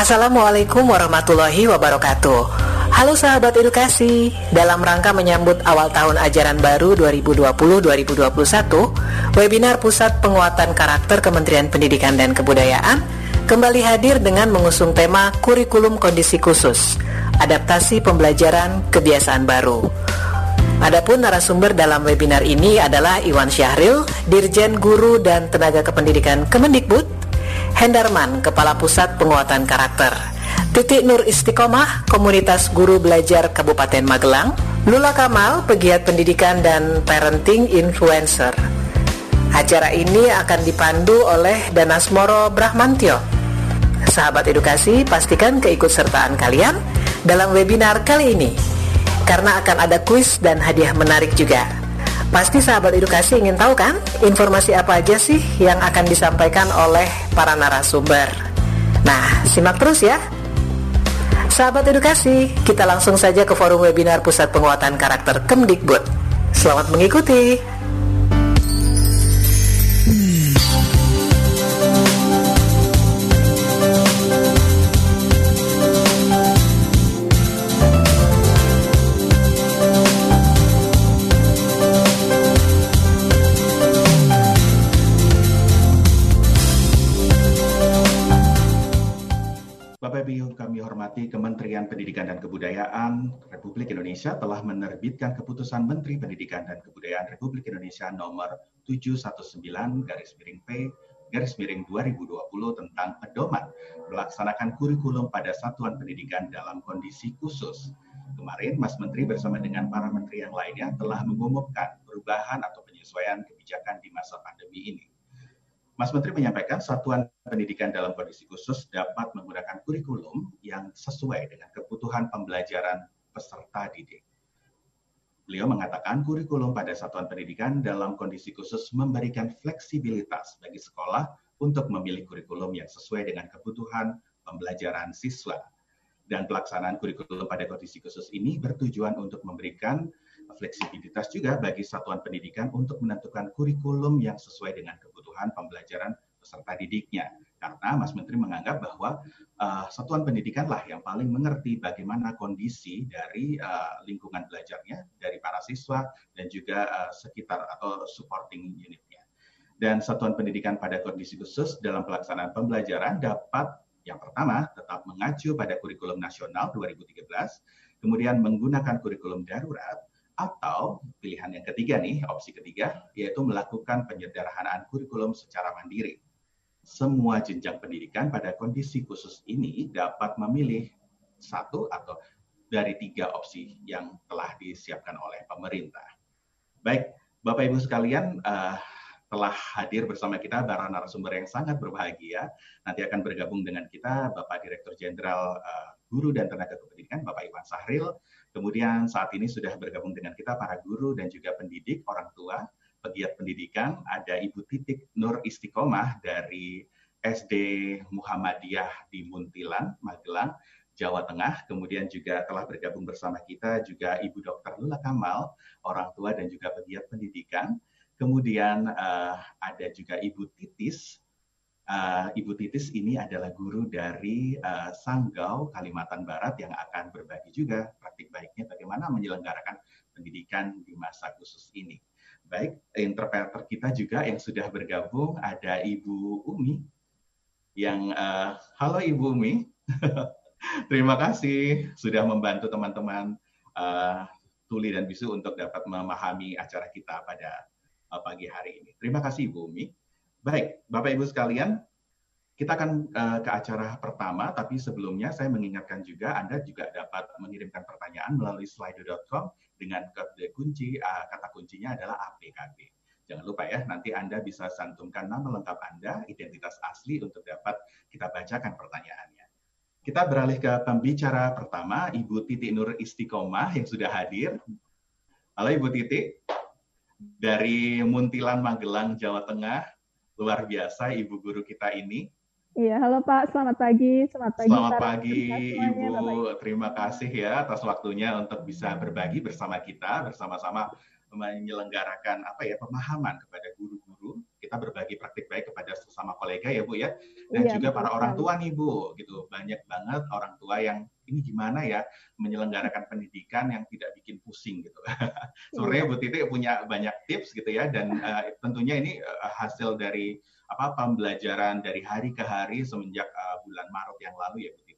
Assalamualaikum warahmatullahi wabarakatuh. Halo sahabat edukasi, dalam rangka menyambut awal tahun ajaran baru 2020-2021, webinar Pusat Penguatan Karakter Kementerian Pendidikan dan Kebudayaan kembali hadir dengan mengusung tema kurikulum kondisi khusus, adaptasi pembelajaran kebiasaan baru. Adapun narasumber dalam webinar ini adalah Iwan Syahril, Dirjen Guru dan Tenaga Kependidikan Kemendikbud, Hendarman, Kepala Pusat Penguatan Karakter. Titik Nur Istiqomah, Komunitas Guru Belajar Kabupaten Magelang. Lula Kamal, Pegiat Pendidikan dan Parenting Influencer. Acara ini akan dipandu oleh Danasmoro Brahmantio. Sahabat edukasi, pastikan keikutsertaan kalian dalam webinar kali ini. Karena akan ada kuis dan hadiah menarik juga. Pasti sahabat edukasi ingin tahu kan informasi apa aja sih yang akan disampaikan oleh para narasumber. Nah, simak terus ya. Sahabat edukasi, kita langsung saja ke forum webinar Pusat Penguatan Karakter Kemdikbud. Selamat mengikuti. Kementerian Pendidikan dan Kebudayaan Republik Indonesia telah menerbitkan keputusan Menteri Pendidikan dan Kebudayaan Republik Indonesia nomor 719 garis miring P garis miring 2020 tentang pedoman melaksanakan kurikulum pada satuan pendidikan dalam kondisi khusus. Kemarin Mas Menteri bersama dengan para menteri yang lainnya telah mengumumkan perubahan atau penyesuaian kebijakan di masa pandemi ini. Mas Menteri menyampaikan satuan pendidikan dalam kondisi khusus dapat menggunakan kurikulum yang sesuai dengan kebutuhan pembelajaran peserta didik. Beliau mengatakan kurikulum pada satuan pendidikan dalam kondisi khusus memberikan fleksibilitas bagi sekolah untuk memilih kurikulum yang sesuai dengan kebutuhan pembelajaran siswa. Dan pelaksanaan kurikulum pada kondisi khusus ini bertujuan untuk memberikan fleksibilitas juga bagi satuan pendidikan untuk menentukan kurikulum yang sesuai dengan kebutuhan pembelajaran peserta didiknya. Karena Mas Menteri menganggap bahwa uh, satuan pendidikan lah yang paling mengerti bagaimana kondisi dari uh, lingkungan belajarnya, dari para siswa dan juga uh, sekitar atau supporting unitnya. Dan satuan pendidikan pada kondisi khusus dalam pelaksanaan pembelajaran dapat yang pertama tetap mengacu pada kurikulum nasional 2013, kemudian menggunakan kurikulum darurat, atau pilihan yang ketiga nih, opsi ketiga, yaitu melakukan penyederhanaan kurikulum secara mandiri. Semua jenjang pendidikan pada kondisi khusus ini dapat memilih satu atau dari tiga opsi yang telah disiapkan oleh pemerintah. Baik, Bapak Ibu sekalian, uh, telah hadir bersama kita para narasumber yang sangat berbahagia. Nanti akan bergabung dengan kita Bapak Direktur Jenderal uh, Guru dan Tenaga Kependidikan, Bapak Iwan Sahril, Kemudian saat ini sudah bergabung dengan kita para guru dan juga pendidik, orang tua, pegiat pendidikan. Ada Ibu Titik Nur Istiqomah dari SD Muhammadiyah di Muntilan, Magelang, Jawa Tengah. Kemudian juga telah bergabung bersama kita juga Ibu Dr. Lula Kamal, orang tua dan juga pegiat pendidikan. Kemudian uh, ada juga Ibu Titis uh, Ibu Titis ini adalah guru dari uh, Sanggau, Kalimantan Barat yang akan berbagi juga praktik baiknya bagaimana menyelenggarakan pendidikan di masa khusus ini. Baik, interpreter kita juga yang sudah bergabung ada Ibu Umi yang uh, halo Ibu Umi. Terima kasih sudah membantu teman-teman uh, tuli dan bisu untuk dapat memahami acara kita pada uh, pagi hari ini. Terima kasih Ibu Umi. Baik, Bapak Ibu sekalian, kita akan uh, ke acara pertama, tapi sebelumnya saya mengingatkan juga Anda juga dapat mengirimkan pertanyaan melalui slido.com dengan kode kunci, uh, kata kuncinya adalah APKB. Jangan lupa ya, nanti Anda bisa santumkan nama lengkap Anda, identitas asli untuk dapat kita bacakan pertanyaannya. Kita beralih ke pembicara pertama, Ibu Titi Nur Istiqomah yang sudah hadir. Halo Ibu Titi, dari Muntilan, Magelang, Jawa Tengah luar biasa ibu guru kita ini. Iya, halo Pak, selamat pagi. Selamat pagi. Selamat pagi Ibu. Terima kasih ya atas waktunya untuk bisa berbagi bersama kita, bersama-sama menyelenggarakan apa ya pemahaman kepada guru-guru kita berbagi praktik baik kepada sesama kolega ya Bu ya. Dan iya, juga para orang tua nih Bu, gitu. Banyak banget orang tua yang ini gimana ya menyelenggarakan pendidikan yang tidak bikin pusing gitu. Sebenarnya Bu Titi punya banyak tips gitu ya dan uh, tentunya ini uh, hasil dari apa pembelajaran dari hari ke hari semenjak uh, bulan Maret yang lalu ya Bu Titi.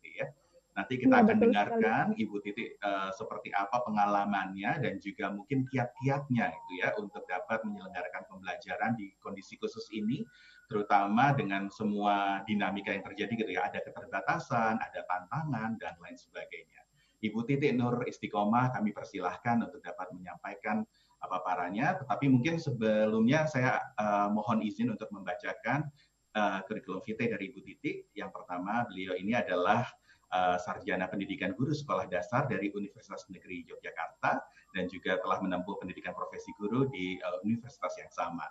Nanti kita ya, akan dengarkan sekali. Ibu Titi uh, seperti apa pengalamannya dan juga mungkin kiat-kiatnya itu ya untuk dapat menyelenggarakan pembelajaran di kondisi khusus ini, terutama dengan semua dinamika yang terjadi gitu ya, ada keterbatasan, ada tantangan dan lain sebagainya. Ibu Titi Nur Istiqomah kami persilahkan untuk dapat menyampaikan apa paranya, tetapi mungkin sebelumnya saya uh, mohon izin untuk membacakan uh, kurikulum vitae dari Ibu Titi. Yang pertama, beliau ini adalah uh, sarjana pendidikan guru sekolah dasar dari Universitas Negeri Yogyakarta dan juga telah menempuh pendidikan profesi guru di uh, universitas yang sama.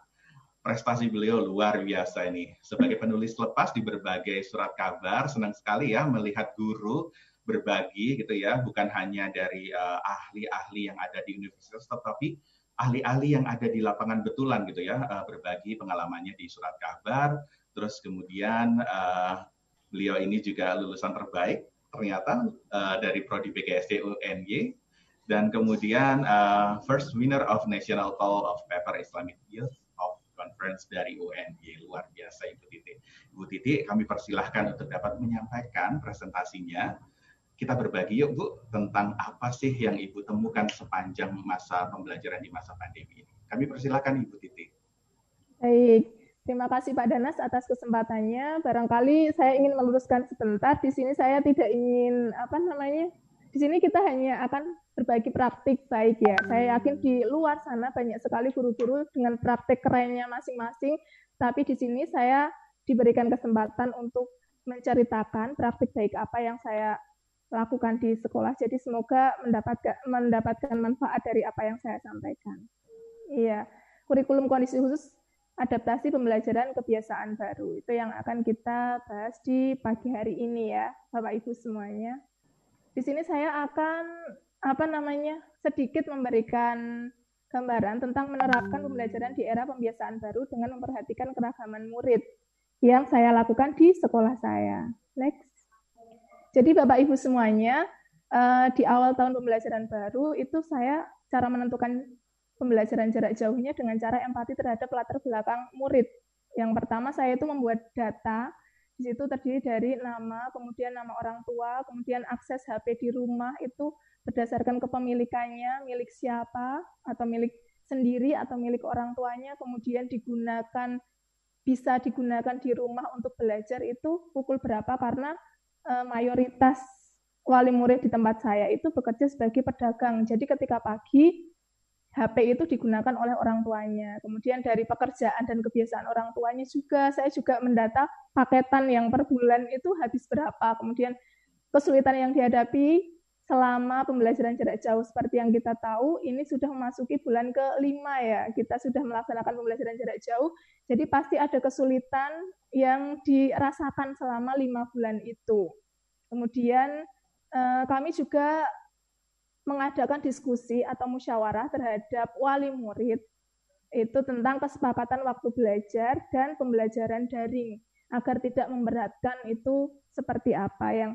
Prestasi beliau luar biasa ini. Sebagai penulis lepas di berbagai surat kabar, senang sekali ya melihat guru berbagi gitu ya, bukan hanya dari eh, ahli-ahli uh, yang ada di universitas, tetapi ahli-ahli yang ada di lapangan betulan gitu ya, uh, berbagi pengalamannya di surat kabar. Terus kemudian uh, beliau ini juga lulusan terbaik ternyata uh, dari prodi PGSD UNY dan kemudian uh, first winner of National Call of Paper Islamic Youth of Conference dari UNY luar biasa Ibu Titi. Ibu Titi kami persilahkan untuk dapat menyampaikan presentasinya. Kita berbagi yuk Bu tentang apa sih yang Ibu temukan sepanjang masa pembelajaran di masa pandemi ini. Kami persilahkan Ibu Titi. Baik, Terima kasih Pak Danas atas kesempatannya. Barangkali saya ingin meluruskan sebentar. Di sini saya tidak ingin apa namanya. Di sini kita hanya akan berbagi praktik baik ya. Saya yakin di luar sana banyak sekali guru-guru dengan praktik kerennya masing-masing. Tapi di sini saya diberikan kesempatan untuk menceritakan praktik baik apa yang saya lakukan di sekolah. Jadi semoga mendapatkan mendapatkan manfaat dari apa yang saya sampaikan. Iya, kurikulum kondisi khusus adaptasi pembelajaran kebiasaan baru. Itu yang akan kita bahas di pagi hari ini ya, Bapak Ibu semuanya. Di sini saya akan apa namanya? sedikit memberikan gambaran tentang menerapkan pembelajaran di era pembiasaan baru dengan memperhatikan keragaman murid yang saya lakukan di sekolah saya. Next. Jadi Bapak Ibu semuanya, eh, di awal tahun pembelajaran baru itu saya cara menentukan pembelajaran jarak jauhnya dengan cara empati terhadap latar belakang murid. Yang pertama saya itu membuat data, di situ terdiri dari nama, kemudian nama orang tua, kemudian akses HP di rumah itu berdasarkan kepemilikannya, milik siapa, atau milik sendiri, atau milik orang tuanya, kemudian digunakan bisa digunakan di rumah untuk belajar itu pukul berapa karena e, mayoritas wali murid di tempat saya itu bekerja sebagai pedagang. Jadi ketika pagi HP itu digunakan oleh orang tuanya. Kemudian dari pekerjaan dan kebiasaan orang tuanya juga, saya juga mendata paketan yang per bulan itu habis berapa. Kemudian kesulitan yang dihadapi selama pembelajaran jarak jauh seperti yang kita tahu, ini sudah memasuki bulan kelima ya. Kita sudah melaksanakan pembelajaran jarak jauh, jadi pasti ada kesulitan yang dirasakan selama lima bulan itu. Kemudian eh, kami juga mengadakan diskusi atau musyawarah terhadap wali murid itu tentang kesepakatan waktu belajar dan pembelajaran daring agar tidak memberatkan itu seperti apa yang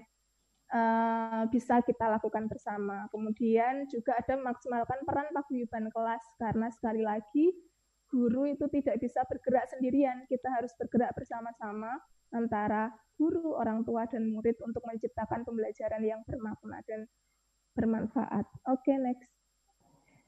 uh, bisa kita lakukan bersama. Kemudian juga ada memaksimalkan peran paguyuban kelas karena sekali lagi guru itu tidak bisa bergerak sendirian, kita harus bergerak bersama-sama antara guru, orang tua dan murid untuk menciptakan pembelajaran yang bermakna dan bermanfaat. Oke, okay, next.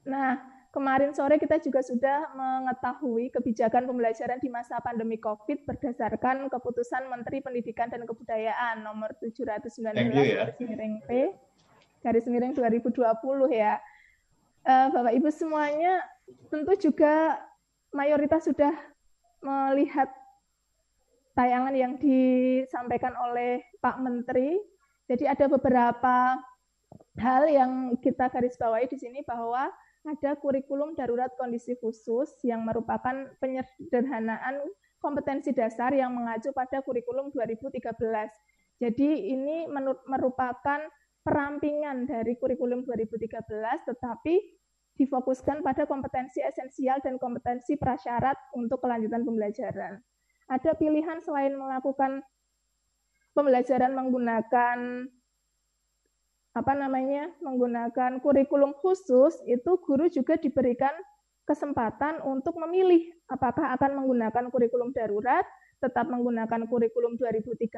Nah, kemarin sore kita juga sudah mengetahui kebijakan pembelajaran di masa pandemi COVID berdasarkan keputusan Menteri Pendidikan dan Kebudayaan nomor 719 ya. garis miring P garis miring 2020 ya. Uh, Bapak Ibu semuanya tentu juga mayoritas sudah melihat tayangan yang disampaikan oleh Pak Menteri. Jadi ada beberapa hal yang kita garis bawahi di sini bahwa ada kurikulum darurat kondisi khusus yang merupakan penyederhanaan kompetensi dasar yang mengacu pada kurikulum 2013. Jadi ini merupakan perampingan dari kurikulum 2013 tetapi difokuskan pada kompetensi esensial dan kompetensi prasyarat untuk kelanjutan pembelajaran. Ada pilihan selain melakukan pembelajaran menggunakan apa namanya menggunakan kurikulum khusus itu guru juga diberikan kesempatan untuk memilih apakah akan menggunakan kurikulum darurat tetap menggunakan kurikulum 2013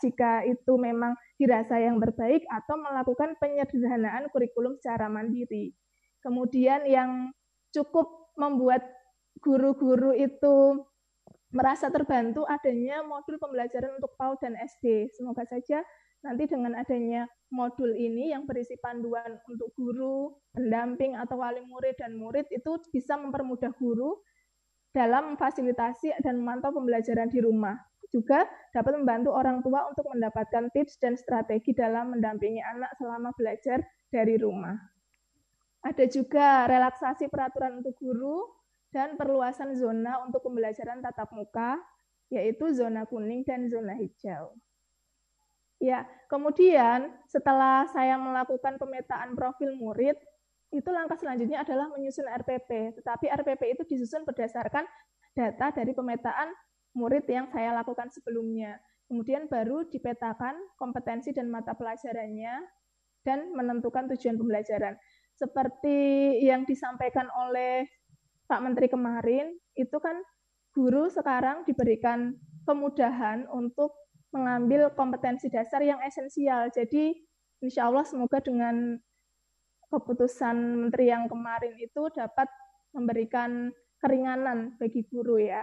jika itu memang dirasa yang terbaik atau melakukan penyederhanaan kurikulum secara mandiri. Kemudian yang cukup membuat guru-guru itu merasa terbantu adanya modul pembelajaran untuk PAUD dan SD. Semoga saja nanti dengan adanya modul ini yang berisi panduan untuk guru, pendamping atau wali murid dan murid itu bisa mempermudah guru dalam memfasilitasi dan memantau pembelajaran di rumah. Juga dapat membantu orang tua untuk mendapatkan tips dan strategi dalam mendampingi anak selama belajar dari rumah. Ada juga relaksasi peraturan untuk guru dan perluasan zona untuk pembelajaran tatap muka, yaitu zona kuning dan zona hijau. Ya, kemudian setelah saya melakukan pemetaan profil murid, itu langkah selanjutnya adalah menyusun RPP. Tetapi RPP itu disusun berdasarkan data dari pemetaan murid yang saya lakukan sebelumnya. Kemudian baru dipetakan kompetensi dan mata pelajarannya dan menentukan tujuan pembelajaran. Seperti yang disampaikan oleh Pak Menteri kemarin, itu kan guru sekarang diberikan kemudahan untuk mengambil kompetensi dasar yang esensial. Jadi insya Allah semoga dengan keputusan menteri yang kemarin itu dapat memberikan keringanan bagi guru ya.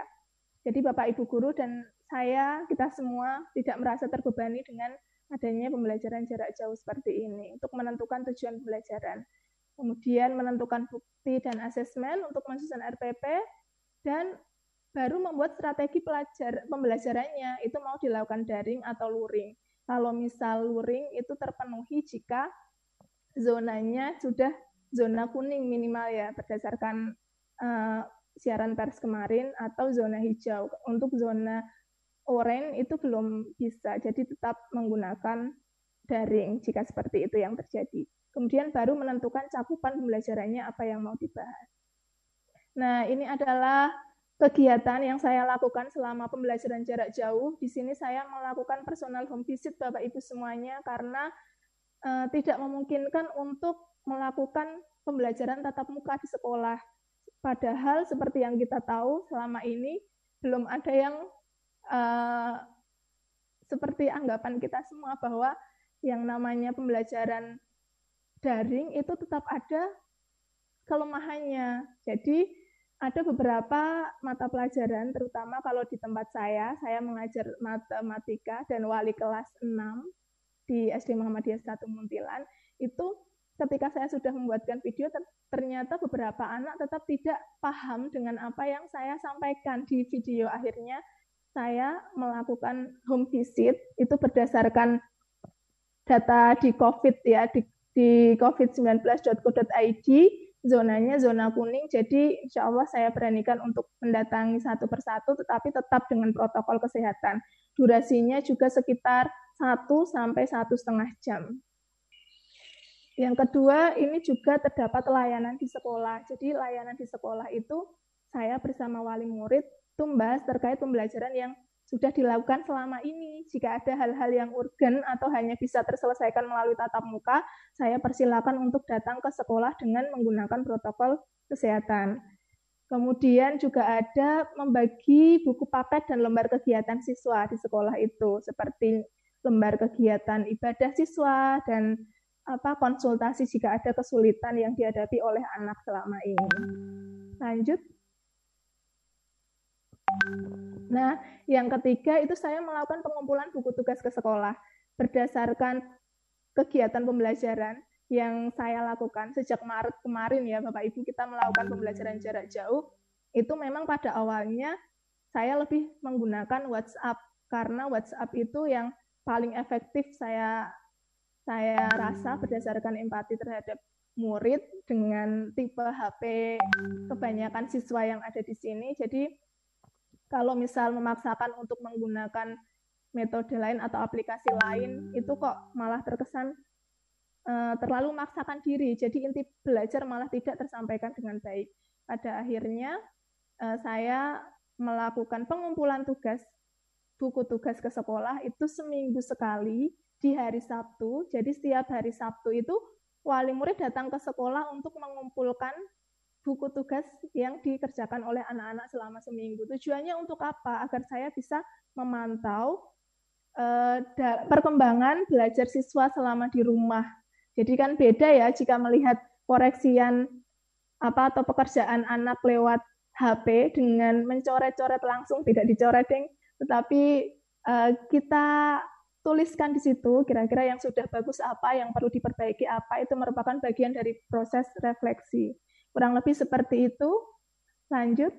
Jadi Bapak Ibu guru dan saya kita semua tidak merasa terbebani dengan adanya pembelajaran jarak jauh seperti ini untuk menentukan tujuan pembelajaran. Kemudian menentukan bukti dan asesmen untuk menyusun RPP dan baru membuat strategi pelajar pembelajarannya itu mau dilakukan daring atau luring. Kalau misal luring itu terpenuhi jika zonanya sudah zona kuning minimal ya berdasarkan uh, siaran pers kemarin atau zona hijau. Untuk zona oranye itu belum bisa, jadi tetap menggunakan daring jika seperti itu yang terjadi. Kemudian baru menentukan cakupan pembelajarannya apa yang mau dibahas. Nah, ini adalah kegiatan yang saya lakukan selama pembelajaran jarak jauh. Di sini saya melakukan personal home visit Bapak Ibu semuanya karena uh, tidak memungkinkan untuk melakukan pembelajaran tatap muka di sekolah. Padahal seperti yang kita tahu selama ini belum ada yang uh, seperti anggapan kita semua bahwa yang namanya pembelajaran daring itu tetap ada kelemahannya. Jadi ada beberapa mata pelajaran, terutama kalau di tempat saya, saya mengajar matematika dan wali kelas 6 di SD Muhammadiyah 1 Muntilan. Itu ketika saya sudah membuatkan video ternyata beberapa anak tetap tidak paham dengan apa yang saya sampaikan di video. Akhirnya saya melakukan home visit itu berdasarkan data di COVID ya di, di covid19.co.id zonanya zona kuning jadi insya Allah saya beranikan untuk mendatangi satu persatu tetapi tetap dengan protokol kesehatan durasinya juga sekitar 1 sampai satu setengah jam. Yang kedua, ini juga terdapat layanan di sekolah. Jadi layanan di sekolah itu saya bersama wali murid tumbas terkait pembelajaran yang sudah dilakukan selama ini. Jika ada hal-hal yang urgen atau hanya bisa terselesaikan melalui tatap muka, saya persilakan untuk datang ke sekolah dengan menggunakan protokol kesehatan. Kemudian juga ada membagi buku paket dan lembar kegiatan siswa di sekolah itu, seperti lembar kegiatan ibadah siswa dan apa konsultasi jika ada kesulitan yang dihadapi oleh anak selama ini. Lanjut. Nah, yang ketiga itu saya melakukan pengumpulan buku tugas ke sekolah berdasarkan kegiatan pembelajaran yang saya lakukan sejak Maret kemarin ya Bapak Ibu kita melakukan pembelajaran jarak jauh itu memang pada awalnya saya lebih menggunakan WhatsApp karena WhatsApp itu yang paling efektif saya saya rasa berdasarkan empati terhadap murid dengan tipe HP kebanyakan siswa yang ada di sini. Jadi kalau misal memaksakan untuk menggunakan metode lain atau aplikasi lain itu kok malah terkesan uh, terlalu memaksakan diri. Jadi inti belajar malah tidak tersampaikan dengan baik. Pada akhirnya uh, saya melakukan pengumpulan tugas buku tugas ke sekolah itu seminggu sekali di hari Sabtu. Jadi setiap hari Sabtu itu wali murid datang ke sekolah untuk mengumpulkan buku tugas yang dikerjakan oleh anak-anak selama seminggu. Tujuannya untuk apa? Agar saya bisa memantau uh, perkembangan belajar siswa selama di rumah. Jadi kan beda ya jika melihat koreksian apa atau pekerjaan anak lewat HP dengan mencoret-coret langsung tidak dicoret tetapi uh, kita tuliskan di situ kira-kira yang sudah bagus apa, yang perlu diperbaiki apa, itu merupakan bagian dari proses refleksi. Kurang lebih seperti itu. Lanjut.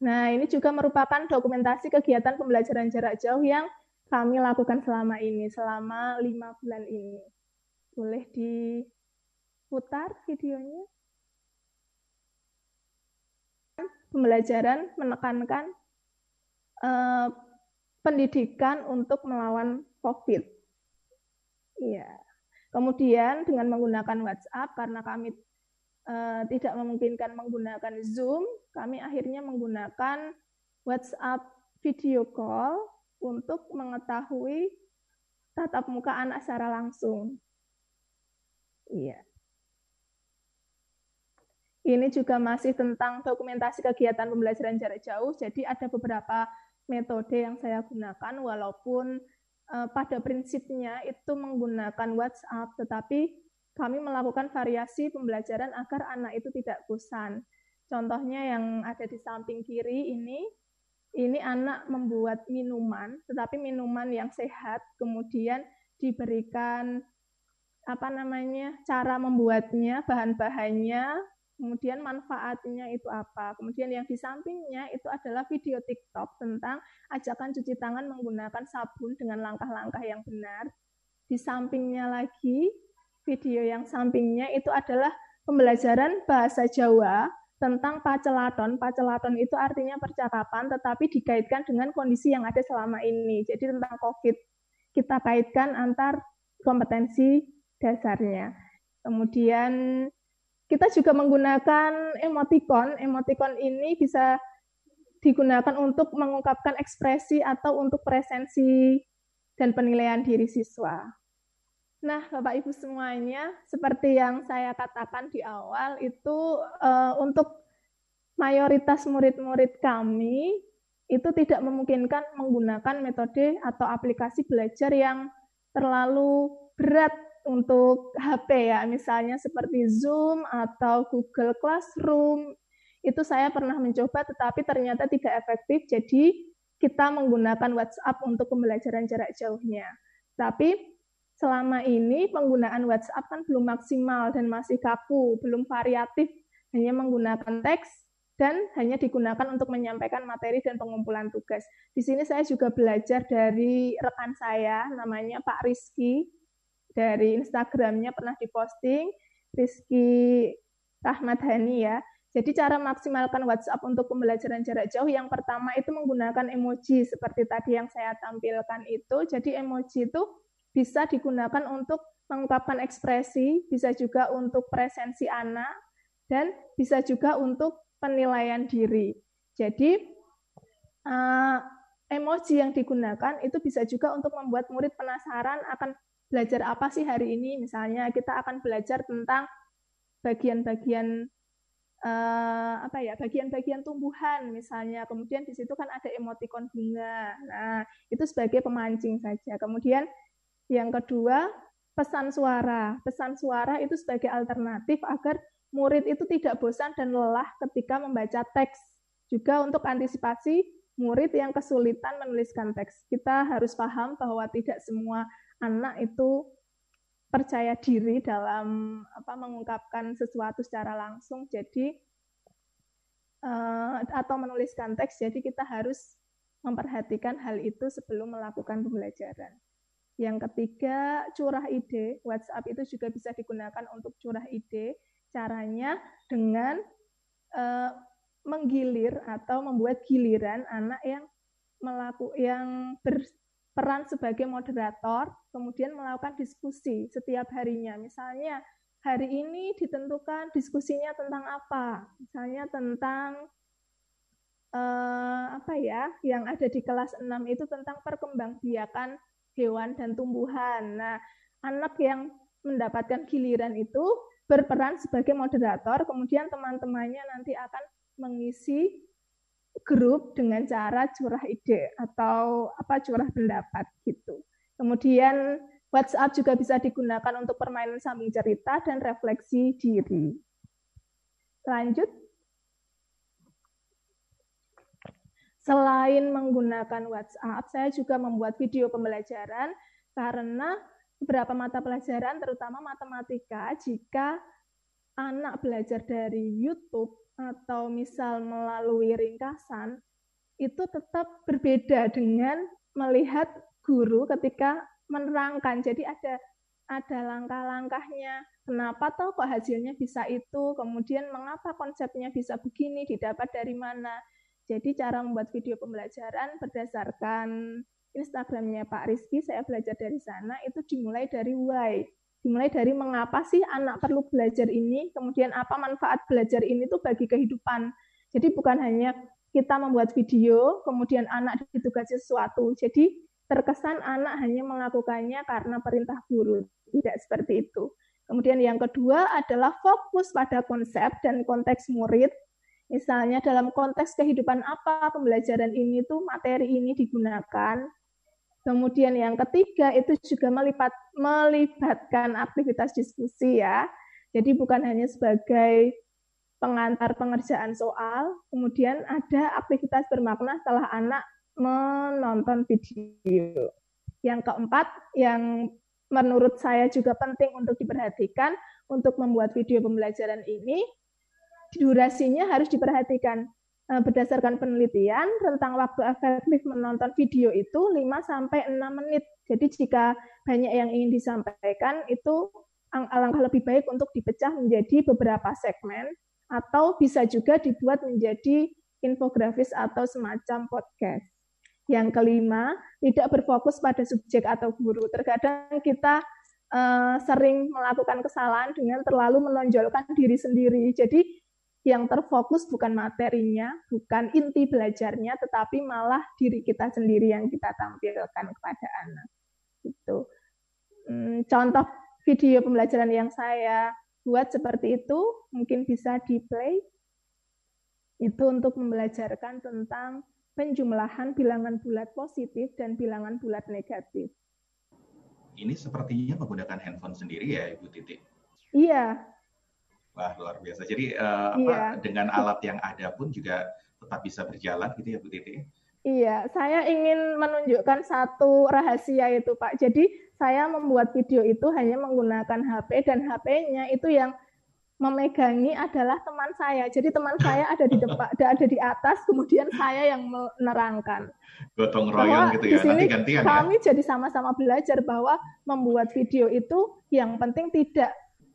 Nah, ini juga merupakan dokumentasi kegiatan pembelajaran jarak jauh yang kami lakukan selama ini, selama lima bulan ini. Boleh diputar videonya? pembelajaran menekankan uh, pendidikan untuk melawan COVID. Iya. Kemudian dengan menggunakan WhatsApp karena kami uh, tidak memungkinkan menggunakan Zoom, kami akhirnya menggunakan WhatsApp video call untuk mengetahui tatap muka anak secara langsung. Iya. Ini juga masih tentang dokumentasi kegiatan pembelajaran jarak jauh. Jadi ada beberapa metode yang saya gunakan walaupun uh, pada prinsipnya itu menggunakan WhatsApp, tetapi kami melakukan variasi pembelajaran agar anak itu tidak bosan. Contohnya yang ada di samping kiri ini, ini anak membuat minuman, tetapi minuman yang sehat, kemudian diberikan apa namanya cara membuatnya, bahan-bahannya, kemudian manfaatnya itu apa. Kemudian yang di sampingnya itu adalah video TikTok tentang ajakan cuci tangan menggunakan sabun dengan langkah-langkah yang benar. Di sampingnya lagi, video yang sampingnya itu adalah pembelajaran bahasa Jawa tentang pacelaton. Pacelaton itu artinya percakapan tetapi dikaitkan dengan kondisi yang ada selama ini. Jadi tentang COVID kita kaitkan antar kompetensi dasarnya. Kemudian kita juga menggunakan emoticon. Emoticon ini bisa digunakan untuk mengungkapkan ekspresi atau untuk presensi dan penilaian diri siswa. Nah, Bapak Ibu semuanya, seperti yang saya katakan di awal, itu uh, untuk mayoritas murid-murid kami itu tidak memungkinkan menggunakan metode atau aplikasi belajar yang terlalu berat untuk HP ya, misalnya seperti Zoom atau Google Classroom. Itu saya pernah mencoba tetapi ternyata tidak efektif, jadi kita menggunakan WhatsApp untuk pembelajaran jarak jauhnya. Tapi selama ini penggunaan WhatsApp kan belum maksimal dan masih kaku, belum variatif, hanya menggunakan teks dan hanya digunakan untuk menyampaikan materi dan pengumpulan tugas. Di sini saya juga belajar dari rekan saya, namanya Pak Rizky, dari Instagramnya pernah diposting Rizky Rahmat Hani ya. Jadi cara maksimalkan WhatsApp untuk pembelajaran jarak jauh yang pertama itu menggunakan emoji seperti tadi yang saya tampilkan itu. Jadi emoji itu bisa digunakan untuk mengungkapkan ekspresi, bisa juga untuk presensi anak, dan bisa juga untuk penilaian diri. Jadi uh, emoji yang digunakan itu bisa juga untuk membuat murid penasaran akan belajar apa sih hari ini? Misalnya kita akan belajar tentang bagian-bagian uh, apa ya bagian-bagian tumbuhan. Misalnya kemudian di situ kan ada emotikon bunga. Nah itu sebagai pemancing saja. Kemudian yang kedua pesan suara. Pesan suara itu sebagai alternatif agar murid itu tidak bosan dan lelah ketika membaca teks. Juga untuk antisipasi murid yang kesulitan menuliskan teks. Kita harus paham bahwa tidak semua anak itu percaya diri dalam apa mengungkapkan sesuatu secara langsung jadi uh, atau menuliskan teks jadi kita harus memperhatikan hal itu sebelum melakukan pembelajaran. Yang ketiga, curah ide. WhatsApp itu juga bisa digunakan untuk curah ide. Caranya dengan uh, menggilir atau membuat giliran anak yang melaku yang ber, peran sebagai moderator, kemudian melakukan diskusi setiap harinya. Misalnya hari ini ditentukan diskusinya tentang apa? Misalnya tentang eh, apa ya? Yang ada di kelas 6 itu tentang perkembangbiakan hewan dan tumbuhan. Nah, anak yang mendapatkan giliran itu berperan sebagai moderator, kemudian teman-temannya nanti akan mengisi grup dengan cara curah ide atau apa curah pendapat gitu. Kemudian WhatsApp juga bisa digunakan untuk permainan sambil cerita dan refleksi diri. Lanjut. Selain menggunakan WhatsApp, saya juga membuat video pembelajaran karena beberapa mata pelajaran, terutama matematika, jika anak belajar dari YouTube atau misal melalui ringkasan itu tetap berbeda dengan melihat guru ketika menerangkan. Jadi ada ada langkah-langkahnya. Kenapa tahu kok hasilnya bisa itu? Kemudian mengapa konsepnya bisa begini? Didapat dari mana? Jadi cara membuat video pembelajaran berdasarkan Instagramnya Pak Rizky, saya belajar dari sana, itu dimulai dari why dimulai dari mengapa sih anak perlu belajar ini, kemudian apa manfaat belajar ini tuh bagi kehidupan. Jadi bukan hanya kita membuat video, kemudian anak ditugasi sesuatu. Jadi terkesan anak hanya melakukannya karena perintah guru. Tidak seperti itu. Kemudian yang kedua adalah fokus pada konsep dan konteks murid. Misalnya dalam konteks kehidupan apa pembelajaran ini tuh materi ini digunakan, Kemudian yang ketiga itu juga melipat, melibatkan aktivitas diskusi ya. Jadi bukan hanya sebagai pengantar pengerjaan soal, kemudian ada aktivitas bermakna setelah anak menonton video. Yang keempat, yang menurut saya juga penting untuk diperhatikan untuk membuat video pembelajaran ini, durasinya harus diperhatikan. Eh, berdasarkan penelitian, rentang waktu efektif menonton video itu 5 sampai 6 menit. Jadi jika banyak yang ingin disampaikan itu alangkah lebih baik untuk dipecah menjadi beberapa segmen atau bisa juga dibuat menjadi infografis atau semacam podcast. Yang kelima, tidak berfokus pada subjek atau guru. Terkadang kita uh, sering melakukan kesalahan dengan terlalu menonjolkan diri sendiri. Jadi yang terfokus bukan materinya, bukan inti belajarnya, tetapi malah diri kita sendiri yang kita tampilkan kepada anak. Itu hmm, contoh video pembelajaran yang saya buat seperti itu, mungkin bisa di play. Itu untuk membelajarkan tentang penjumlahan bilangan bulat positif dan bilangan bulat negatif. Ini sepertinya menggunakan handphone sendiri ya, Ibu Titi? Iya, Wah luar biasa. Jadi uh, iya. apa, dengan alat yang ada pun juga tetap bisa berjalan gitu ya Bu Titi? Iya, saya ingin menunjukkan satu rahasia itu Pak. Jadi saya membuat video itu hanya menggunakan HP dan HP-nya itu yang memegangi adalah teman saya. Jadi teman saya ada di depan, ada di atas, kemudian saya yang menerangkan. Gotong royong gitu ya. Di sini Nanti gantian ya? kami ya? jadi sama-sama belajar bahwa membuat video itu yang penting tidak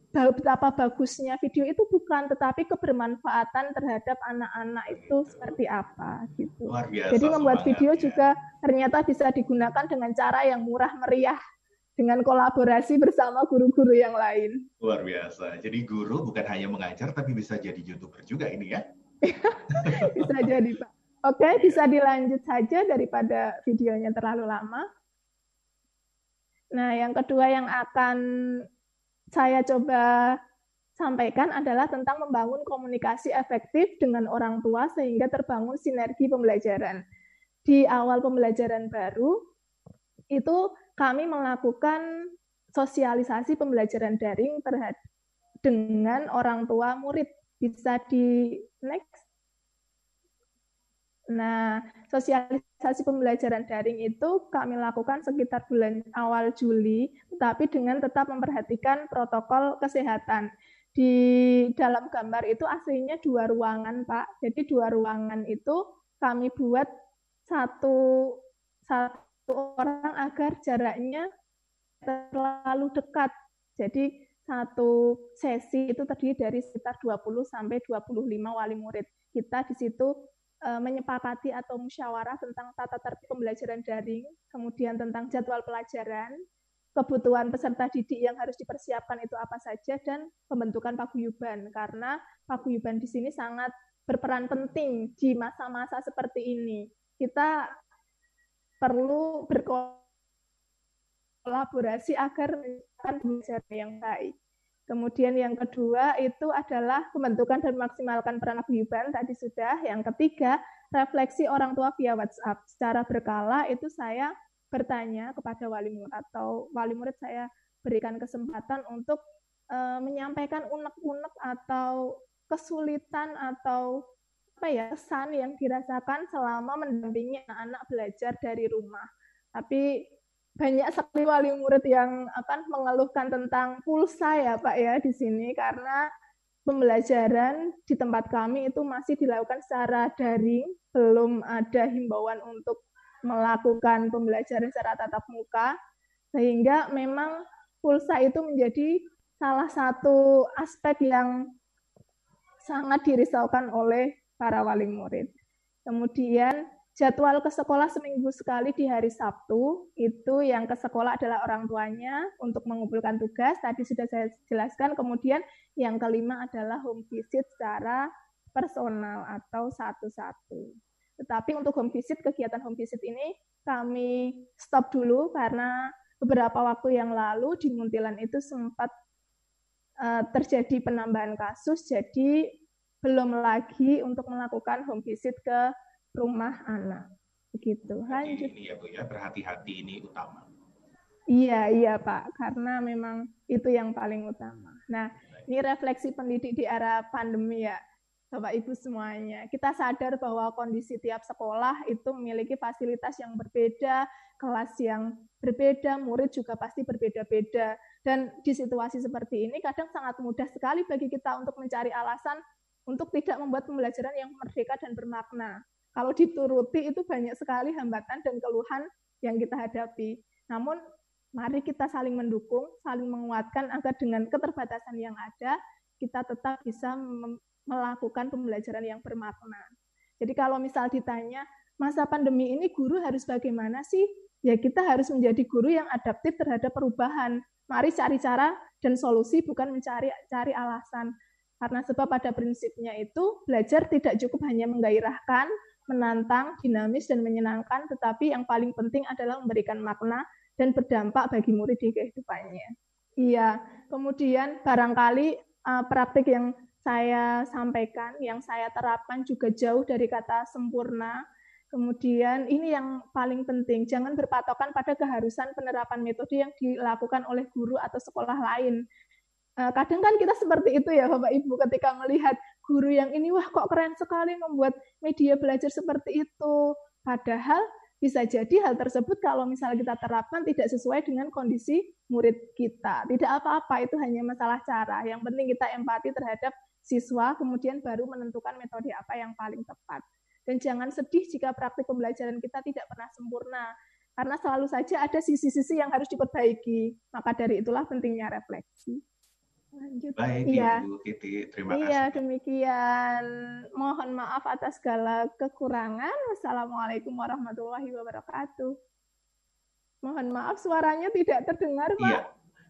betapa bagusnya video itu bukan tetapi kebermanfaatan terhadap anak-anak itu seperti apa gitu. Luar biasa, Jadi membuat video ya. juga ternyata bisa digunakan dengan cara yang murah meriah dengan kolaborasi bersama guru-guru yang lain. Luar biasa. Jadi guru bukan hanya mengajar tapi bisa jadi YouTuber juga ini ya. bisa jadi, Pak. Oke, bisa dilanjut saja daripada videonya terlalu lama. Nah, yang kedua yang akan saya coba sampaikan adalah tentang membangun komunikasi efektif dengan orang tua sehingga terbangun sinergi pembelajaran. Di awal pembelajaran baru, itu kami melakukan sosialisasi pembelajaran daring terhadap dengan orang tua murid. Bisa di next. Nah, sosialisasi pembelajaran daring itu kami lakukan sekitar bulan awal Juli, tetapi dengan tetap memperhatikan protokol kesehatan. Di dalam gambar itu aslinya dua ruangan, Pak. Jadi dua ruangan itu kami buat satu satu orang agar jaraknya terlalu dekat. Jadi satu sesi itu terdiri dari sekitar 20 sampai 25 wali murid. Kita di situ uh, menyepakati atau musyawarah tentang tata tertib pembelajaran daring, kemudian tentang jadwal pelajaran, kebutuhan peserta didik yang harus dipersiapkan itu apa saja dan pembentukan paguyuban karena paguyuban di sini sangat berperan penting di masa-masa seperti ini. Kita perlu berkolaborasi agar mencapai pembelajaran yang baik. Kemudian yang kedua itu adalah pembentukan dan memaksimalkan peran paguyuban tadi sudah. Yang ketiga, refleksi orang tua via WhatsApp. Secara berkala itu saya bertanya kepada wali murid atau wali murid saya berikan kesempatan untuk uh, menyampaikan unek-unek atau kesulitan atau apa ya kesan yang dirasakan selama mendampingi anak-anak belajar dari rumah. Tapi banyak sekali wali murid yang akan mengeluhkan tentang pulsa ya Pak ya di sini karena pembelajaran di tempat kami itu masih dilakukan secara daring, belum ada himbauan untuk melakukan pembelajaran secara tatap muka, sehingga memang pulsa itu menjadi salah satu aspek yang sangat dirisaukan oleh para wali murid. Kemudian jadwal ke sekolah seminggu sekali di hari Sabtu, itu yang ke sekolah adalah orang tuanya untuk mengumpulkan tugas, tadi sudah saya jelaskan. Kemudian yang kelima adalah home visit secara personal atau satu-satu. Tetapi untuk home visit, kegiatan home visit ini kami stop dulu karena beberapa waktu yang lalu di Muntilan itu sempat uh, terjadi penambahan kasus, jadi belum lagi untuk melakukan home visit ke rumah anak. Begitu. Lanjut. Ini ya Bu ya, berhati-hati ini utama. Iya, iya Pak, karena memang itu yang paling utama. Nah, ini refleksi pendidik di era pandemi ya, Bapak Ibu semuanya. Kita sadar bahwa kondisi tiap sekolah itu memiliki fasilitas yang berbeda, kelas yang berbeda, murid juga pasti berbeda-beda. Dan di situasi seperti ini kadang sangat mudah sekali bagi kita untuk mencari alasan untuk tidak membuat pembelajaran yang merdeka dan bermakna. Kalau dituruti itu banyak sekali hambatan dan keluhan yang kita hadapi. Namun mari kita saling mendukung, saling menguatkan agar dengan keterbatasan yang ada kita tetap bisa melakukan pembelajaran yang bermakna. Jadi kalau misal ditanya masa pandemi ini guru harus bagaimana sih? Ya kita harus menjadi guru yang adaptif terhadap perubahan. Mari cari cara dan solusi bukan mencari cari alasan. Karena sebab pada prinsipnya itu belajar tidak cukup hanya menggairahkan, menantang, dinamis, dan menyenangkan, tetapi yang paling penting adalah memberikan makna dan berdampak bagi murid di kehidupannya. Iya, kemudian barangkali uh, praktik yang saya sampaikan, yang saya terapkan juga jauh dari kata sempurna. Kemudian ini yang paling penting, jangan berpatokan pada keharusan penerapan metode yang dilakukan oleh guru atau sekolah lain. Uh, kadang kan kita seperti itu ya Bapak Ibu ketika melihat guru yang ini wah kok keren sekali membuat media belajar seperti itu. Padahal bisa jadi hal tersebut kalau misalnya kita terapkan tidak sesuai dengan kondisi murid kita. Tidak apa-apa, itu hanya masalah cara. Yang penting kita empati terhadap siswa, kemudian baru menentukan metode apa yang paling tepat. Dan jangan sedih jika praktik pembelajaran kita tidak pernah sempurna, karena selalu saja ada sisi-sisi yang harus diperbaiki. Maka dari itulah pentingnya refleksi. Lanjut. Baik, iya. Ibu Titi. Terima kasih. Iya, demikian. Mohon maaf atas segala kekurangan. Wassalamualaikum warahmatullahi wabarakatuh. Mohon maaf suaranya tidak terdengar, Pak. Iya.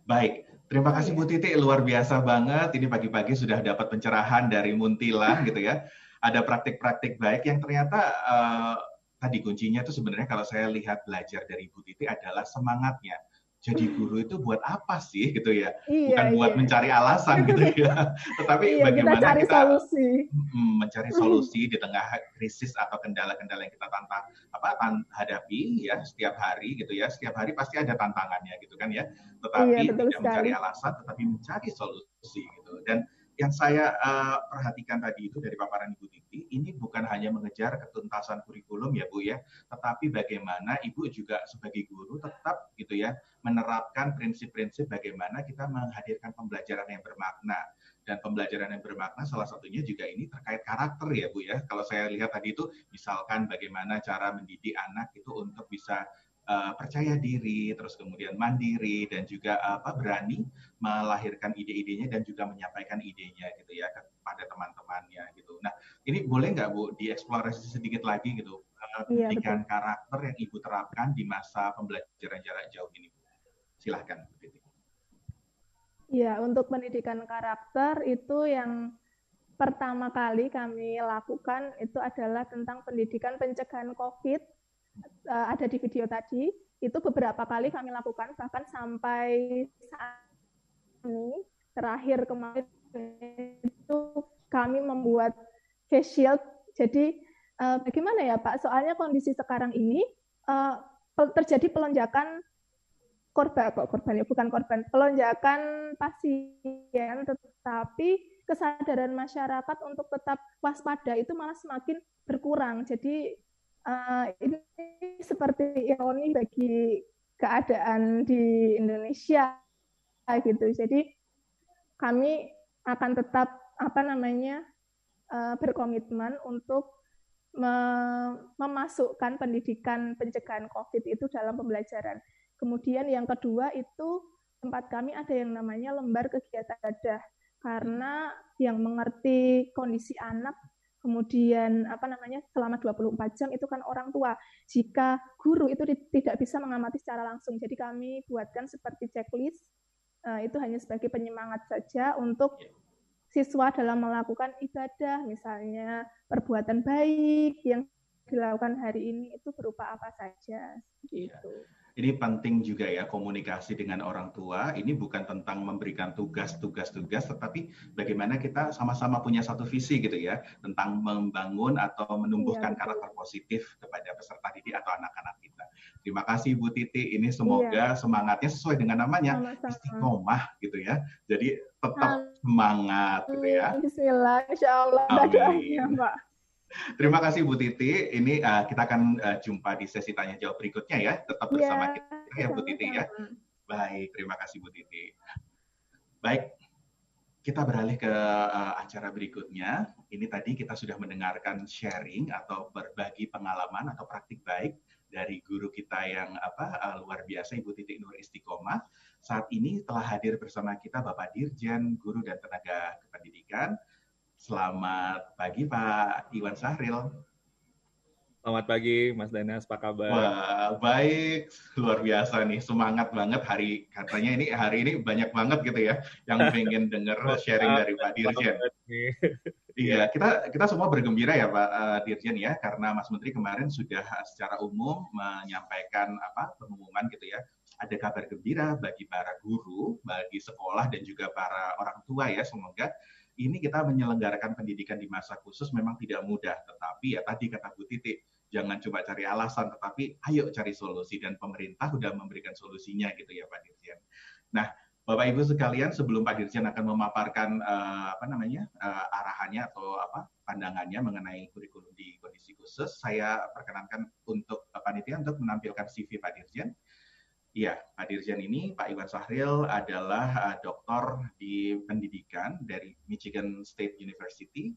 Baik. Terima kasih Bu Titi, luar biasa banget. Ini pagi-pagi sudah dapat pencerahan dari Muntilan gitu ya. Ada praktik-praktik baik yang ternyata uh, tadi kuncinya itu sebenarnya kalau saya lihat belajar dari Bu Titi adalah semangatnya jadi guru itu buat apa sih gitu ya iya, bukan buat iya. mencari alasan gitu ya tetapi iya, bagaimana kita, kita solusi. mencari solusi di tengah krisis atau kendala-kendala yang kita tantang apa tan hadapi ya setiap hari gitu ya setiap hari pasti ada tantangannya gitu kan ya tetapi iya, tidak sekali. mencari alasan tetapi mencari solusi gitu dan yang saya uh, perhatikan tadi itu dari paparan Ibu Titi, ini bukan hanya mengejar ketuntasan kurikulum ya Bu ya, tetapi bagaimana Ibu juga sebagai guru tetap gitu ya menerapkan prinsip-prinsip bagaimana kita menghadirkan pembelajaran yang bermakna. Dan pembelajaran yang bermakna salah satunya juga ini terkait karakter ya Bu ya. Kalau saya lihat tadi itu misalkan bagaimana cara mendidik anak itu untuk bisa uh, percaya diri, terus kemudian mandiri dan juga apa berani melahirkan ide-idenya dan juga menyampaikan idenya gitu ya kepada teman-temannya gitu. Nah ini boleh nggak Bu dieksplorasi sedikit lagi gitu uh, iya, pendidikan betul. karakter yang Ibu terapkan di masa pembelajaran jarak jauh ini Bu? Silahkan. Iya, untuk pendidikan karakter itu yang pertama kali kami lakukan itu adalah tentang pendidikan pencegahan COVID uh, ada di video tadi itu beberapa kali kami lakukan bahkan sampai saat ini terakhir kemarin itu kami membuat face shield. Jadi uh, bagaimana ya Pak? Soalnya kondisi sekarang ini uh, terjadi pelonjakan korban. Kok korban ya? Bukan korban. Pelonjakan pasien tetapi kesadaran masyarakat untuk tetap waspada itu malah semakin berkurang. Jadi uh, ini seperti ironi bagi keadaan di Indonesia gitu. Jadi kami akan tetap apa namanya uh, berkomitmen untuk memasukkan pendidikan pencegahan COVID itu dalam pembelajaran. Kemudian yang kedua itu tempat kami ada yang namanya lembar kegiatan dadah karena yang mengerti kondisi anak kemudian apa namanya selama 24 jam itu kan orang tua. Jika guru itu tidak bisa mengamati secara langsung, jadi kami buatkan seperti checklist uh, itu hanya sebagai penyemangat saja untuk siswa dalam melakukan ibadah, misalnya perbuatan baik yang dilakukan hari ini itu berupa apa saja, gitu ini penting juga ya komunikasi dengan orang tua. Ini bukan tentang memberikan tugas-tugas-tugas, tetapi bagaimana kita sama-sama punya satu visi gitu ya tentang membangun atau menumbuhkan ya, karakter positif kepada peserta didik atau anak-anak kita. Terima kasih Bu Titi. Ini semoga ya. semangatnya sesuai dengan namanya istiqomah gitu ya. Jadi tetap semangat gitu ya. Bismillah, Insya Allah. Amin. Pak. Terima kasih Bu Titi. Ini uh, kita akan uh, jumpa di sesi tanya jawab berikutnya ya. Tetap bersama yeah, kita ya Bu Titi ya. Baik, terima kasih Bu Titi. Baik, kita beralih ke uh, acara berikutnya. Ini tadi kita sudah mendengarkan sharing atau berbagi pengalaman atau praktik baik dari guru kita yang apa uh, luar biasa Ibu Titi Nur Istiqomah. Saat ini telah hadir bersama kita Bapak Dirjen Guru dan Tenaga Kependidikan Selamat pagi Pak Iwan Sahril. Selamat pagi Mas Danas, apa kabar? Wah, baik, luar biasa nih, semangat banget hari katanya ini hari ini banyak banget gitu ya yang pengen denger sharing dari Pak Dirjen. Iya, kita kita semua bergembira ya Pak uh, Dirjen ya karena Mas Menteri kemarin sudah secara umum menyampaikan apa pengumuman gitu ya. Ada kabar gembira bagi para guru, bagi sekolah dan juga para orang tua ya semoga ini kita menyelenggarakan pendidikan di masa khusus memang tidak mudah, tetapi ya tadi kata Bu Titi, jangan coba cari alasan, tetapi ayo cari solusi dan pemerintah sudah memberikan solusinya gitu ya Pak Dirjen. Nah, Bapak Ibu sekalian, sebelum Pak Dirjen akan memaparkan uh, apa namanya uh, arahannya atau apa pandangannya mengenai kurikulum di kondisi khusus, saya perkenankan untuk uh, panitia untuk menampilkan CV Pak Dirjen. Iya, Pak Dirjen ini, Pak Iwan Sahril adalah uh, doktor di pendidikan dari Michigan State University.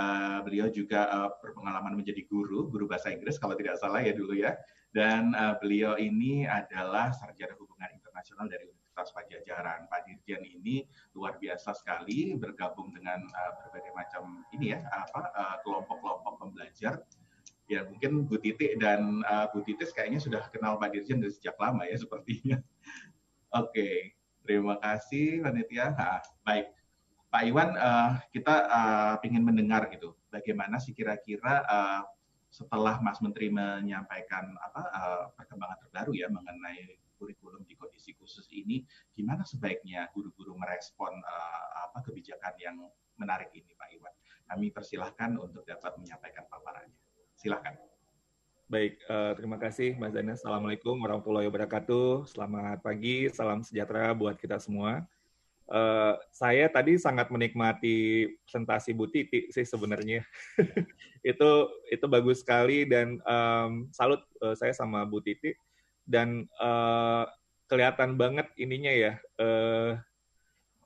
Uh, beliau juga uh, berpengalaman menjadi guru, guru bahasa Inggris kalau tidak salah ya dulu ya. Dan uh, beliau ini adalah sarjana hubungan internasional dari Universitas Pajajaran. Pak Dirjen ini luar biasa sekali bergabung dengan uh, berbagai macam ini ya apa kelompok-kelompok uh, pembelajar ya mungkin Bu Titi dan uh, Bu Titis kayaknya sudah kenal Pak Dirjen dari sejak lama ya sepertinya. Oke, okay. terima kasih panitia. Nah, baik, Pak Iwan, uh, kita uh, ingin mendengar gitu, bagaimana sih kira-kira uh, setelah Mas Menteri menyampaikan apa uh, perkembangan terbaru ya mengenai kurikulum di kondisi khusus ini, gimana sebaiknya guru-guru merespon uh, apa kebijakan yang menarik ini, Pak Iwan? Kami persilahkan untuk dapat menyampaikan paparannya. Silahkan. Baik, uh, terima kasih Mas Danas. Assalamualaikum warahmatullahi wabarakatuh. Selamat pagi, salam sejahtera buat kita semua. Uh, saya tadi sangat menikmati presentasi Bu Titi sih sebenarnya. itu itu bagus sekali dan um, salut uh, saya sama Bu Titi dan uh, kelihatan banget ininya ya uh,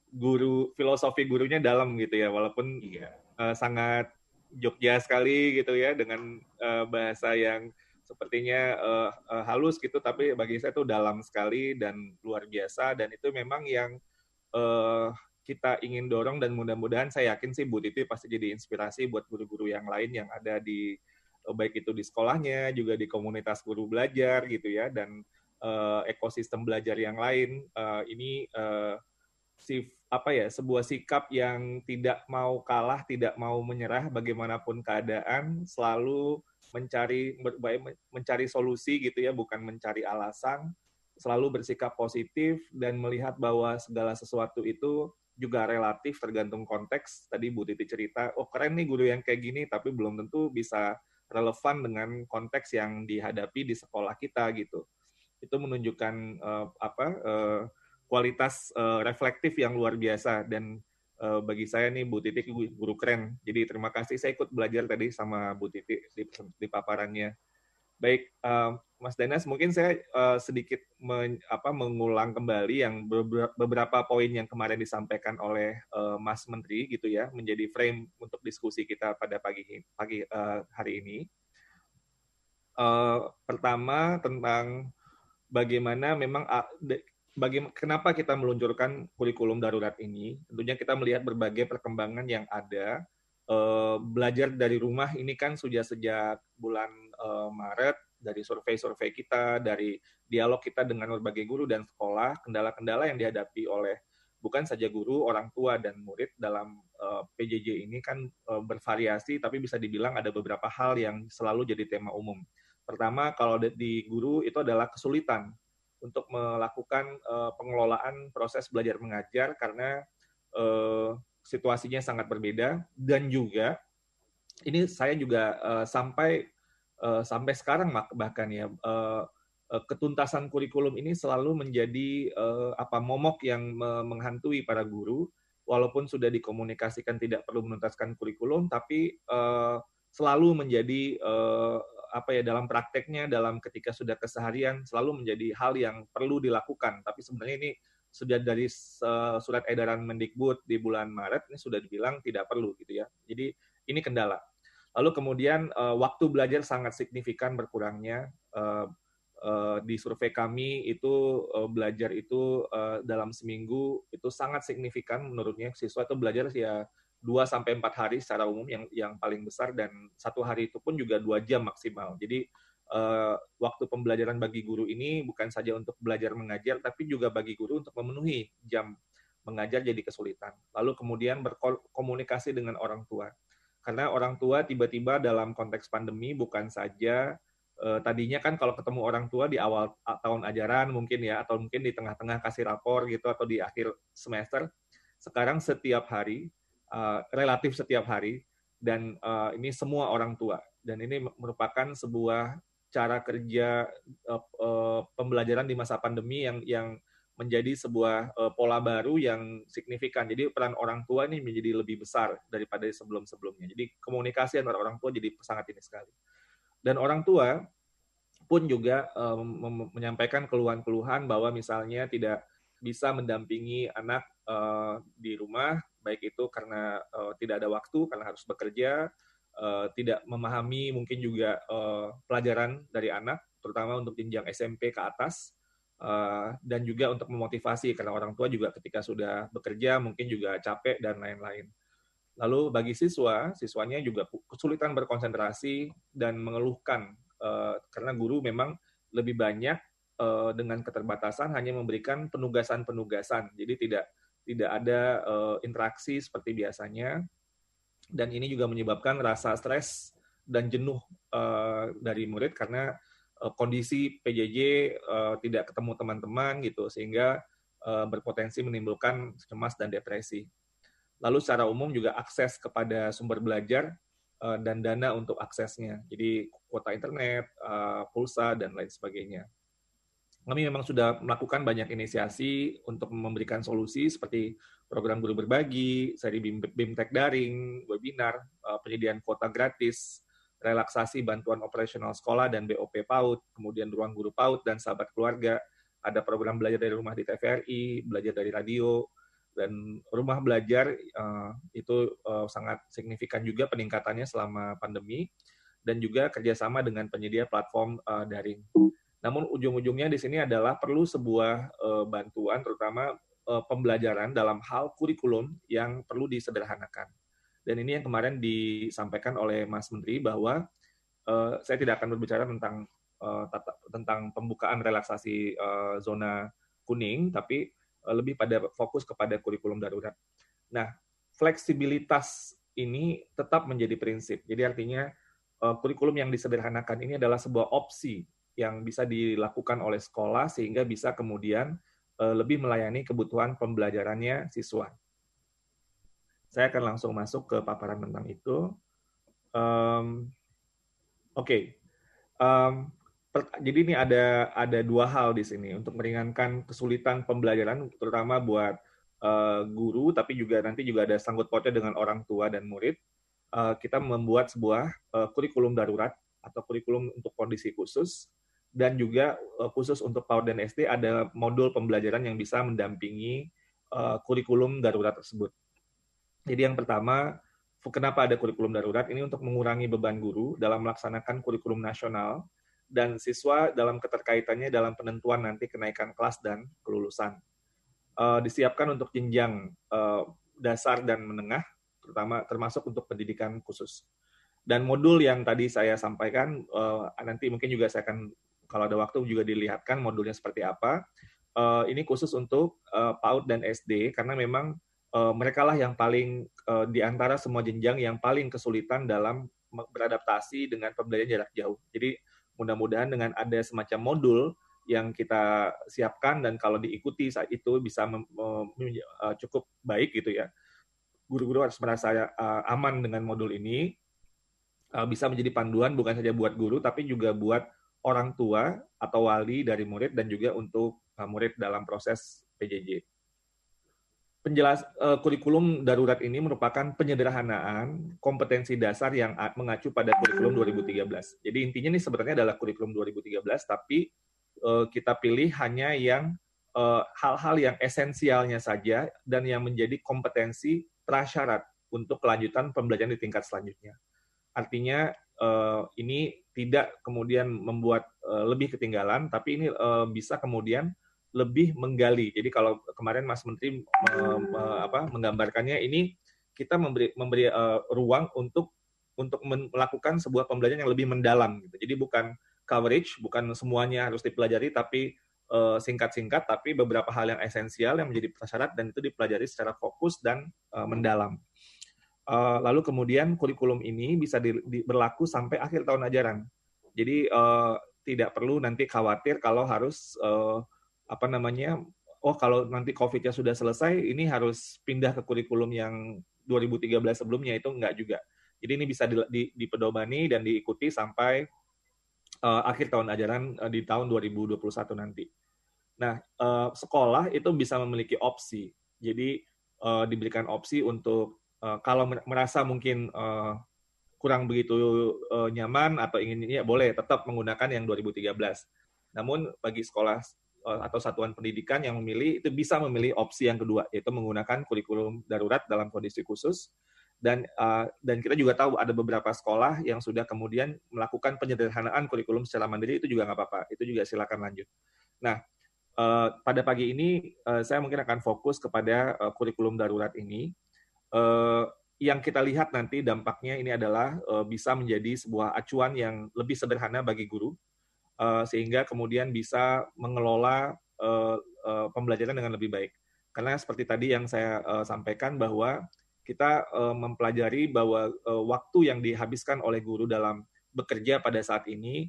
guru filosofi gurunya dalam gitu ya walaupun iya. uh, sangat Jogja sekali gitu ya dengan uh, bahasa yang sepertinya uh, uh, halus gitu, tapi bagi saya itu dalam sekali dan luar biasa dan itu memang yang uh, kita ingin dorong dan mudah-mudahan saya yakin sih Bu Titi pasti jadi inspirasi buat guru-guru yang lain yang ada di baik itu di sekolahnya juga di komunitas guru belajar gitu ya dan uh, ekosistem belajar yang lain uh, ini uh, si apa ya sebuah sikap yang tidak mau kalah tidak mau menyerah bagaimanapun keadaan selalu mencari mencari solusi gitu ya, bukan mencari alasan, selalu bersikap positif dan melihat bahwa segala sesuatu itu juga relatif tergantung konteks. Tadi Bu Titi cerita, oh keren nih guru yang kayak gini, tapi belum tentu bisa relevan dengan konteks yang dihadapi di sekolah kita gitu. Itu menunjukkan uh, apa uh, kualitas uh, reflektif yang luar biasa dan uh, bagi saya nih Bu Titi guru keren. Jadi terima kasih saya ikut belajar tadi sama Bu Titi di, di paparannya. Baik, uh, Mas Danas, mungkin saya uh, sedikit men, apa, mengulang kembali yang beberapa poin yang kemarin disampaikan oleh uh, Mas Menteri gitu ya, menjadi frame untuk diskusi kita pada pagi pagi uh, hari ini. Uh, pertama tentang bagaimana memang bagaimana kenapa kita meluncurkan kurikulum darurat ini? Tentunya kita melihat berbagai perkembangan yang ada. Uh, belajar dari rumah ini kan sudah sejak bulan uh, Maret dari survei-survei kita, dari dialog kita dengan berbagai guru dan sekolah, kendala-kendala yang dihadapi oleh bukan saja guru, orang tua dan murid dalam eh, PJJ ini kan bervariasi, tapi bisa dibilang ada beberapa hal yang selalu jadi tema umum. Pertama, kalau di guru itu adalah kesulitan untuk melakukan uh, pengelolaan proses belajar mengajar karena uh, situasinya sangat berbeda. Dan juga ini saya juga uh, sampai uh, sampai sekarang bahkan ya uh, ketuntasan kurikulum ini selalu menjadi uh, apa momok yang menghantui para guru. Walaupun sudah dikomunikasikan tidak perlu menuntaskan kurikulum tapi uh, selalu menjadi uh, apa ya dalam prakteknya dalam ketika sudah keseharian selalu menjadi hal yang perlu dilakukan. Tapi sebenarnya ini sudah dari surat edaran Mendikbud di bulan Maret ini sudah dibilang tidak perlu gitu ya. Jadi ini kendala. Lalu kemudian uh, waktu belajar sangat signifikan berkurangnya. Uh, uh, di survei kami itu belajar itu dalam seminggu itu sangat signifikan menurutnya. Siswa itu belajar ya 2 sampai 4 hari secara umum yang yang paling besar dan satu hari itu pun juga dua jam maksimal. Jadi uh, waktu pembelajaran bagi guru ini bukan saja untuk belajar mengajar tapi juga bagi guru untuk memenuhi jam mengajar jadi kesulitan. Lalu kemudian berkomunikasi dengan orang tua. Karena orang tua tiba-tiba dalam konteks pandemi bukan saja uh, tadinya kan kalau ketemu orang tua di awal tahun ajaran mungkin ya atau mungkin di tengah-tengah kasih rapor gitu atau di akhir semester. Sekarang setiap hari uh, relatif setiap hari dan uh, ini semua orang tua dan ini merupakan sebuah cara kerja uh, uh, pembelajaran di masa pandemi yang yang menjadi sebuah uh, pola baru yang signifikan. Jadi peran orang tua ini menjadi lebih besar daripada sebelum-sebelumnya. Jadi komunikasi antara orang tua jadi sangat ini sekali. Dan orang tua pun juga um, menyampaikan keluhan-keluhan bahwa misalnya tidak bisa mendampingi anak uh, di rumah baik itu karena uh, tidak ada waktu karena harus bekerja, uh, tidak memahami mungkin juga uh, pelajaran dari anak, terutama untuk jenjang SMP ke atas, uh, dan juga untuk memotivasi karena orang tua juga ketika sudah bekerja mungkin juga capek dan lain-lain. Lalu bagi siswa, siswanya juga kesulitan berkonsentrasi dan mengeluhkan uh, karena guru memang lebih banyak uh, dengan keterbatasan hanya memberikan penugasan-penugasan, jadi tidak tidak ada uh, interaksi seperti biasanya dan ini juga menyebabkan rasa stres dan jenuh uh, dari murid karena uh, kondisi PJJ uh, tidak ketemu teman-teman gitu sehingga uh, berpotensi menimbulkan cemas dan depresi. Lalu secara umum juga akses kepada sumber belajar dan dana untuk aksesnya. Jadi kuota internet, pulsa dan lain sebagainya kami memang sudah melakukan banyak inisiasi untuk memberikan solusi seperti program guru berbagi, seri BIMTEK daring, webinar, eh, penyediaan kuota gratis, relaksasi bantuan operasional sekolah dan BOP PAUD, kemudian ruang guru PAUD dan sahabat keluarga, ada program belajar dari rumah di TVRI, belajar dari radio, dan rumah belajar uh, itu uh, sangat signifikan juga peningkatannya selama pandemi dan juga kerjasama dengan penyedia platform daring. Namun ujung-ujungnya di sini adalah perlu sebuah uh, bantuan, terutama uh, pembelajaran dalam hal kurikulum yang perlu disederhanakan. Dan ini yang kemarin disampaikan oleh Mas Menteri bahwa uh, saya tidak akan berbicara tentang uh, tata, tentang pembukaan relaksasi uh, zona kuning, tapi uh, lebih pada fokus kepada kurikulum darurat. Nah, fleksibilitas ini tetap menjadi prinsip. Jadi artinya uh, kurikulum yang disederhanakan ini adalah sebuah opsi yang bisa dilakukan oleh sekolah sehingga bisa kemudian uh, lebih melayani kebutuhan pembelajarannya siswa. Saya akan langsung masuk ke paparan tentang itu. Um, Oke, okay. um, jadi ini ada ada dua hal di sini untuk meringankan kesulitan pembelajaran, terutama buat uh, guru, tapi juga nanti juga ada sanggut pautnya dengan orang tua dan murid uh, kita membuat sebuah uh, kurikulum darurat atau kurikulum untuk kondisi khusus dan juga uh, khusus untuk PAUD dan SD ada modul pembelajaran yang bisa mendampingi uh, kurikulum darurat tersebut. Jadi yang pertama, kenapa ada kurikulum darurat? Ini untuk mengurangi beban guru dalam melaksanakan kurikulum nasional dan siswa dalam keterkaitannya dalam penentuan nanti kenaikan kelas dan kelulusan. Uh, disiapkan untuk jenjang uh, dasar dan menengah terutama termasuk untuk pendidikan khusus. Dan modul yang tadi saya sampaikan nanti mungkin juga saya akan kalau ada waktu juga dilihatkan modulnya seperti apa. Uh, ini khusus untuk uh, PAUD dan SD karena memang uh, mereka lah yang paling uh, di antara semua jenjang yang paling kesulitan dalam beradaptasi dengan pembelajaran jarak jauh. Jadi mudah-mudahan dengan ada semacam modul yang kita siapkan dan kalau diikuti saat itu bisa cukup baik gitu ya guru-guru harus merasa uh, aman dengan modul ini uh, bisa menjadi panduan bukan saja buat guru tapi juga buat orang tua atau wali dari murid dan juga untuk uh, murid dalam proses PJJ. Penjelas uh, kurikulum darurat ini merupakan penyederhanaan kompetensi dasar yang mengacu pada kurikulum 2013. Jadi intinya ini sebenarnya adalah kurikulum 2013 tapi uh, kita pilih hanya yang hal-hal uh, yang esensialnya saja dan yang menjadi kompetensi prasyarat untuk kelanjutan pembelajaran di tingkat selanjutnya. Artinya ini tidak kemudian membuat uh, lebih ketinggalan, tapi ini uh, bisa kemudian lebih menggali. Jadi kalau kemarin Mas Menteri menggambarkannya ini kita memberi memberi uh, ruang untuk untuk melakukan sebuah pembelajaran yang lebih mendalam. Gitu. Jadi bukan coverage, bukan semuanya harus dipelajari, tapi Eh, singkat-singkat tapi beberapa hal yang esensial yang menjadi prasyarat dan itu dipelajari secara fokus dan mendalam. Uh, lalu kemudian kurikulum ini bisa di, di, berlaku sampai akhir tahun ajaran. Jadi uh, tidak perlu nanti khawatir kalau harus uh, apa namanya oh kalau nanti COVID-nya sudah selesai ini harus pindah ke kurikulum yang 2013 sebelumnya itu enggak juga. Jadi ini bisa di, di, dipedomani dan diikuti sampai uh, akhir tahun ajaran uh, di tahun 2021 nanti. Nah, uh, sekolah itu bisa memiliki opsi. Jadi diberikan opsi untuk uh, kalau merasa mungkin uh, kurang begitu uh, nyaman atau ingin ya boleh tetap menggunakan yang 2013. Namun bagi sekolah uh, atau satuan pendidikan yang memilih itu bisa memilih opsi yang kedua yaitu menggunakan kurikulum darurat dalam kondisi khusus. Dan uh, dan kita juga tahu ada beberapa sekolah yang sudah kemudian melakukan penyederhanaan kurikulum secara mandiri itu juga nggak apa-apa. Itu juga silakan lanjut. Nah pada pagi ini saya mungkin akan fokus kepada kurikulum darurat ini yang kita lihat nanti dampaknya ini adalah uh, bisa menjadi sebuah acuan yang lebih sederhana bagi guru uh, sehingga kemudian bisa mengelola pembelajaran dengan lebih baik. Karena seperti tadi yang saya sampaikan bahwa kita mempelajari bahwa waktu yang dihabiskan oleh guru dalam bekerja pada saat ini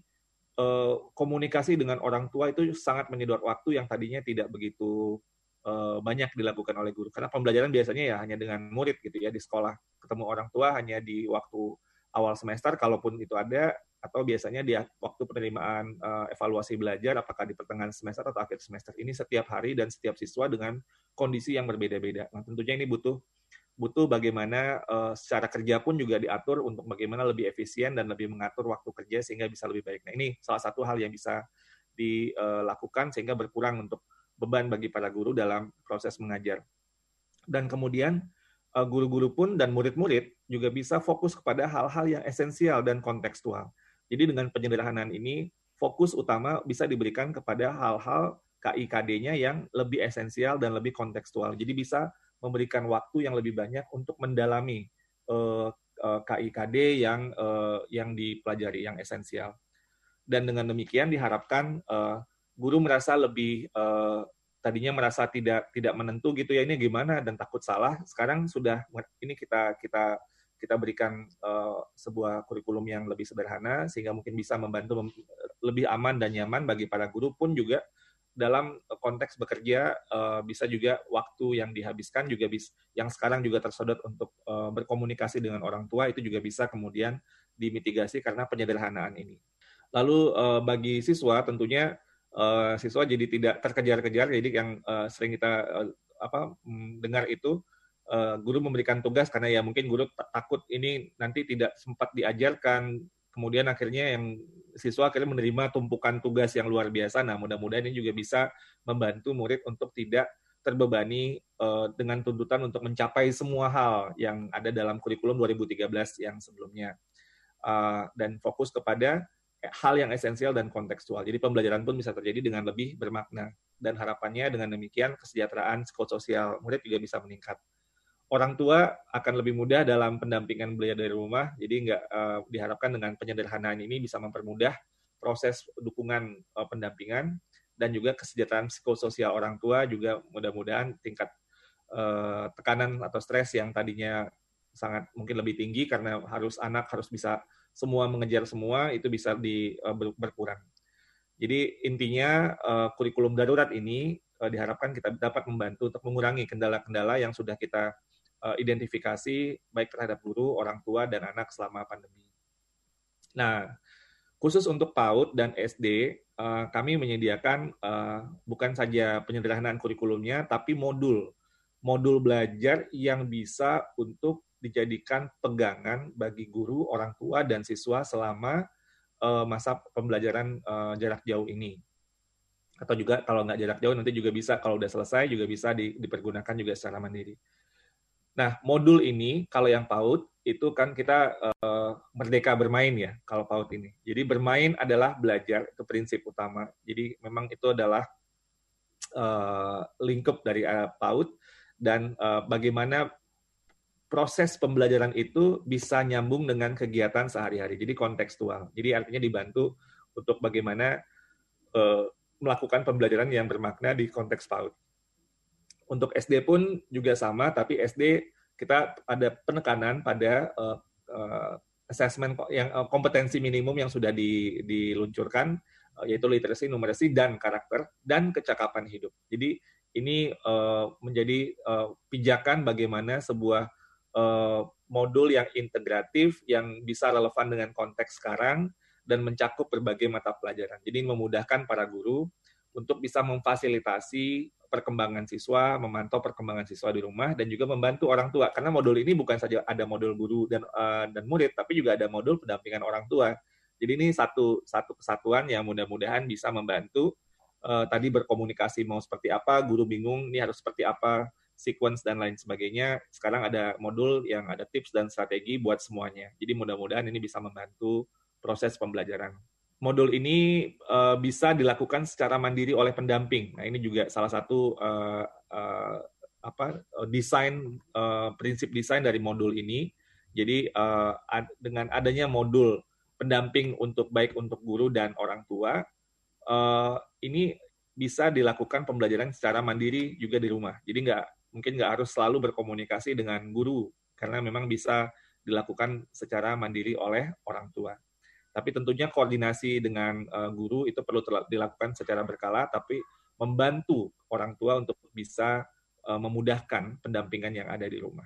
komunikasi dengan orang tua itu sangat menyedot waktu yang tadinya tidak begitu uh, banyak dilakukan oleh guru karena pembelajaran biasanya ya hanya dengan murid gitu ya di sekolah ketemu orang tua hanya di waktu awal semester kalaupun itu ada atau biasanya di waktu penerimaan uh, evaluasi belajar apakah di pertengahan semester atau akhir semester ini setiap hari dan setiap siswa dengan kondisi yang berbeda-beda. Nah, tentunya ini butuh butuh bagaimana uh, secara kerja pun juga diatur untuk bagaimana lebih efisien dan lebih mengatur waktu kerja sehingga bisa lebih baik. Nah ini salah satu hal yang bisa dilakukan sehingga berkurang untuk beban bagi para guru dalam proses mengajar. Dan kemudian uh, guru-guru pun dan murid-murid juga bisa fokus kepada hal-hal yang esensial dan kontekstual. Jadi dengan penyederhanaan ini, fokus utama bisa diberikan kepada hal-hal KIKD-nya yang lebih esensial dan lebih kontekstual. Jadi bisa memberikan waktu yang lebih banyak untuk mendalami uh, uh, KIKD yang yang dipelajari, yang esensial. Dan dengan demikian diharapkan guru merasa lebih uh, tadinya merasa tidak tidak menentu gitu ya ini gimana dan takut salah sekarang sudah ini kita kita kita berikan uh, sebuah kurikulum yang lebih sederhana sehingga mungkin bisa membantu mem lebih aman dan nyaman bagi para guru pun juga dalam konteks bekerja uh, bisa juga waktu yang dihabiskan juga bisa yang sekarang juga tersodot untuk uh, berkomunikasi dengan orang tua itu juga bisa kemudian dimitigasi karena penyederhanaan ini. Lalu uh, bagi siswa tentunya uh, siswa jadi tidak terkejar-kejar. Jadi yang uh, sering kita uh, apa mm, dengar itu uh, guru memberikan tugas karena ya mungkin guru takut ini nanti tidak sempat diajarkan. Kemudian akhirnya yang siswa akhirnya menerima tumpukan tugas yang luar biasa. Nah, mudah-mudahan ini juga bisa membantu murid untuk tidak terbebani uh, dengan tuntutan untuk mencapai semua hal yang ada dalam kurikulum 2013 yang sebelumnya. Uh, dan fokus kepada hal yang esensial dan kontekstual. Jadi pembelajaran pun bisa terjadi dengan lebih bermakna. Dan harapannya dengan demikian kesejahteraan psikososial murid juga bisa meningkat. Orang tua akan lebih mudah dalam pendampingan belajar dari rumah, jadi nggak uh, diharapkan dengan penyederhanaan ini bisa mempermudah proses dukungan uh, pendampingan dan juga kesejahteraan psikososial orang tua juga mudah-mudahan tingkat uh, tekanan atau stres yang tadinya sangat mungkin lebih tinggi karena harus anak harus bisa semua mengejar semua itu bisa di uh, berkurang. Jadi intinya uh, kurikulum darurat ini uh, diharapkan kita dapat membantu untuk mengurangi kendala-kendala yang sudah kita identifikasi baik terhadap guru, orang tua dan anak selama pandemi. Nah, khusus untuk PAUD dan SD, kami menyediakan bukan saja penyederhanaan kurikulumnya, tapi modul modul belajar yang bisa untuk dijadikan pegangan bagi guru, orang tua, dan siswa selama uh, masa pembelajaran uh, jarak jauh ini. Atau juga kalau nggak jarak jauh nanti juga bisa kalau udah selesai juga bisa di, dipergunakan juga secara mandiri. Nah, modul ini kalau yang PAUD itu kan kita uh, merdeka bermain ya kalau PAUD ini. Jadi bermain adalah belajar itu prinsip utama. Jadi memang itu adalah uh, lingkup dari uh, PAUD dan uh, bagaimana proses pembelajaran itu bisa nyambung dengan kegiatan sehari-hari. Jadi kontekstual. Jadi artinya dibantu untuk bagaimana uh, melakukan pembelajaran yang bermakna di konteks PAUD. Untuk SD pun juga sama, tapi SD kita ada penekanan pada uh, uh, assessment yang uh, kompetensi minimum yang sudah di, diluncurkan, uh, yaitu literasi, numerasi, dan karakter, dan kecakapan hidup. Jadi ini uh, menjadi uh, pijakan bagaimana sebuah uh, modul yang integratif yang bisa relevan dengan konteks sekarang dan mencakup berbagai mata pelajaran. Jadi memudahkan para guru untuk bisa memfasilitasi perkembangan siswa, memantau perkembangan siswa di rumah dan juga membantu orang tua. Karena modul ini bukan saja ada modul guru dan uh, dan murid, tapi juga ada modul pendampingan orang tua. Jadi ini satu satu kesatuan yang mudah-mudahan bisa membantu uh, tadi berkomunikasi mau seperti apa, guru bingung ini harus seperti apa, sequence dan lain sebagainya. Sekarang ada modul yang ada tips dan strategi buat semuanya. Jadi mudah-mudahan ini bisa membantu proses pembelajaran. Modul ini uh, bisa dilakukan secara mandiri oleh pendamping. Nah, ini juga salah satu uh, uh, apa desain uh, prinsip desain dari modul ini. Jadi uh, ad, dengan adanya modul pendamping untuk baik untuk guru dan orang tua, uh, ini bisa dilakukan pembelajaran secara mandiri juga di rumah. Jadi nggak mungkin nggak harus selalu berkomunikasi dengan guru karena memang bisa dilakukan secara mandiri oleh orang tua. Tapi tentunya koordinasi dengan uh, guru itu perlu dilakukan secara berkala, tapi membantu orang tua untuk bisa uh, memudahkan pendampingan yang ada di rumah.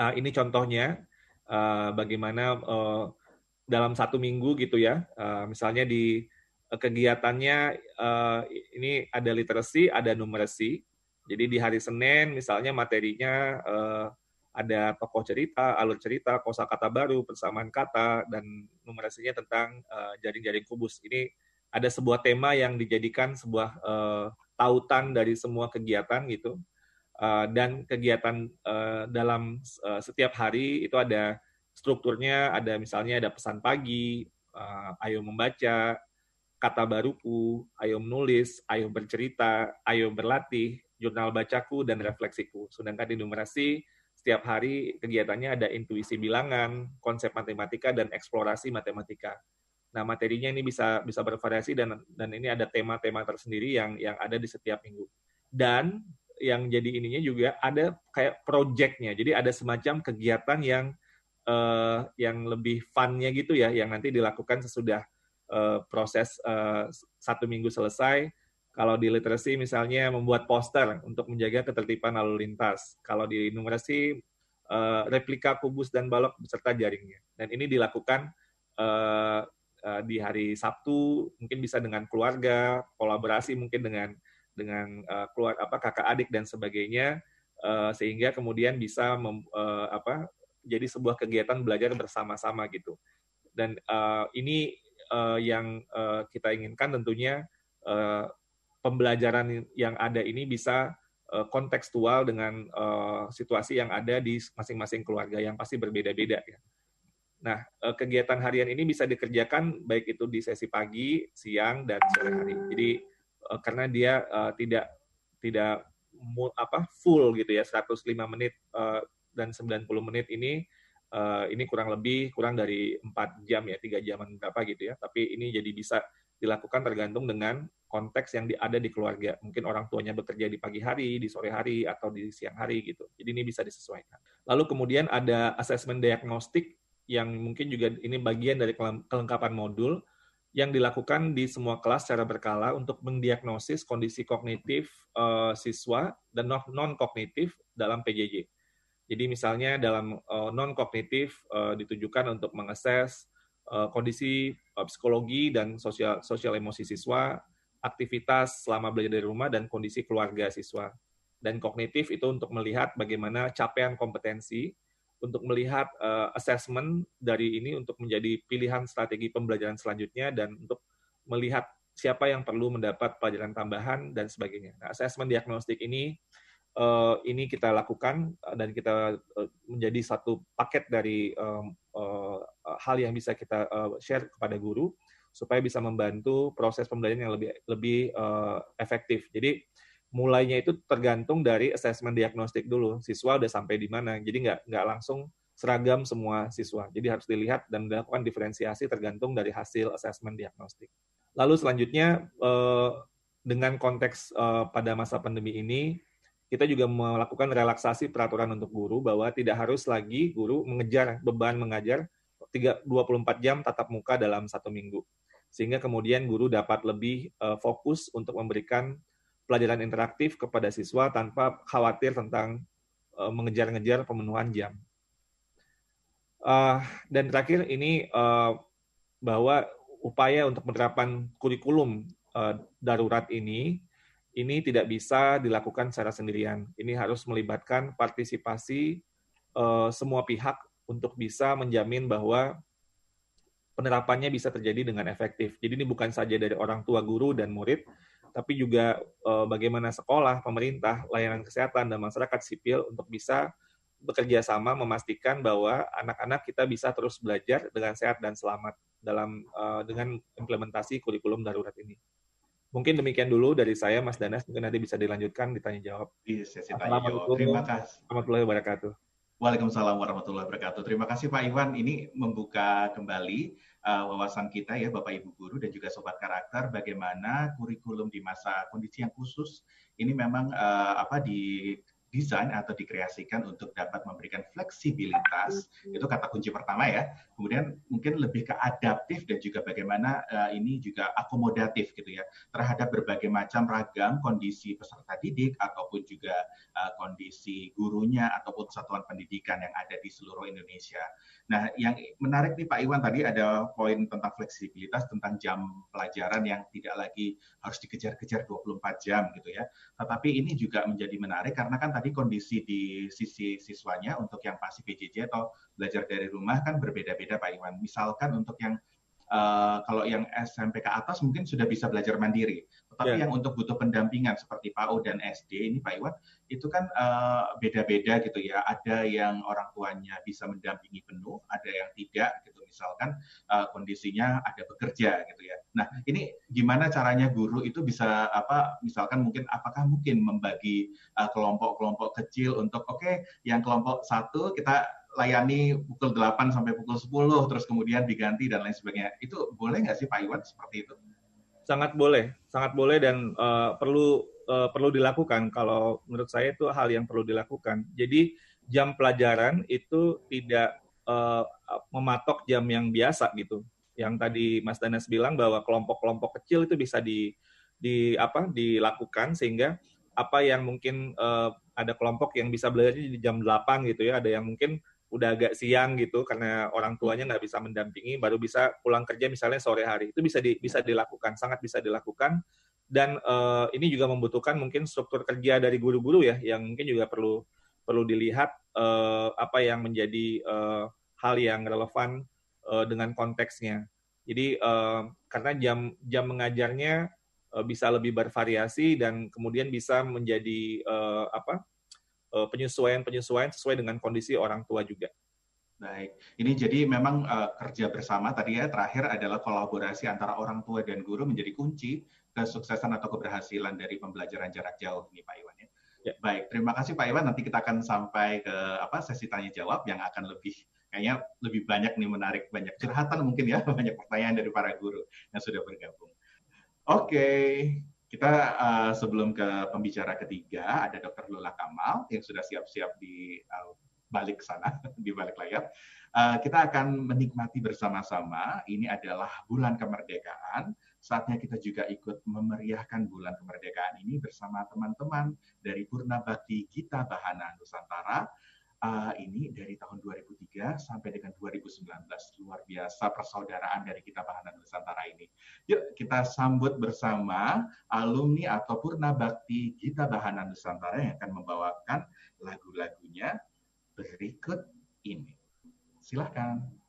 Uh, ini contohnya uh, bagaimana dalam satu minggu gitu ya, misalnya di kegiatannya ini ada literasi, ada numerasi, jadi di hari Senin misalnya materinya uh, ada tokoh cerita, alur cerita, kosakata baru, persamaan kata, dan numerasinya tentang uh, jaring-jaring kubus. Ini ada sebuah tema yang dijadikan sebuah uh, tautan dari semua kegiatan gitu. uh, dan kegiatan uh, dalam uh, setiap hari itu ada strukturnya, ada misalnya ada pesan pagi, uh, ayo membaca, kata baruku, ayo menulis, ayo bercerita, ayo berlatih, jurnal bacaku, dan refleksiku. Sedangkan di numerasi, setiap hari kegiatannya ada intuisi bilangan, konsep matematika, dan eksplorasi matematika. Nah, materinya ini bisa bisa bervariasi dan dan ini ada tema-tema tersendiri yang yang ada di setiap minggu. Dan yang jadi ininya juga ada kayak projectnya. Jadi ada semacam kegiatan yang uh, yang lebih funnya gitu ya, yang nanti dilakukan sesudah uh, proses uh, satu minggu selesai. Kalau di literasi misalnya membuat poster untuk menjaga ketertiban lalu lintas. Kalau di numerasi uh, replika kubus dan balok beserta jaringnya. Dan ini dilakukan uh, uh, di hari Sabtu mungkin bisa dengan keluarga, kolaborasi mungkin dengan dengan keluar apa kakak adik dan sebagainya sehingga kemudian bisa mem, apa jadi sebuah kegiatan belajar bersama-sama gitu. Dan ini yang kita inginkan tentunya pembelajaran yang ada ini bisa uh, kontekstual dengan uh, situasi yang ada di masing-masing keluarga yang pasti berbeda-beda ya. Nah, eh, kegiatan harian ini bisa dikerjakan baik itu di sesi pagi, siang, dan sore hari. Jadi eh, karena dia tidak tidak apa full gitu ya 105 menit dan 90 menit ini ini kurang lebih kurang dari 4 jam ya, tiga jaman berapa gitu ya. Tapi ini jadi bisa dilakukan tergantung dengan konteks yang ada di keluarga. Mungkin orang tuanya bekerja di pagi hari, di sore hari, atau di siang hari gitu. Jadi ini bisa disesuaikan. Lalu kemudian ada asesmen diagnostik yang mungkin juga ini bagian dari kelengkapan modul yang dilakukan di semua kelas secara berkala untuk mendiagnosis kondisi kognitif uh, siswa dan non kognitif dalam PJJ. Jadi misalnya dalam uh, non kognitif uh, ditujukan untuk mengakses kondisi uh, psikologi dan sosial sosial emosi siswa, aktivitas selama belajar dari rumah dan kondisi keluarga siswa. Dan kognitif itu untuk melihat bagaimana capaian kompetensi untuk melihat uh, assessment dari ini untuk menjadi pilihan strategi pembelajaran selanjutnya dan untuk melihat siapa yang perlu mendapat pelajaran tambahan dan sebagainya. Nah, assessment diagnostik ini uh, ini kita lakukan dan kita uh, menjadi satu paket dari um, uh, hal yang bisa kita uh, share kepada guru supaya bisa membantu proses pembelajaran yang lebih lebih uh, efektif. Jadi mulainya itu tergantung dari asesmen diagnostik dulu. Siswa udah sampai di mana. Jadi nggak nggak langsung seragam semua siswa. Jadi harus dilihat dan dilakukan diferensiasi tergantung dari hasil asesmen diagnostik. Lalu selanjutnya eh, dengan konteks eh, pada masa pandemi ini kita juga melakukan relaksasi peraturan untuk guru bahwa tidak harus lagi guru mengejar beban mengajar 24 jam tatap muka dalam satu minggu. Sehingga kemudian guru dapat lebih eh, fokus untuk memberikan pelajaran interaktif kepada siswa tanpa khawatir tentang uh, mengejar-ngejar pemenuhan jam. Uh, dan terakhir ini uh, bahwa upaya untuk penerapan kurikulum darurat ini ini tidak bisa dilakukan secara sendirian. Ini harus melibatkan partisipasi uh, semua pihak untuk bisa menjamin bahwa penerapannya bisa terjadi dengan efektif. Jadi ini bukan saja dari orang tua guru dan murid, tapi juga uh, bagaimana sekolah, pemerintah, layanan kesehatan, dan masyarakat sipil untuk bisa bekerja sama memastikan bahwa anak-anak kita bisa terus belajar dengan sehat dan selamat dalam uh, dengan implementasi kurikulum darurat ini. Mungkin demikian dulu dari saya, Mas Danas. Mungkin nanti bisa dilanjutkan ditanya jawab. Iya, sesi tanya jawab. Terima kasih. Warahmatullahi wabarakatuh. Waalaikumsalam warahmatullahi wabarakatuh. Terima kasih Pak Iwan. Ini membuka kembali uh, wawasan kita ya Bapak Ibu guru dan juga sobat karakter bagaimana kurikulum di masa kondisi yang khusus ini memang uh, apa di desain atau dikreasikan untuk dapat memberikan fleksibilitas itu kata kunci pertama ya kemudian mungkin lebih ke adaptif dan juga bagaimana uh, ini juga akomodatif gitu ya terhadap berbagai macam ragam kondisi peserta didik ataupun juga uh, kondisi gurunya ataupun satuan pendidikan yang ada di seluruh Indonesia Nah, yang menarik nih Pak Iwan tadi ada poin tentang fleksibilitas tentang jam pelajaran yang tidak lagi harus dikejar-kejar 24 jam gitu ya. Tetapi ini juga menjadi menarik karena kan tadi kondisi di sisi siswanya untuk yang pasti PJJ atau belajar dari rumah kan berbeda-beda Pak Iwan. Misalkan untuk yang uh, kalau yang SMP ke atas mungkin sudah bisa belajar mandiri. Tetapi yeah. yang untuk butuh pendampingan seperti PAUD dan SD ini Pak Iwan, itu kan beda beda-beda gitu ya. Ada yang orang tuanya bisa mendampingi penuh, ada yang tidak gitu. Misalkan uh, kondisinya ada bekerja gitu ya. Nah ini gimana caranya guru itu bisa apa? Misalkan mungkin apakah mungkin membagi kelompok-kelompok uh, kecil untuk oke okay, yang kelompok satu kita layani pukul 8 sampai pukul 10 terus kemudian diganti dan lain sebagainya. Itu boleh nggak sih Pak Iwan seperti itu? sangat boleh, sangat boleh dan uh, perlu uh, perlu dilakukan. Kalau menurut saya itu hal yang perlu dilakukan. Jadi jam pelajaran itu tidak uh, mematok jam yang biasa gitu. Yang tadi Mas Danas bilang bahwa kelompok-kelompok kecil itu bisa di di apa dilakukan sehingga apa yang mungkin uh, ada kelompok yang bisa belajar di jam 8 gitu ya, ada yang mungkin udah agak siang gitu karena orang tuanya nggak bisa mendampingi baru bisa pulang kerja misalnya sore hari. Itu bisa di, bisa dilakukan sangat bisa dilakukan. Dan uh, ini juga membutuhkan mungkin struktur kerja dari guru-guru ya yang mungkin juga perlu perlu dilihat uh, apa yang menjadi uh, hal yang relevan uh, dengan konteksnya. Jadi uh, karena jam jam mengajarnya uh, bisa lebih bervariasi dan kemudian bisa menjadi uh, apa penyesuaian-penyesuaian sesuai dengan kondisi orang tua juga. Baik, ini jadi memang uh, kerja bersama tadi ya terakhir adalah kolaborasi antara orang tua dan guru menjadi kunci kesuksesan atau keberhasilan dari pembelajaran jarak jauh ini Pak Iwan ya. ya. Baik, terima kasih Pak Iwan. Nanti kita akan sampai ke apa sesi tanya jawab yang akan lebih kayaknya lebih banyak nih menarik banyak curhatan mungkin ya banyak pertanyaan dari para guru yang sudah bergabung. Oke, okay. Kita uh, sebelum ke pembicara ketiga ada Dr. Lula Kamal yang sudah siap-siap di uh, balik sana di balik layar. Uh, kita akan menikmati bersama-sama. Ini adalah bulan kemerdekaan. Saatnya kita juga ikut memeriahkan bulan kemerdekaan ini bersama teman-teman dari Purna Bakti Gita Bahana Nusantara uh, ini dari tahun 2003 sampai dengan 2019 luar biasa persaudaraan dari kita Bahanan Nusantara ini. Yuk kita sambut bersama alumni atau Purna Bakti Gita Bahanan Nusantara yang akan membawakan lagu-lagunya berikut ini. Silahkan.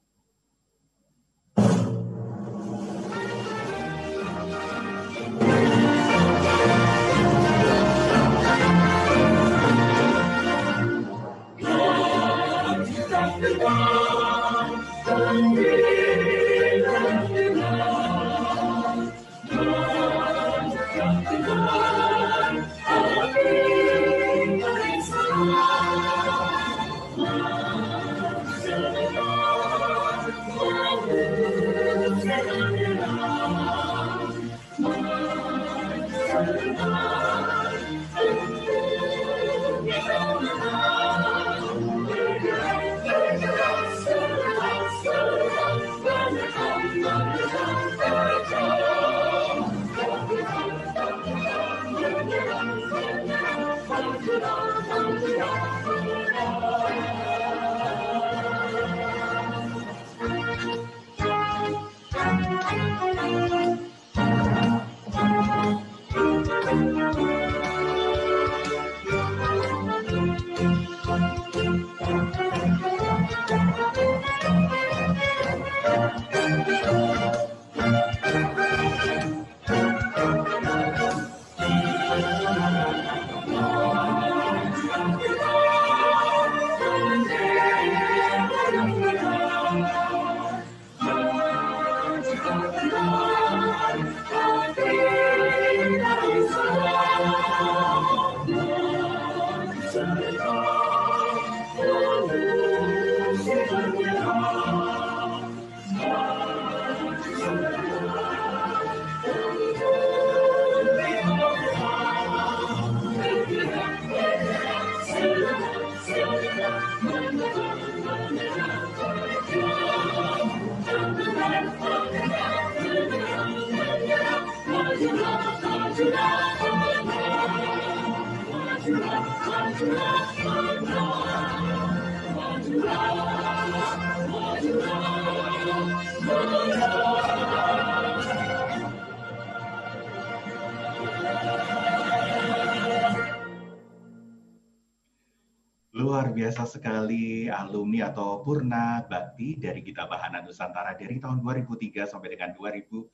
Luar biasa sekali alumni atau purna bakti dari Gita Bahana Nusantara dari tahun 2003 sampai dengan 2019.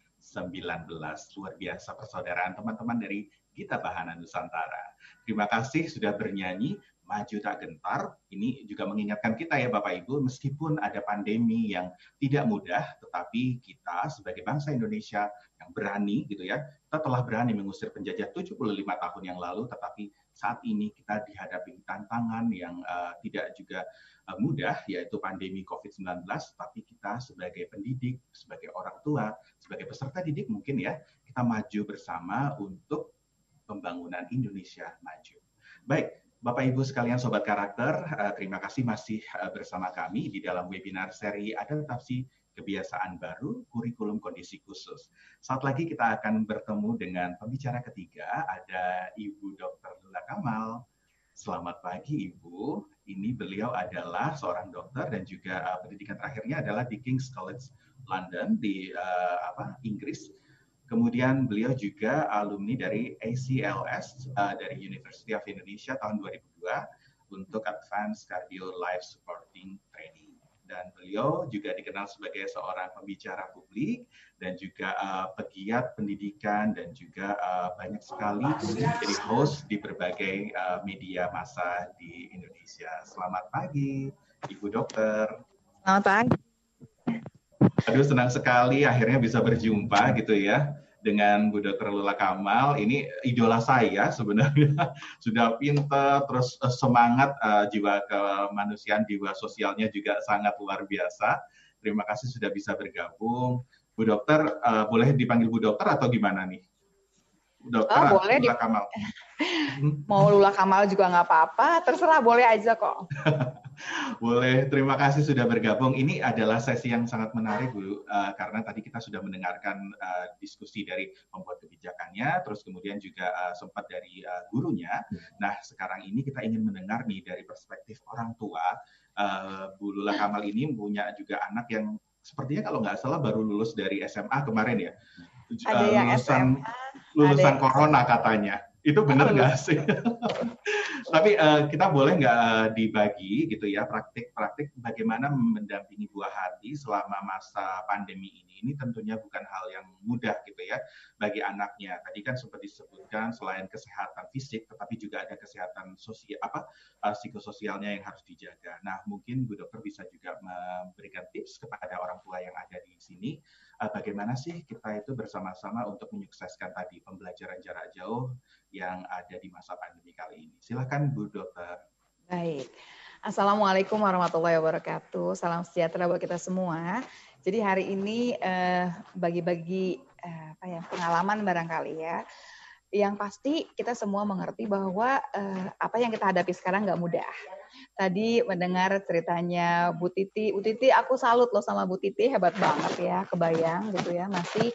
Luar biasa persaudaraan teman-teman dari Gita Bahana Nusantara. Terima kasih sudah bernyanyi maju tak gentar. Ini juga mengingatkan kita ya Bapak Ibu, meskipun ada pandemi yang tidak mudah, tetapi kita sebagai bangsa Indonesia yang berani gitu ya, kita telah berani mengusir penjajah 75 tahun yang lalu, tetapi saat ini kita dihadapi tantangan yang uh, tidak juga uh, mudah, yaitu pandemi COVID-19, tapi kita sebagai pendidik, sebagai orang tua, sebagai peserta didik mungkin ya, kita maju bersama untuk pembangunan Indonesia maju. Baik, Bapak Ibu sekalian Sobat Karakter, uh, terima kasih masih uh, bersama kami di dalam webinar seri Adaptasi kebiasaan baru, kurikulum kondisi khusus. Saat lagi kita akan bertemu dengan pembicara ketiga, ada Ibu Dr. Lula Kamal. Selamat pagi Ibu, ini beliau adalah seorang dokter dan juga uh, pendidikan terakhirnya adalah di King's College London di uh, apa Inggris. Kemudian beliau juga alumni dari ACLS uh, dari University of Indonesia tahun 2002 untuk Advanced Cardio Life Supporting Training dan beliau juga dikenal sebagai seorang pembicara publik dan juga uh, pegiat pendidikan dan juga uh, banyak sekali jadi host di berbagai uh, media massa di Indonesia. Selamat pagi, Ibu Dokter. Selamat pagi. Aduh senang sekali akhirnya bisa berjumpa gitu ya dengan Bu Dr. Lula Kamal. Ini idola saya sebenarnya. Sudah pinter, terus eh, semangat uh, jiwa kemanusiaan, jiwa sosialnya juga sangat luar biasa. Terima kasih sudah bisa bergabung. Bu Dokter, uh, boleh dipanggil Bu Dokter atau gimana nih? Dokter oh, boleh Lula Kamal. Mau Lula Kamal juga nggak apa-apa, terserah boleh aja kok. boleh, terima kasih sudah bergabung. Ini adalah sesi yang sangat menarik, Bu, uh, karena tadi kita sudah mendengarkan uh, diskusi dari pembuat kebijakannya, terus kemudian juga uh, sempat dari uh, gurunya. Nah, sekarang ini kita ingin mendengar nih dari perspektif orang tua. Uh, Bu Lula Kamal ini punya juga anak yang sepertinya kalau nggak salah baru lulus dari SMA kemarin ya. Ada uh, yang lulusan SMA, lulusan ada corona katanya. Itu benar nggak oh, sih? Tapi uh, kita boleh nggak uh, dibagi gitu ya praktik-praktik bagaimana mendampingi buah hati selama masa pandemi ini. Ini tentunya bukan hal yang mudah gitu ya bagi anaknya. Tadi kan sempat disebutkan selain kesehatan fisik, tetapi juga ada kesehatan sosial apa uh, psikososialnya yang harus dijaga. Nah mungkin Bu Dokter bisa juga memberikan tips kepada orang tua yang ada di sini uh, bagaimana sih kita itu bersama-sama untuk menyukseskan tadi pembelajaran jarak jauh yang ada di masa pandemi kali ini. Silahkan Bu Dokter. Baik. Assalamualaikum warahmatullahi wabarakatuh. Salam sejahtera buat kita semua. Jadi hari ini uh, bagi-bagi uh, apa ya pengalaman barangkali ya yang pasti kita semua mengerti bahwa uh, apa yang kita hadapi sekarang nggak mudah. Tadi mendengar ceritanya Bu Titi, Bu Titi aku salut loh sama Bu Titi hebat banget ya, kebayang gitu ya masih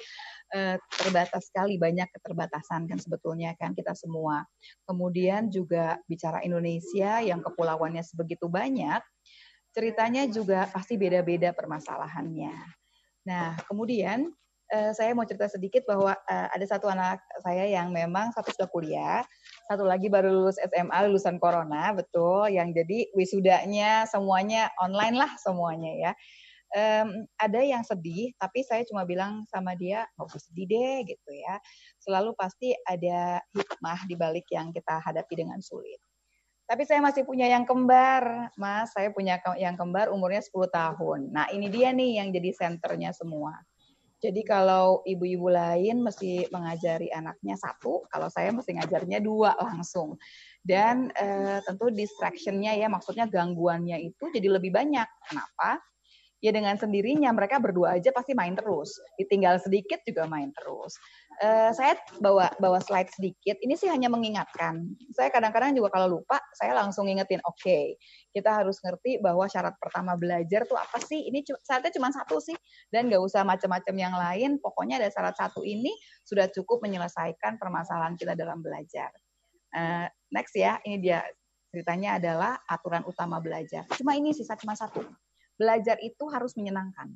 uh, terbatas sekali banyak keterbatasan kan sebetulnya kan kita semua. Kemudian juga bicara Indonesia yang kepulauannya sebegitu banyak, ceritanya juga pasti beda-beda permasalahannya. Nah, kemudian uh, saya mau cerita sedikit bahwa uh, ada satu anak saya yang memang satu sudah kuliah, satu lagi baru lulus SMA lulusan corona, betul. Yang jadi wisudanya semuanya online lah semuanya ya. Um, ada yang sedih, tapi saya cuma bilang sama dia nggak usah sedih deh gitu ya. Selalu pasti ada hikmah di balik yang kita hadapi dengan sulit. Tapi saya masih punya yang kembar, Mas. Saya punya yang kembar umurnya 10 tahun. Nah, ini dia nih yang jadi senternya semua. Jadi kalau ibu-ibu lain mesti mengajari anaknya satu, kalau saya mesti ngajarnya dua langsung. Dan eh, tentu distractionnya ya, maksudnya gangguannya itu jadi lebih banyak. Kenapa? ya dengan sendirinya mereka berdua aja pasti main terus. Ditinggal sedikit juga main terus. Uh, saya bawa bawa slide sedikit. Ini sih hanya mengingatkan. Saya kadang-kadang juga kalau lupa, saya langsung ingetin. Oke, okay, kita harus ngerti bahwa syarat pertama belajar tuh apa sih? Ini syaratnya cuma satu sih, dan nggak usah macam-macam yang lain. Pokoknya ada syarat satu ini sudah cukup menyelesaikan permasalahan kita dalam belajar. Uh, next ya, ini dia ceritanya adalah aturan utama belajar. Cuma ini sisa cuma satu Belajar itu harus menyenangkan.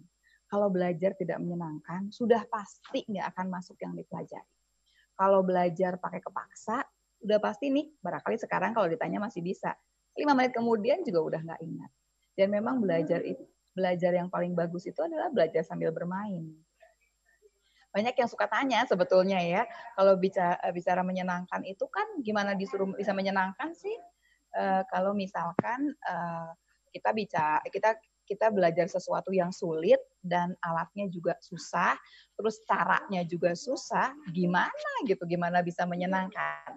Kalau belajar tidak menyenangkan, sudah pasti nggak akan masuk yang dipelajari. Kalau belajar pakai kepaksa, udah pasti nih, barangkali sekarang kalau ditanya masih bisa. lima menit kemudian juga udah nggak ingat. Dan memang belajar itu belajar yang paling bagus itu adalah belajar sambil bermain. Banyak yang suka tanya sebetulnya ya, kalau bicara bicara menyenangkan itu kan gimana disuruh bisa menyenangkan sih? Uh, kalau misalkan uh, kita bicara kita kita belajar sesuatu yang sulit dan alatnya juga susah, terus caranya juga susah, gimana gitu, gimana bisa menyenangkan.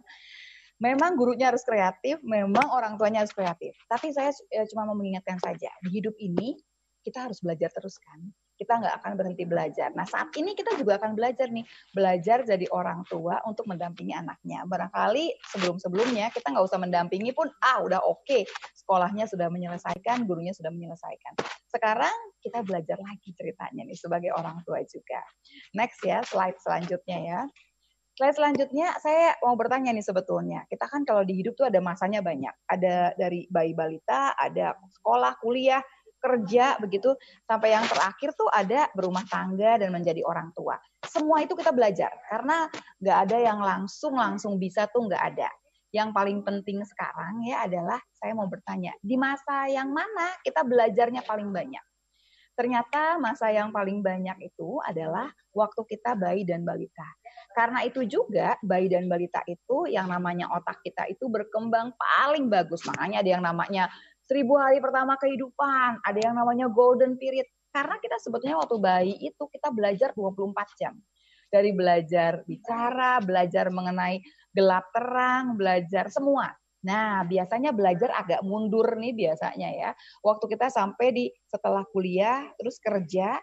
Memang gurunya harus kreatif, memang orang tuanya harus kreatif. Tapi saya ya, cuma mau mengingatkan saja, di hidup ini kita harus belajar terus kan kita nggak akan berhenti belajar. Nah saat ini kita juga akan belajar nih, belajar jadi orang tua untuk mendampingi anaknya. Barangkali sebelum-sebelumnya kita nggak usah mendampingi pun, ah udah oke, okay. sekolahnya sudah menyelesaikan, gurunya sudah menyelesaikan. Sekarang kita belajar lagi ceritanya nih sebagai orang tua juga. Next ya, slide selanjutnya ya. Slide selanjutnya saya mau bertanya nih sebetulnya. Kita kan kalau di hidup tuh ada masanya banyak. Ada dari bayi balita, ada sekolah, kuliah, kerja begitu sampai yang terakhir tuh ada berumah tangga dan menjadi orang tua. Semua itu kita belajar karena nggak ada yang langsung langsung bisa tuh nggak ada. Yang paling penting sekarang ya adalah saya mau bertanya di masa yang mana kita belajarnya paling banyak. Ternyata masa yang paling banyak itu adalah waktu kita bayi dan balita. Karena itu juga bayi dan balita itu yang namanya otak kita itu berkembang paling bagus. Makanya ada yang namanya seribu hari pertama kehidupan, ada yang namanya golden period. Karena kita sebetulnya waktu bayi itu kita belajar 24 jam. Dari belajar bicara, belajar mengenai gelap terang, belajar semua. Nah, biasanya belajar agak mundur nih biasanya ya. Waktu kita sampai di setelah kuliah, terus kerja,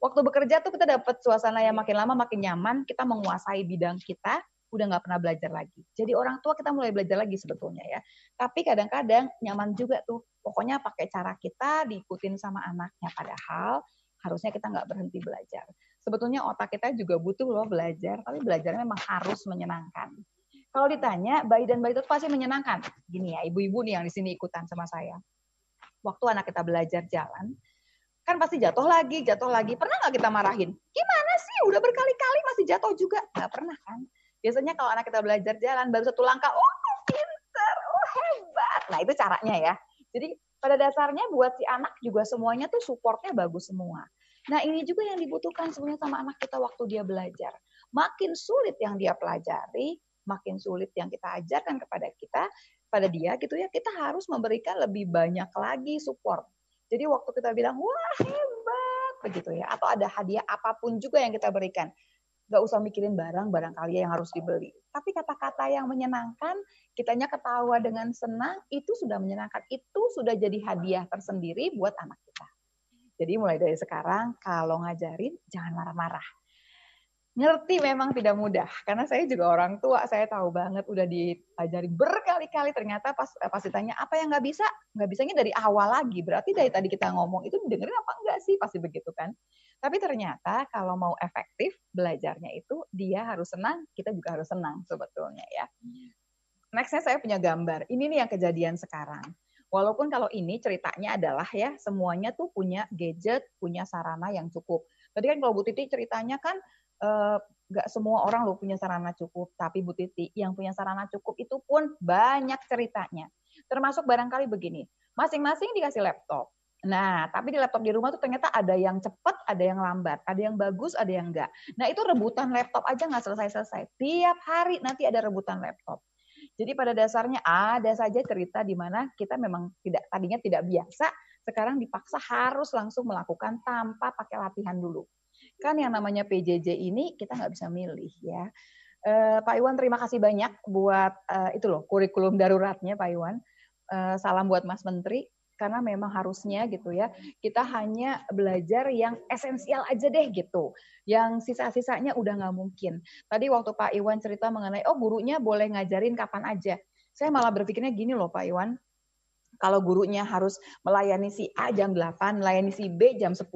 waktu bekerja tuh kita dapat suasana yang makin lama makin nyaman, kita menguasai bidang kita, udah nggak pernah belajar lagi. Jadi orang tua kita mulai belajar lagi sebetulnya ya. Tapi kadang-kadang nyaman juga tuh. Pokoknya pakai cara kita diikutin sama anaknya. Padahal harusnya kita nggak berhenti belajar. Sebetulnya otak kita juga butuh loh belajar, tapi belajarnya memang harus menyenangkan. Kalau ditanya, bayi dan bayi itu pasti menyenangkan. Gini ya, ibu-ibu nih yang di sini ikutan sama saya. Waktu anak kita belajar jalan, kan pasti jatuh lagi, jatuh lagi. Pernah nggak kita marahin? Gimana sih? Udah berkali-kali masih jatuh juga. Nggak pernah kan? Biasanya kalau anak kita belajar jalan baru satu langkah, oh pinter, oh hebat. Nah itu caranya ya. Jadi pada dasarnya buat si anak juga semuanya tuh supportnya bagus semua. Nah ini juga yang dibutuhkan sebenarnya sama anak kita waktu dia belajar. Makin sulit yang dia pelajari, makin sulit yang kita ajarkan kepada kita, pada dia gitu ya, kita harus memberikan lebih banyak lagi support. Jadi waktu kita bilang, wah hebat, begitu ya, atau ada hadiah apa pun juga yang kita berikan, Gak usah mikirin barang, barang kalian yang harus dibeli. Tapi kata-kata yang menyenangkan, kitanya ketawa dengan senang, itu sudah menyenangkan. Itu sudah jadi hadiah tersendiri buat anak kita. Jadi mulai dari sekarang, kalau ngajarin, jangan marah-marah ngerti memang tidak mudah karena saya juga orang tua saya tahu banget udah diajari berkali-kali. Ternyata pas pas ditanya apa yang nggak bisa? Nggak bisanya dari awal lagi berarti dari tadi kita ngomong itu dengerin apa enggak sih? Pasti begitu kan? Tapi ternyata kalau mau efektif belajarnya itu dia harus senang kita juga harus senang sebetulnya ya. Nextnya saya punya gambar. Ini nih yang kejadian sekarang. Walaupun kalau ini ceritanya adalah ya semuanya tuh punya gadget, punya sarana yang cukup. Tadi kan kalau Bu Titi ceritanya kan Eh, nggak uh, semua orang lo punya sarana cukup, tapi Bu Titi yang punya sarana cukup itu pun banyak ceritanya. Termasuk barangkali begini, masing-masing dikasih laptop. Nah, tapi di laptop di rumah tuh ternyata ada yang cepat, ada yang lambat, ada yang bagus, ada yang enggak. Nah, itu rebutan laptop aja nggak selesai-selesai. Tiap hari nanti ada rebutan laptop. Jadi pada dasarnya ada saja cerita di mana kita memang tidak tadinya tidak biasa, sekarang dipaksa harus langsung melakukan tanpa pakai latihan dulu. Kan yang namanya PJJ ini kita nggak bisa milih ya. Uh, Pak Iwan terima kasih banyak buat uh, itu loh kurikulum daruratnya Pak Iwan. Uh, salam buat Mas Menteri karena memang harusnya gitu ya kita hanya belajar yang esensial aja deh gitu yang sisa-sisanya udah nggak mungkin tadi waktu Pak Iwan cerita mengenai oh gurunya boleh ngajarin kapan aja saya malah berpikirnya gini loh Pak Iwan kalau gurunya harus melayani si A jam 8, melayani si B jam 10,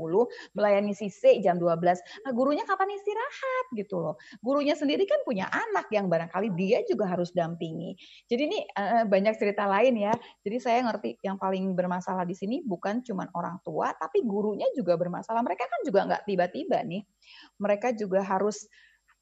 melayani si C jam 12. Nah, gurunya kapan istirahat gitu loh. Gurunya sendiri kan punya anak yang barangkali dia juga harus dampingi. Jadi ini uh, banyak cerita lain ya. Jadi saya ngerti yang paling bermasalah di sini bukan cuma orang tua, tapi gurunya juga bermasalah. Mereka kan juga nggak tiba-tiba nih. Mereka juga harus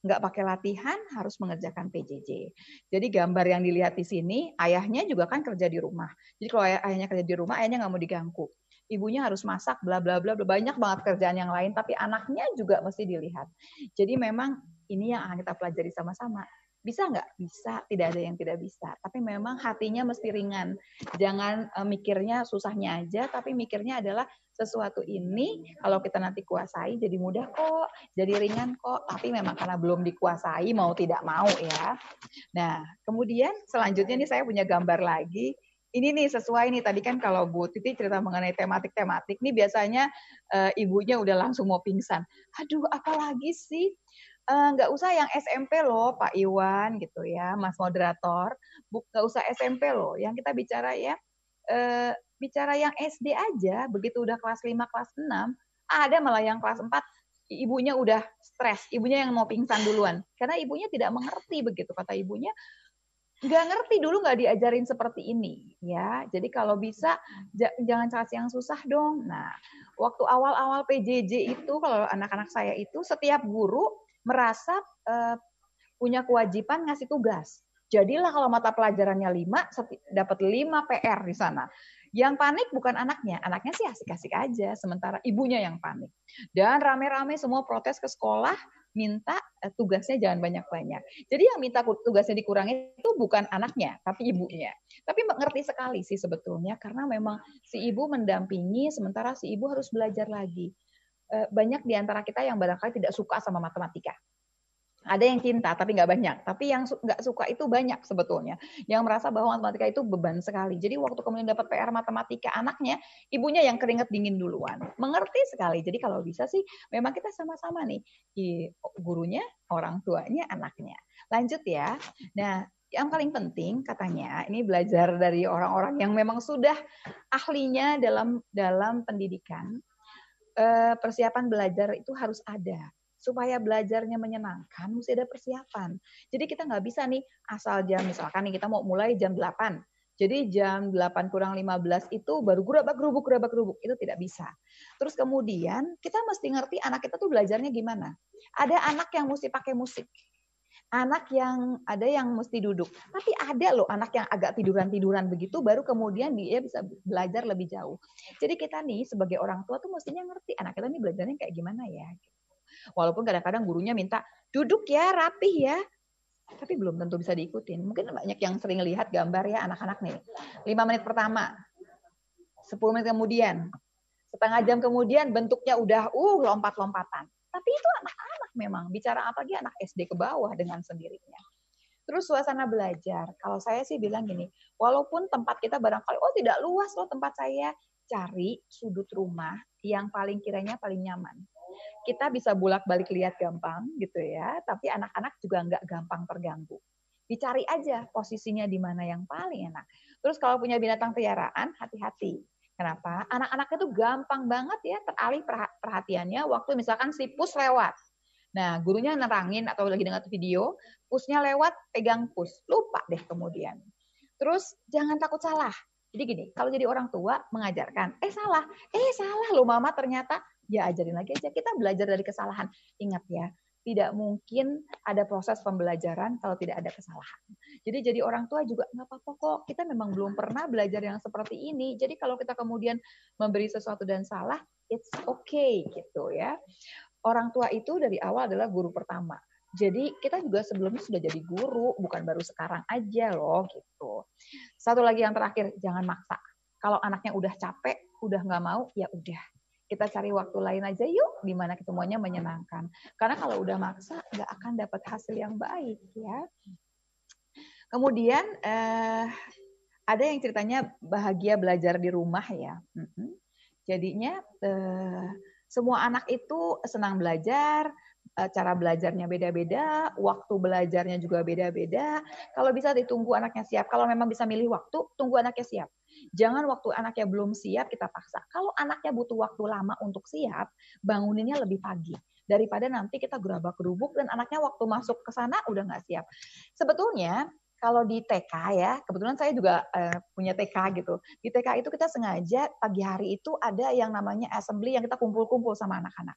nggak pakai latihan harus mengerjakan PJJ. Jadi gambar yang dilihat di sini, ayahnya juga kan kerja di rumah. Jadi kalau ayah, ayahnya kerja di rumah, ayahnya nggak mau diganggu. Ibunya harus masak, bla bla bla, banyak banget kerjaan yang lain, tapi anaknya juga mesti dilihat. Jadi memang ini yang akan kita pelajari sama-sama. Bisa nggak? Bisa, tidak ada yang tidak bisa. Tapi memang hatinya mesti ringan. Jangan uh, mikirnya susahnya aja, tapi mikirnya adalah sesuatu ini kalau kita nanti kuasai jadi mudah kok, jadi ringan kok. Tapi memang karena belum dikuasai mau tidak mau ya. Nah, kemudian selanjutnya nih saya punya gambar lagi ini nih sesuai nih tadi kan kalau Bu Titi cerita mengenai tematik-tematik nih biasanya uh, ibunya udah langsung mau pingsan. Aduh, apalagi sih? Eh, nggak usah yang SMP loh Pak Iwan gitu ya Mas moderator. Nggak usah SMP loh. Yang kita bicara ya uh, bicara yang SD aja begitu udah kelas 5 kelas 6 ada malah yang kelas 4 ibunya udah stres ibunya yang mau pingsan duluan. Karena ibunya tidak mengerti begitu kata ibunya. Nggak ngerti dulu nggak diajarin seperti ini ya. Jadi kalau bisa jangan cari yang susah dong. Nah waktu awal-awal PJJ itu kalau anak-anak saya itu setiap guru merasa uh, punya kewajiban ngasih tugas. Jadilah kalau mata pelajarannya lima, dapat lima PR di sana. Yang panik bukan anaknya, anaknya sih asik-asik aja, sementara ibunya yang panik. Dan rame-rame semua protes ke sekolah, minta eh, tugasnya jangan banyak-banyak. Jadi yang minta tugasnya dikurangi itu bukan anaknya, tapi ibunya. Tapi mengerti sekali sih sebetulnya, karena memang si ibu mendampingi, sementara si ibu harus belajar lagi. Eh, banyak di antara kita yang barangkali tidak suka sama matematika. Ada yang cinta tapi nggak banyak. Tapi yang nggak suka itu banyak sebetulnya. Yang merasa bahwa matematika itu beban sekali. Jadi waktu kemudian dapat PR matematika anaknya, ibunya yang keringet dingin duluan. Mengerti sekali. Jadi kalau bisa sih memang kita sama-sama nih. Gurunya, orang tuanya, anaknya. Lanjut ya. Nah, yang paling penting katanya ini belajar dari orang-orang yang memang sudah ahlinya dalam dalam pendidikan persiapan belajar itu harus ada supaya belajarnya menyenangkan mesti ada persiapan. Jadi kita nggak bisa nih asal jam misalkan nih kita mau mulai jam 8. Jadi jam 8 kurang 15 itu baru gerabak gerubuk gerabak gerubuk itu tidak bisa. Terus kemudian kita mesti ngerti anak kita tuh belajarnya gimana. Ada anak yang mesti pakai musik anak yang ada yang mesti duduk. Tapi ada loh anak yang agak tiduran-tiduran begitu baru kemudian dia bisa belajar lebih jauh. Jadi kita nih sebagai orang tua tuh mestinya ngerti anak kita nih belajarnya kayak gimana ya. Walaupun kadang-kadang gurunya minta duduk ya, rapih ya. Tapi belum tentu bisa diikutin. Mungkin banyak yang sering lihat gambar ya anak-anak nih. 5 menit pertama, 10 menit kemudian, setengah jam kemudian bentuknya udah uh lompat-lompatan. Tapi itu anak-anak memang, bicara apa lagi anak SD ke bawah dengan sendirinya. Terus suasana belajar, kalau saya sih bilang gini, walaupun tempat kita barangkali, oh tidak luas loh tempat saya, cari sudut rumah yang paling kiranya paling nyaman. Kita bisa bolak-balik lihat gampang gitu ya, tapi anak-anak juga nggak gampang terganggu. Dicari aja posisinya di mana yang paling enak. Terus kalau punya binatang peliharaan, hati-hati Kenapa? Anak-anaknya tuh gampang banget ya teralih perhatiannya waktu misalkan si pus lewat. Nah, gurunya nerangin atau lagi dengar video, pusnya lewat, pegang pus. Lupa deh kemudian. Terus jangan takut salah. Jadi gini, kalau jadi orang tua mengajarkan, eh salah, eh salah loh mama ternyata, ya ajarin lagi aja. Kita belajar dari kesalahan. Ingat ya, tidak mungkin ada proses pembelajaran kalau tidak ada kesalahan. Jadi jadi orang tua juga nggak apa-apa kok. Kita memang belum pernah belajar yang seperti ini. Jadi kalau kita kemudian memberi sesuatu dan salah, it's okay gitu ya. Orang tua itu dari awal adalah guru pertama. Jadi kita juga sebelumnya sudah jadi guru, bukan baru sekarang aja loh gitu. Satu lagi yang terakhir, jangan maksa. Kalau anaknya udah capek, udah nggak mau, ya udah kita cari waktu lain aja yuk di mana semuanya menyenangkan. Karena kalau udah maksa nggak akan dapat hasil yang baik ya. Kemudian eh, ada yang ceritanya bahagia belajar di rumah ya. Jadinya eh, semua anak itu senang belajar, eh, cara belajarnya beda-beda, waktu belajarnya juga beda-beda. Kalau bisa ditunggu anaknya siap. Kalau memang bisa milih waktu, tunggu anaknya siap. Jangan waktu anaknya belum siap kita paksa. Kalau anaknya butuh waktu lama untuk siap, banguninnya lebih pagi daripada nanti kita gerabak gerubuk dan anaknya waktu masuk ke sana udah nggak siap. Sebetulnya kalau di TK ya, kebetulan saya juga uh, punya TK gitu. Di TK itu kita sengaja pagi hari itu ada yang namanya assembly yang kita kumpul-kumpul sama anak-anak.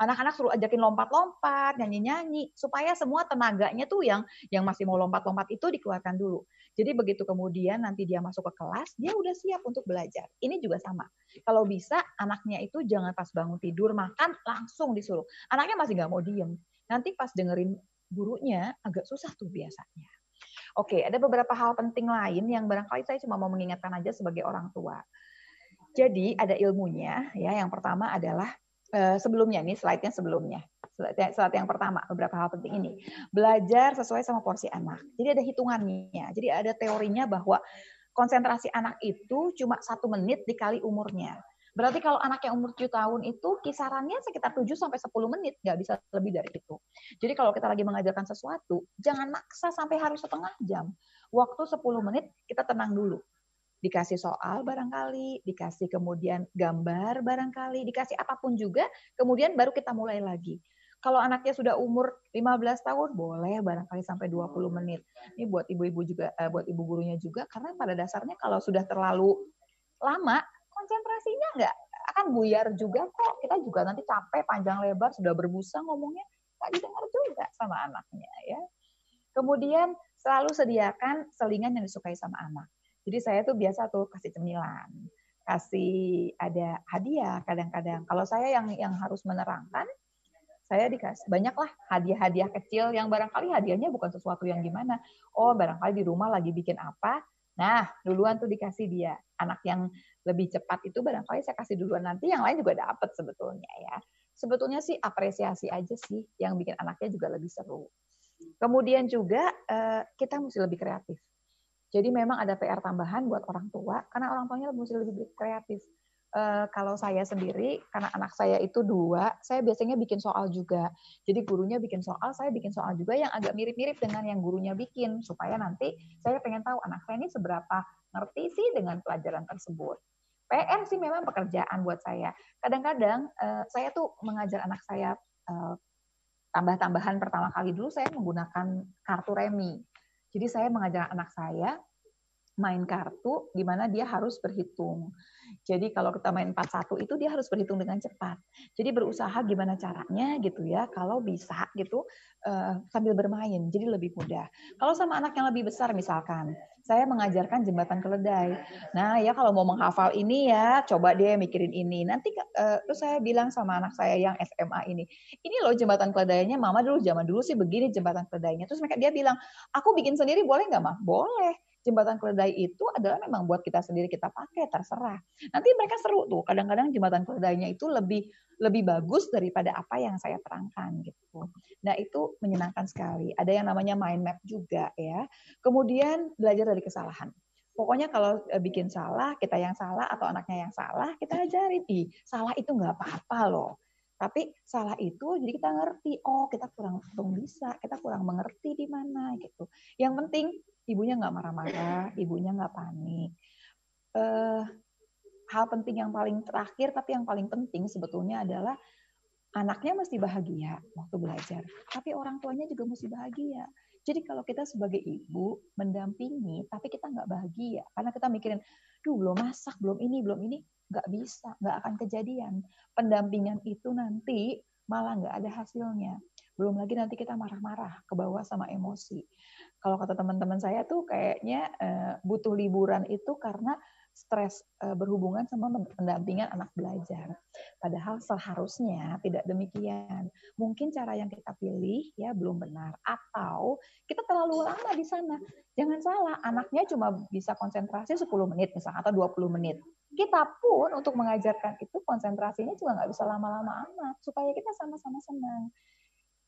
Anak-anak suruh ajakin lompat-lompat, nyanyi-nyanyi, supaya semua tenaganya tuh yang yang masih mau lompat-lompat itu dikeluarkan dulu. Jadi begitu kemudian nanti dia masuk ke kelas, dia udah siap untuk belajar. Ini juga sama. Kalau bisa anaknya itu jangan pas bangun tidur makan langsung disuruh. Anaknya masih nggak mau diem. Nanti pas dengerin gurunya agak susah tuh biasanya. Oke, ada beberapa hal penting lain yang barangkali saya cuma mau mengingatkan aja sebagai orang tua. Jadi ada ilmunya ya. Yang pertama adalah uh, sebelumnya nih slide-nya sebelumnya. Slide yang pertama beberapa hal penting ini. Belajar sesuai sama porsi anak. Jadi ada hitungannya. Jadi ada teorinya bahwa konsentrasi anak itu cuma satu menit dikali umurnya. Berarti kalau anak yang umur 7 tahun itu kisarannya sekitar 7 sampai 10 menit, nggak bisa lebih dari itu. Jadi kalau kita lagi mengajarkan sesuatu, jangan maksa sampai harus setengah jam. Waktu 10 menit kita tenang dulu. Dikasih soal barangkali, dikasih kemudian gambar barangkali, dikasih apa pun juga, kemudian baru kita mulai lagi. Kalau anaknya sudah umur 15 tahun, boleh barangkali sampai 20 menit. Ini buat ibu-ibu juga, eh, buat ibu gurunya juga, karena pada dasarnya kalau sudah terlalu lama, konsentrasinya nggak akan buyar juga kok. Kita juga nanti capek panjang lebar sudah berbusa ngomongnya nggak didengar juga sama anaknya ya. Kemudian selalu sediakan selingan yang disukai sama anak. Jadi saya tuh biasa tuh kasih cemilan, kasih ada hadiah kadang-kadang. Kalau saya yang yang harus menerangkan, saya dikasih banyaklah hadiah-hadiah kecil yang barangkali hadiahnya bukan sesuatu yang gimana. Oh, barangkali di rumah lagi bikin apa, Nah, duluan tuh dikasih dia. Anak yang lebih cepat itu barangkali saya kasih duluan nanti yang lain juga dapat sebetulnya ya. Sebetulnya sih apresiasi aja sih yang bikin anaknya juga lebih seru. Kemudian juga eh, kita mesti lebih kreatif. Jadi memang ada PR tambahan buat orang tua karena orang tuanya mesti lebih kreatif uh, kalau saya sendiri karena anak saya itu dua, saya biasanya bikin soal juga. Jadi gurunya bikin soal, saya bikin soal juga yang agak mirip-mirip dengan yang gurunya bikin supaya nanti saya pengen tahu anak saya ini seberapa ngerti sih dengan pelajaran tersebut. PR sih memang pekerjaan buat saya. Kadang-kadang uh, saya tuh mengajar anak saya uh, tambah-tambahan pertama kali dulu saya menggunakan kartu remi. Jadi saya mengajar anak saya main kartu di mana dia harus berhitung. Jadi kalau kita main 4-1 itu dia harus berhitung dengan cepat. Jadi berusaha gimana caranya gitu ya kalau bisa gitu uh, sambil bermain jadi lebih mudah. Kalau sama anak yang lebih besar misalkan saya mengajarkan jembatan keledai. Nah, ya kalau mau menghafal ini ya, coba dia mikirin ini. Nanti uh, terus saya bilang sama anak saya yang SMA ini, ini loh jembatan keledainya, Mama dulu zaman dulu sih begini jembatan keledainya. Terus mereka dia bilang, aku bikin sendiri boleh nggak, Mah? Boleh jembatan keledai itu adalah memang buat kita sendiri kita pakai terserah. Nanti mereka seru tuh. Kadang-kadang jembatan keledainya itu lebih lebih bagus daripada apa yang saya terangkan gitu. Nah, itu menyenangkan sekali. Ada yang namanya mind map juga ya. Kemudian belajar dari kesalahan. Pokoknya kalau eh, bikin salah, kita yang salah atau anaknya yang salah, kita ajarin, ih salah itu nggak apa-apa loh. Tapi salah itu jadi kita ngerti, oh kita kurang kurang bisa, kita kurang mengerti di mana gitu. Yang penting ibunya nggak marah-marah, ibunya nggak panik. Uh, hal penting yang paling terakhir, tapi yang paling penting sebetulnya adalah anaknya mesti bahagia waktu belajar, tapi orang tuanya juga mesti bahagia. Jadi kalau kita sebagai ibu mendampingi, tapi kita nggak bahagia, karena kita mikirin, duh belum masak, belum ini, belum ini, nggak bisa, nggak akan kejadian. Pendampingan itu nanti malah nggak ada hasilnya. Belum lagi nanti kita marah-marah, ke bawah sama emosi kalau kata teman-teman saya tuh kayaknya uh, butuh liburan itu karena stres uh, berhubungan sama pendampingan anak belajar. Padahal seharusnya tidak demikian. Mungkin cara yang kita pilih ya belum benar atau kita terlalu lama di sana. Jangan salah, anaknya cuma bisa konsentrasi 10 menit misalnya atau 20 menit. Kita pun untuk mengajarkan itu konsentrasinya juga nggak bisa lama-lama amat supaya kita sama-sama senang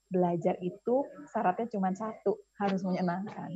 belajar itu syaratnya cuma satu, harus menyenangkan.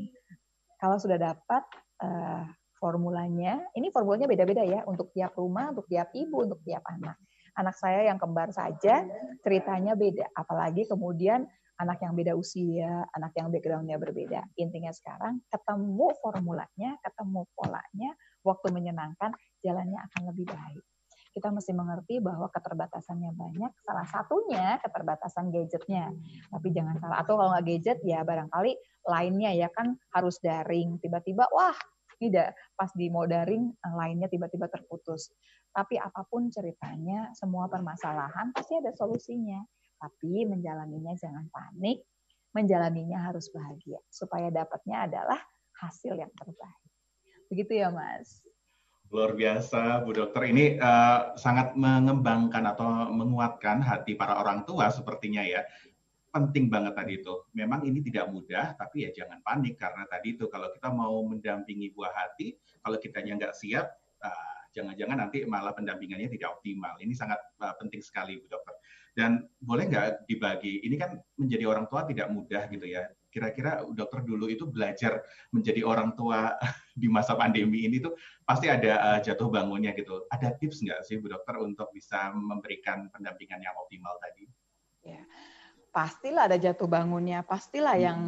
Kalau sudah dapat uh, formulanya, ini formulanya beda-beda ya, untuk tiap rumah, untuk tiap ibu, untuk tiap anak. Anak saya yang kembar saja, ceritanya beda. Apalagi kemudian anak yang beda usia, anak yang backgroundnya berbeda. Intinya sekarang ketemu formulanya, ketemu polanya, waktu menyenangkan, jalannya akan lebih baik kita mesti mengerti bahwa keterbatasannya banyak. Salah satunya keterbatasan gadgetnya. Tapi jangan salah. Atau kalau nggak gadget ya barangkali lainnya ya kan harus daring. Tiba-tiba wah tidak pas di mau daring eh, lainnya tiba-tiba terputus. Tapi apa pun ceritanya, semua permasalahan pasti ada solusinya. Tapi menjalaninya jangan panik, menjalaninya harus bahagia supaya dapatnya adalah hasil yang terbaik. Begitu ya, Mas. Luar biasa, Bu Dokter. Ini uh, sangat mengembangkan atau menguatkan hati para orang tua sepertinya ya. Penting banget tadi itu. Memang ini tidak mudah, tapi ya jangan panik karena tadi itu kalau kita mau mendampingi buah hati, kalau kitanya nggak siap, uh, jangan-jangan nanti malah pendampingannya tidak optimal. Ini sangat uh, penting sekali, Bu Dokter. Dan boleh nggak dibagi? Ini kan menjadi orang tua tidak mudah gitu ya kira-kira dokter dulu itu belajar menjadi orang tua di masa pandemi ini tuh pasti ada uh, jatuh bangunnya gitu. Ada tips nggak sih Bu Dokter untuk bisa memberikan pendampingan yang optimal tadi? Ya, pastilah ada jatuh bangunnya, pastilah hmm. yang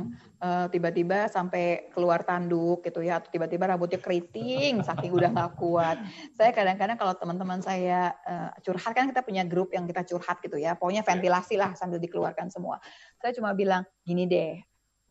uh, tiba-tiba sampai keluar tanduk gitu ya, atau tiba-tiba rambutnya keriting saking udah nggak kuat. Saya kadang-kadang kalau teman-teman saya uh, curhat kan kita punya grup yang kita curhat gitu ya, pokoknya ventilasi lah sambil dikeluarkan semua. Saya cuma bilang gini deh,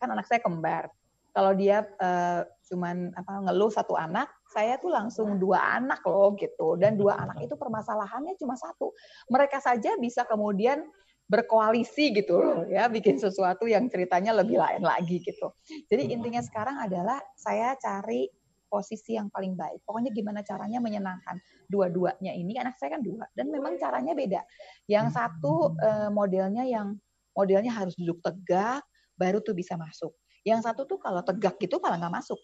kan anak saya kembar. Kalau dia uh, cuman apa ngeluh satu anak, saya tuh langsung dua anak loh gitu. Dan dua anak itu permasalahannya cuma satu. Mereka saja bisa kemudian berkoalisi gitu loh ya bikin sesuatu yang ceritanya lebih lain lagi gitu. Jadi intinya sekarang adalah saya cari posisi yang paling baik. Pokoknya gimana caranya menyenangkan dua-duanya ini anak saya kan dua dan memang caranya beda. Yang satu uh, modelnya yang modelnya harus duduk tegak, baru tuh bisa masuk. Yang satu tuh kalau tegak gitu malah nggak masuk.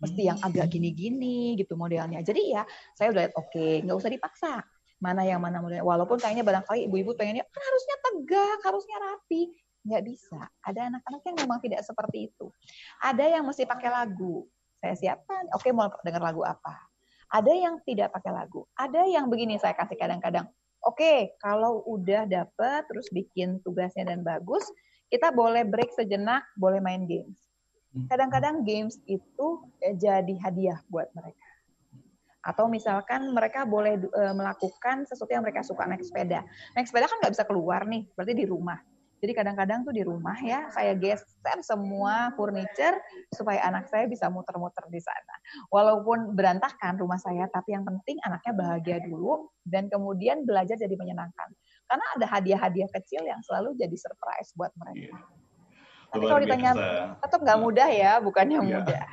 Mesti yang agak hmm. gini-gini gitu modelnya. Jadi ya saya udah lihat oke, okay, nggak usah dipaksa. Mana yang mana modelnya. Walaupun kayaknya barangkali ibu-ibu pengennya kan harusnya tegak, harusnya rapi. Nggak bisa. Ada anak-anak yang memang tidak seperti itu. Ada yang mesti pakai lagu. Saya siapkan, oke okay, mau dengar lagu apa. Ada yang tidak pakai lagu. Ada yang begini saya kasih kadang-kadang. Oke, okay, kalau udah dapet terus bikin tugasnya dan bagus, kita boleh break sejenak, boleh main games. Hmm. Kadang-kadang games itu eh, jadi hadiah buat mereka. Atau misalkan mereka boleh uh, melakukan sesuatu yang mereka suka naik sepeda. Naik sepeda kan nggak bisa keluar nih, berarti di rumah. Jadi kadang-kadang tuh di rumah ya saya geser semua furniture supaya anak saya bisa muter-muter di sana. Walaupun berantakan rumah saya, tapi yang penting anaknya bahagia dulu dan kemudian belajar jadi menyenangkan. Karena ada hadiah-hadiah kecil yang selalu jadi surprise buat mereka. Yeah. Tapi kalau ditanya tetap nggak mudah ya, bukannya yeah. mudah.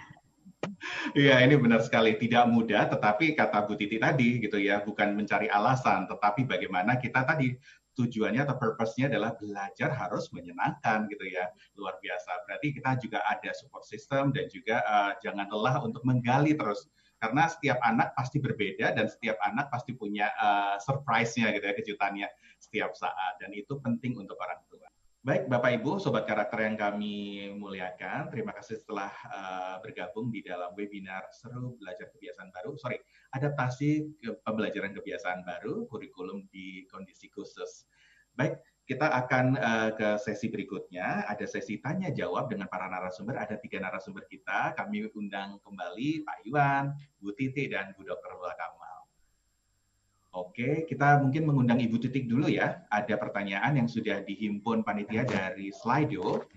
Iya, ini benar sekali. Tidak mudah, tetapi kata Bu Titi tadi gitu ya, bukan mencari alasan, tetapi bagaimana kita tadi tujuannya atau purpose-nya adalah belajar harus menyenangkan gitu ya. Luar biasa. Berarti kita juga ada support system dan juga uh, jangan lelah untuk menggali terus karena setiap anak pasti berbeda dan setiap anak pasti punya uh, surprise-nya gitu ya kejutannya setiap saat dan itu penting untuk orang tua. Baik Bapak Ibu, sobat karakter yang kami muliakan, terima kasih setelah uh, bergabung di dalam webinar seru belajar kebiasaan baru, sorry, adaptasi ke pembelajaran kebiasaan baru, kurikulum di kondisi khusus. Baik, kita akan uh, ke sesi berikutnya. Ada sesi tanya jawab dengan para narasumber. Ada tiga narasumber kita. Kami undang kembali Pak Iwan, Bu Titi, dan Bu Dr. Lula Kamal. Oke, kita mungkin mengundang Ibu Titik dulu ya. Ada pertanyaan yang sudah dihimpun panitia dari Slido.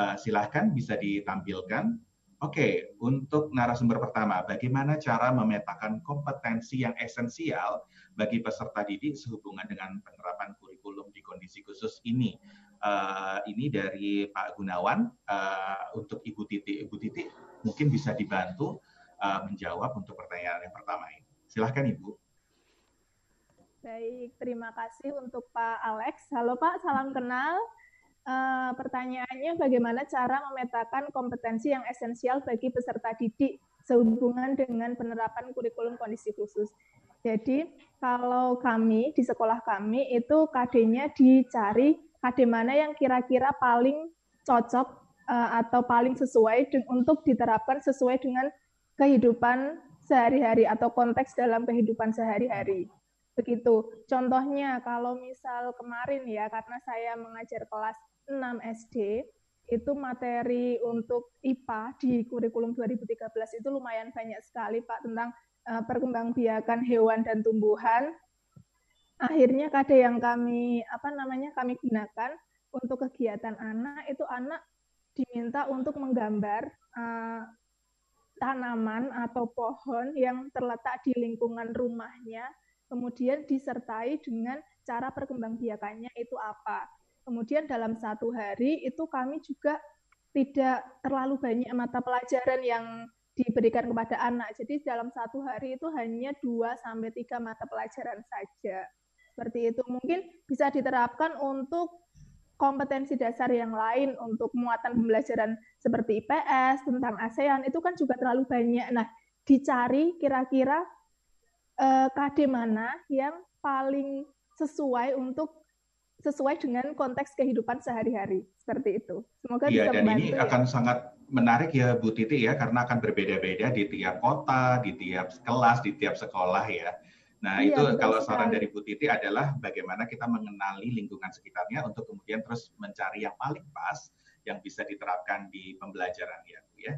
Uh, silahkan bisa ditampilkan. Oke, untuk narasumber pertama, bagaimana cara memetakan kompetensi yang esensial bagi peserta didik sehubungan dengan penerapan kurikulum di kondisi khusus ini? Uh, ini dari Pak Gunawan uh, untuk Ibu Titi. Ibu Titi mungkin bisa dibantu uh, menjawab untuk pertanyaan yang pertama ini. Silahkan Ibu. Baik, terima kasih untuk Pak Alex. Halo Pak, salam kenal. Uh, pertanyaannya bagaimana cara memetakan kompetensi yang esensial bagi peserta didik sehubungan dengan penerapan kurikulum kondisi khusus. Jadi kalau kami di sekolah kami itu KD-nya dicari KD mana yang kira-kira paling cocok uh, atau paling sesuai untuk diterapkan sesuai dengan kehidupan sehari-hari atau konteks dalam kehidupan sehari-hari. Begitu. Contohnya kalau misal kemarin ya karena saya mengajar kelas 6 SD itu materi untuk IPA di kurikulum 2013 itu lumayan banyak sekali Pak tentang uh, perkembangbiakan hewan dan tumbuhan. Akhirnya kade yang kami apa namanya kami gunakan untuk kegiatan anak itu anak diminta untuk menggambar uh, tanaman atau pohon yang terletak di lingkungan rumahnya, kemudian disertai dengan cara perkembangbiakannya itu apa. Kemudian dalam satu hari itu kami juga tidak terlalu banyak mata pelajaran yang diberikan kepada anak. Jadi dalam satu hari itu hanya 2 sampai 3 mata pelajaran saja. Seperti itu. Mungkin bisa diterapkan untuk kompetensi dasar yang lain untuk muatan pembelajaran seperti IPS, tentang ASEAN, itu kan juga terlalu banyak. Nah, dicari kira-kira eh, KD mana yang paling sesuai untuk sesuai dengan konteks kehidupan sehari-hari seperti itu. Semoga iya, bisa dan membantu. ini ya. akan sangat menarik ya Bu Titi ya karena akan berbeda-beda di tiap kota, di tiap kelas, di tiap sekolah ya. Nah, iya, itu kalau saran dari Bu Titi adalah bagaimana kita mengenali lingkungan sekitarnya untuk kemudian terus mencari yang paling pas yang bisa diterapkan di pembelajaran ya, Bu ya.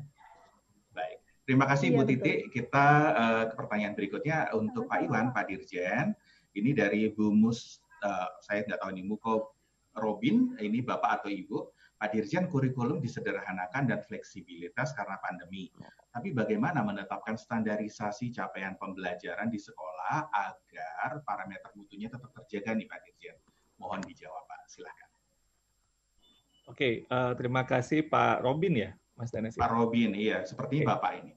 Baik. Terima kasih iya, Bu Titi. Kita uh, ke pertanyaan berikutnya untuk Pak Iwan, Pak Dirjen. Ini dari Bu Mus, uh, saya nggak tahu ini Muko Robin, ini Bapak atau Ibu. Pak Dirjen, kurikulum disederhanakan dan fleksibilitas karena pandemi. Tapi bagaimana menetapkan standarisasi capaian pembelajaran di sekolah agar parameter mutunya tetap terjaga nih Pak Dirjen? Mohon dijawab Pak, silahkan. Oke, uh, terima kasih Pak Robin ya, Mas Danes. Pak Robin, iya, seperti okay. Bapak ini.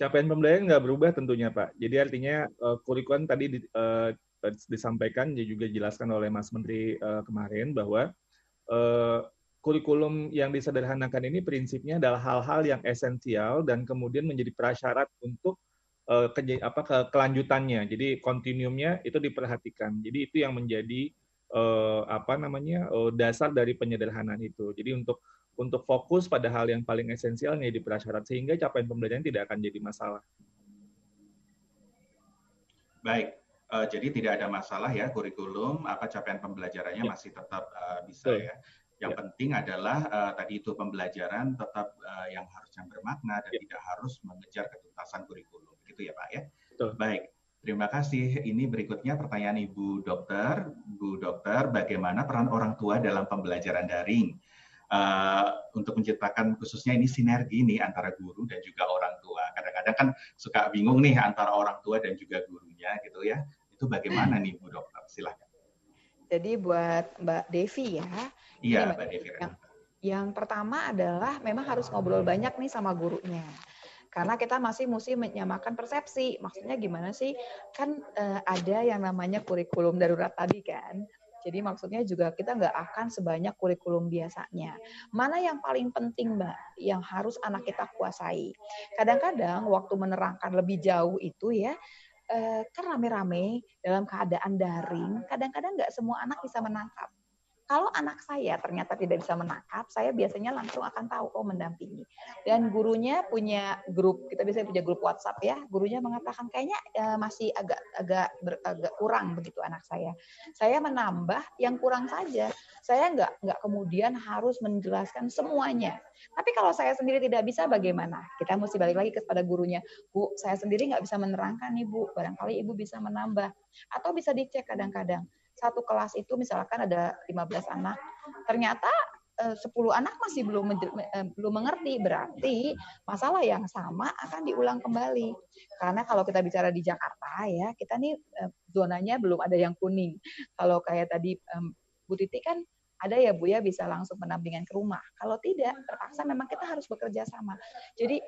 Capaian pembelajaran nggak berubah tentunya Pak. Jadi artinya uh, kurikulum tadi di, uh, disampaikan juga dijelaskan oleh Mas Menteri uh, kemarin bahwa uh, kurikulum yang disederhanakan ini prinsipnya adalah hal-hal yang esensial dan kemudian menjadi prasyarat untuk uh, ke, apa ke, kelanjutannya. Jadi kontinuumnya itu diperhatikan. Jadi itu yang menjadi uh, apa namanya uh, dasar dari penyederhanaan itu. Jadi untuk untuk fokus pada hal yang paling esensialnya di prasyarat sehingga capaian pembelajaran tidak akan jadi masalah. Baik, uh, jadi tidak ada masalah ya kurikulum apa capaian pembelajarannya ya. masih tetap uh, bisa ya. Yang ya. penting adalah uh, tadi itu pembelajaran tetap uh, yang harusnya bermakna dan ya. tidak harus mengejar ketuntasan kurikulum, gitu ya Pak ya. Betul. Baik, terima kasih. Ini berikutnya pertanyaan Ibu Dokter, Bu Dokter, bagaimana peran orang tua dalam pembelajaran daring? Uh, untuk menciptakan khususnya ini sinergi nih antara guru dan juga orang tua. Kadang-kadang kan suka bingung nih antara orang tua dan juga gurunya gitu ya. Itu bagaimana nih Bu Dokter? Silahkan. Jadi buat Mbak Devi ya, Iya, Mbak Devi. Yang, yang pertama adalah memang harus ngobrol banyak nih sama gurunya. Karena kita masih mesti menyamakan persepsi. Maksudnya gimana sih? Kan uh, ada yang namanya kurikulum darurat tadi kan. Jadi maksudnya juga kita nggak akan sebanyak kurikulum biasanya. Mana yang paling penting Mbak, yang harus anak kita kuasai. Kadang-kadang waktu menerangkan lebih jauh itu ya, eh, kan rame-rame dalam keadaan daring, kadang-kadang nggak semua anak bisa menangkap. Kalau anak saya ternyata tidak bisa menangkap, saya biasanya langsung akan tahu oh mendampingi. Dan gurunya punya grup, kita biasanya punya grup WhatsApp ya. Gurunya mengatakan kayaknya uh, masih agak agak ber, agak kurang begitu anak saya. Saya menambah yang kurang saja. Saya nggak nggak kemudian harus menjelaskan semuanya. Tapi kalau saya sendiri tidak bisa bagaimana? Kita mesti balik lagi kepada gurunya. Bu, saya sendiri nggak bisa menerangkan nih Bu. Barangkali Ibu bisa menambah. Atau bisa dicek kadang-kadang satu kelas itu misalkan ada 15 anak, ternyata eh, 10 anak masih belum eh, belum mengerti, berarti masalah yang sama akan diulang kembali. Karena kalau kita bicara di Jakarta ya, kita nih eh, zonanya belum ada yang kuning. Kalau kayak tadi Bu Titi kan ada ya Bu ya bisa langsung pendampingan ke rumah. Kalau tidak, terpaksa memang kita harus bekerja sama. Jadi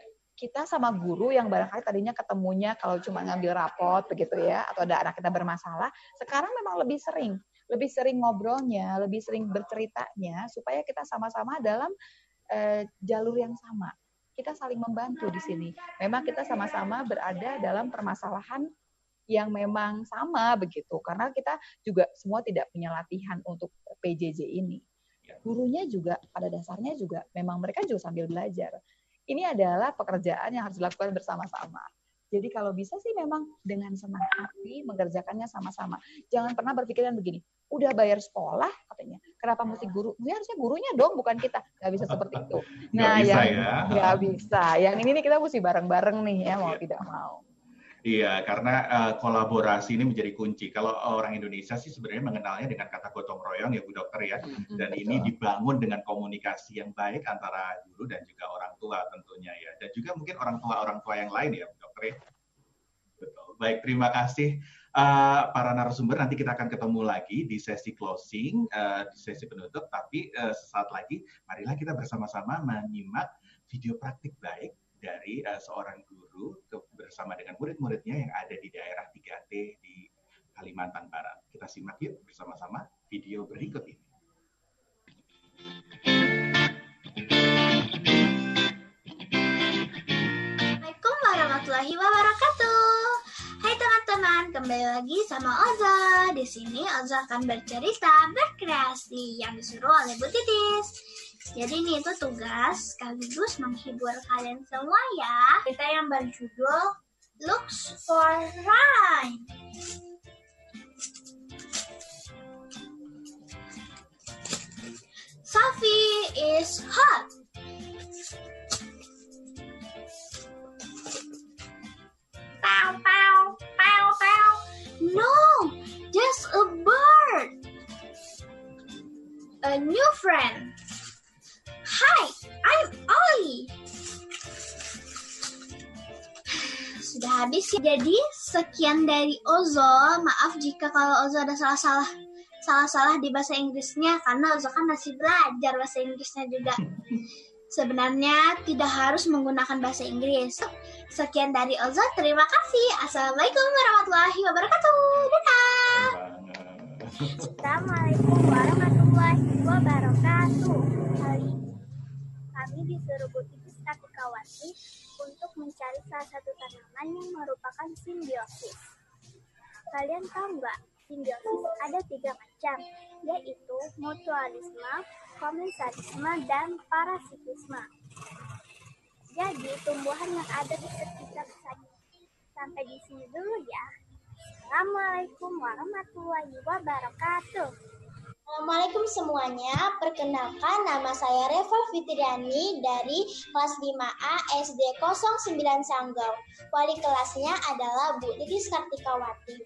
kita sama guru yang barangkali tadinya ketemunya kalau cuma ngambil rapot begitu ya atau ada anak kita bermasalah sekarang memang lebih sering. Lebih sering ngobrolnya lebih sering berceritanya supaya kita sama-sama dalam uh, jalur yang sama. Kita saling membantu di sini. Memang kita sama-sama berada dalam permasalahan yang memang sama begitu karena kita juga semua tidak punya latihan untuk PJJ ini. Gurunya juga pada dasarnya juga memang mereka juga sambil belajar ini adalah pekerjaan yang harus dilakukan bersama-sama. Jadi kalau bisa sih memang dengan senang hati mengerjakannya sama-sama. Jangan pernah berpikiran begini, udah bayar sekolah katanya, kenapa mesti guru? Ya harusnya gurunya dong, bukan kita. Gak bisa seperti itu. Nah, gak bisa yang ya. gak bisa. Yang ini nih kita mesti bareng-bareng nih ya, mau iya. tidak mau. Iya, karena uh, kolaborasi ini menjadi kunci. Kalau orang Indonesia sih sebenarnya mengenalnya dengan kata gotong royong ya Bu Dokter ya. Dan Betul. ini dibangun dengan komunikasi yang baik antara guru dan juga orang tua tentunya ya. Dan juga mungkin orang tua-orang tua yang lain ya Bu Dokter ya. Betul. Baik, terima kasih uh, para narasumber. Nanti kita akan ketemu lagi di sesi closing, uh, di sesi penutup. Tapi uh, sesaat lagi, marilah kita bersama-sama menyimak video praktik baik dari uh, seorang guru ke, bersama dengan murid-muridnya yang ada di daerah 3T di Kalimantan Barat. Kita simak yuk bersama-sama video berikut ini. Assalamualaikum warahmatullahi wabarakatuh. Hai teman-teman, kembali lagi sama Oza. Di sini Oza akan bercerita berkreasi yang disuruh oleh Bu Titis. Jadi ini itu tugas sekaligus menghibur kalian semua ya. Kita yang berjudul Looks for Rhyme. Sophie is hot. Pow, pow, pow, pow. No, just a bird. A new friend. Hi, I'm Oli. Sudah habis ya. Jadi sekian dari Ozo. Maaf jika kalau Ozo ada salah-salah salah-salah di bahasa Inggrisnya karena Ozo kan masih belajar bahasa Inggrisnya juga. Sebenarnya tidak harus menggunakan bahasa Inggris. Sekian dari Ozo. Terima kasih. Assalamualaikum warahmatullahi wabarakatuh. Dadah. Assalamualaikum warahmatullahi wabarakatuh. Kali kami disuruh Bu Titis Katikawati untuk mencari salah satu tanaman yang merupakan simbiosis. Kalian tahu nggak, simbiosis ada tiga macam, yaitu mutualisme, komensalisme, dan parasitisme. Jadi, tumbuhan yang ada di sekitar saya. Sampai di sini dulu ya. Assalamualaikum warahmatullahi wabarakatuh. Assalamualaikum semuanya, perkenalkan nama saya Reva Fitriani dari kelas 5A SD 09 Sanggau. Wali kelasnya adalah Bu Titis Kartikawati.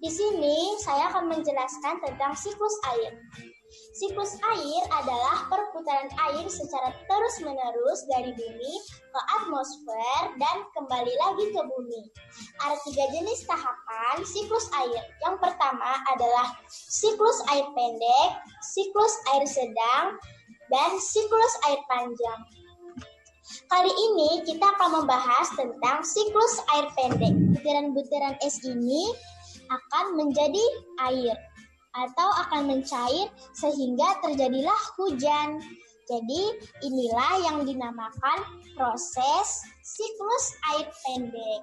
Di sini saya akan menjelaskan tentang siklus air. Siklus air adalah perputaran air secara terus-menerus dari bumi ke atmosfer dan kembali lagi ke bumi. Ada tiga jenis tahapan siklus air. Yang pertama adalah siklus air pendek, siklus air sedang, dan siklus air panjang. Kali ini kita akan membahas tentang siklus air pendek. Butiran-butiran es ini akan menjadi air atau akan mencair sehingga terjadilah hujan. Jadi inilah yang dinamakan proses siklus air pendek.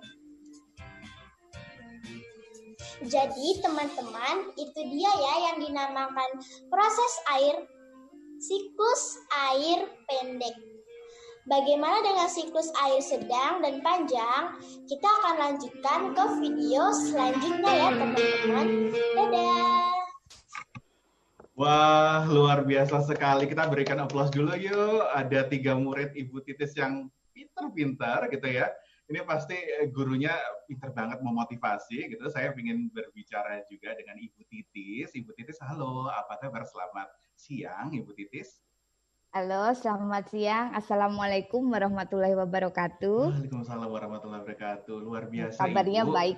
Jadi teman-teman itu dia ya yang dinamakan proses air siklus air pendek. Bagaimana dengan siklus air sedang dan panjang? Kita akan lanjutkan ke video selanjutnya ya teman-teman. Dadah! Wah, luar biasa sekali. Kita berikan aplaus dulu yuk. Ada tiga murid Ibu Titis yang pintar-pintar gitu ya. Ini pasti eh, gurunya pintar banget memotivasi gitu. Saya ingin berbicara juga dengan Ibu Titis. Ibu Titis, halo. Apa kabar? Selamat siang, Ibu Titis. Halo, selamat siang. Assalamualaikum warahmatullahi wabarakatuh. Waalaikumsalam warahmatullahi wabarakatuh. Luar biasa. Kabarnya Ibu. baik.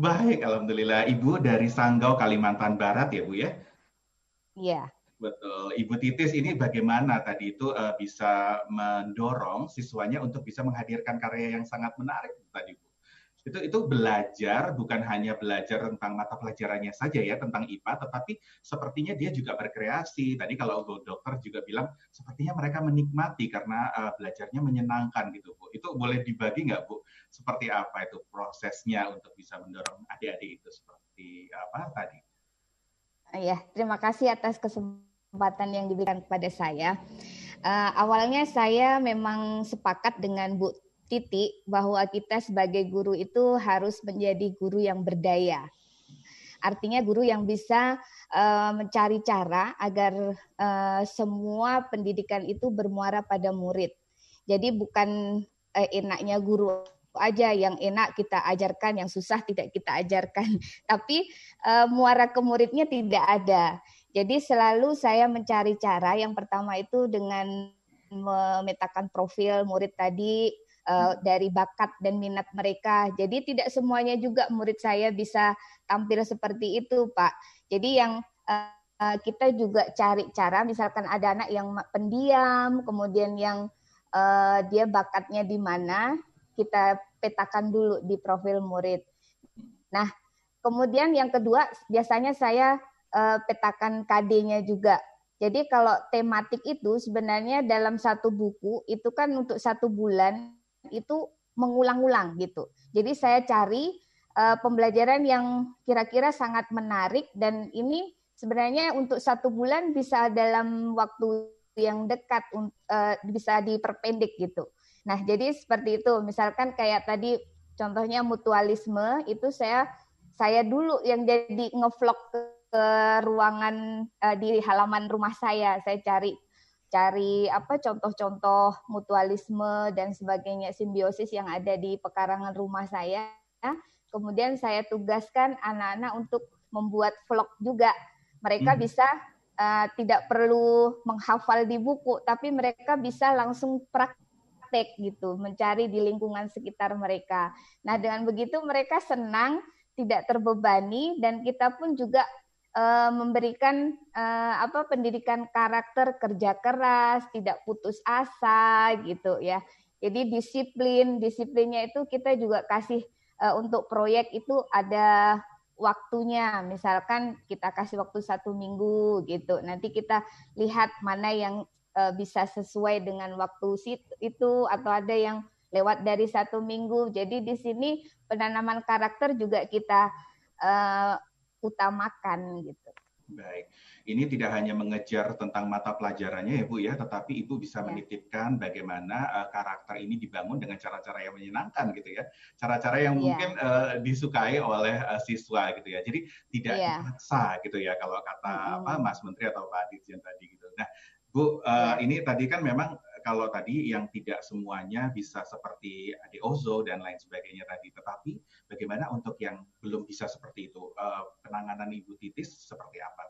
Baik, alhamdulillah. Ibu dari Sanggau, Kalimantan Barat ya, Bu ya? Iya. Betul. Ibu Titis ini bagaimana tadi itu uh, bisa mendorong siswanya untuk bisa menghadirkan karya yang sangat menarik tadi Bu. Itu itu belajar bukan hanya belajar tentang mata pelajarannya saja ya tentang IPA tetapi sepertinya dia juga berkreasi. Tadi kalau Bu Dokter juga bilang sepertinya mereka menikmati karena uh, belajarnya menyenangkan gitu Bu. Itu boleh dibagi nggak Bu? Seperti apa itu prosesnya untuk bisa mendorong adik-adik itu seperti apa tadi? Ya, terima kasih atas kesempatan yang diberikan kepada saya. Uh, awalnya saya memang sepakat dengan Bu Titi bahwa kita sebagai guru itu harus menjadi guru yang berdaya. Artinya guru yang bisa uh, mencari cara agar uh, semua pendidikan itu bermuara pada murid. Jadi bukan uh, enaknya guru aja yang enak kita ajarkan, yang susah tidak kita ajarkan. Tapi uh, muara ke muridnya tidak ada. Jadi selalu saya mencari cara. Yang pertama itu dengan memetakan profil murid tadi uh, dari bakat dan minat mereka. Jadi tidak semuanya juga murid saya bisa tampil seperti itu, Pak. Jadi yang uh, kita juga cari cara, misalkan ada anak yang pendiam, kemudian yang uh, dia bakatnya di mana, kita petakan dulu di profil murid. Nah, kemudian yang kedua biasanya saya uh, petakan KD-nya juga. Jadi kalau tematik itu sebenarnya dalam satu buku itu kan untuk satu bulan itu mengulang-ulang gitu. Jadi saya cari uh, pembelajaran yang kira-kira sangat menarik dan ini sebenarnya untuk satu bulan bisa dalam waktu yang dekat uh, bisa diperpendek gitu. Nah jadi seperti itu. Misalkan kayak tadi contohnya mutualisme itu saya saya dulu yang jadi ngevlog ke ke ruangan uh, di halaman rumah saya. Saya cari cari apa contoh-contoh mutualisme dan sebagainya simbiosis yang ada di pekarangan rumah saya. Kemudian saya tugaskan anak-anak untuk membuat vlog juga. Mereka hmm. bisa uh, tidak perlu menghafal di buku, tapi mereka bisa langsung praktek gitu, mencari di lingkungan sekitar mereka. Nah, dengan begitu mereka senang, tidak terbebani dan kita pun juga uh, memberikan uh, apa pendidikan karakter kerja keras, tidak putus asa gitu ya. Jadi disiplin, disiplinnya itu kita juga kasih uh, untuk proyek itu ada waktunya. Misalkan kita kasih waktu satu minggu gitu. Nanti kita lihat mana yang uh, bisa sesuai dengan waktu itu atau ada yang lewat dari satu minggu. Jadi di sini penanaman karakter juga kita uh, utamakan gitu. Baik, ini tidak hanya mengejar tentang mata pelajarannya ya Bu ya, tetapi Ibu bisa ya. menitipkan bagaimana uh, karakter ini dibangun dengan cara-cara yang menyenangkan gitu ya, cara-cara yang ya. mungkin uh, disukai oleh uh, siswa gitu ya. Jadi tidak ya. dipaksa gitu ya kalau kata hmm. apa Mas Menteri atau Pak Dirjen tadi gitu. Nah, Bu, uh, ya. ini tadi kan memang kalau tadi yang tidak semuanya bisa seperti di Ozo dan lain sebagainya tadi, tetapi bagaimana untuk yang belum bisa seperti itu? Uh, penanganan Ibu Titis seperti apa?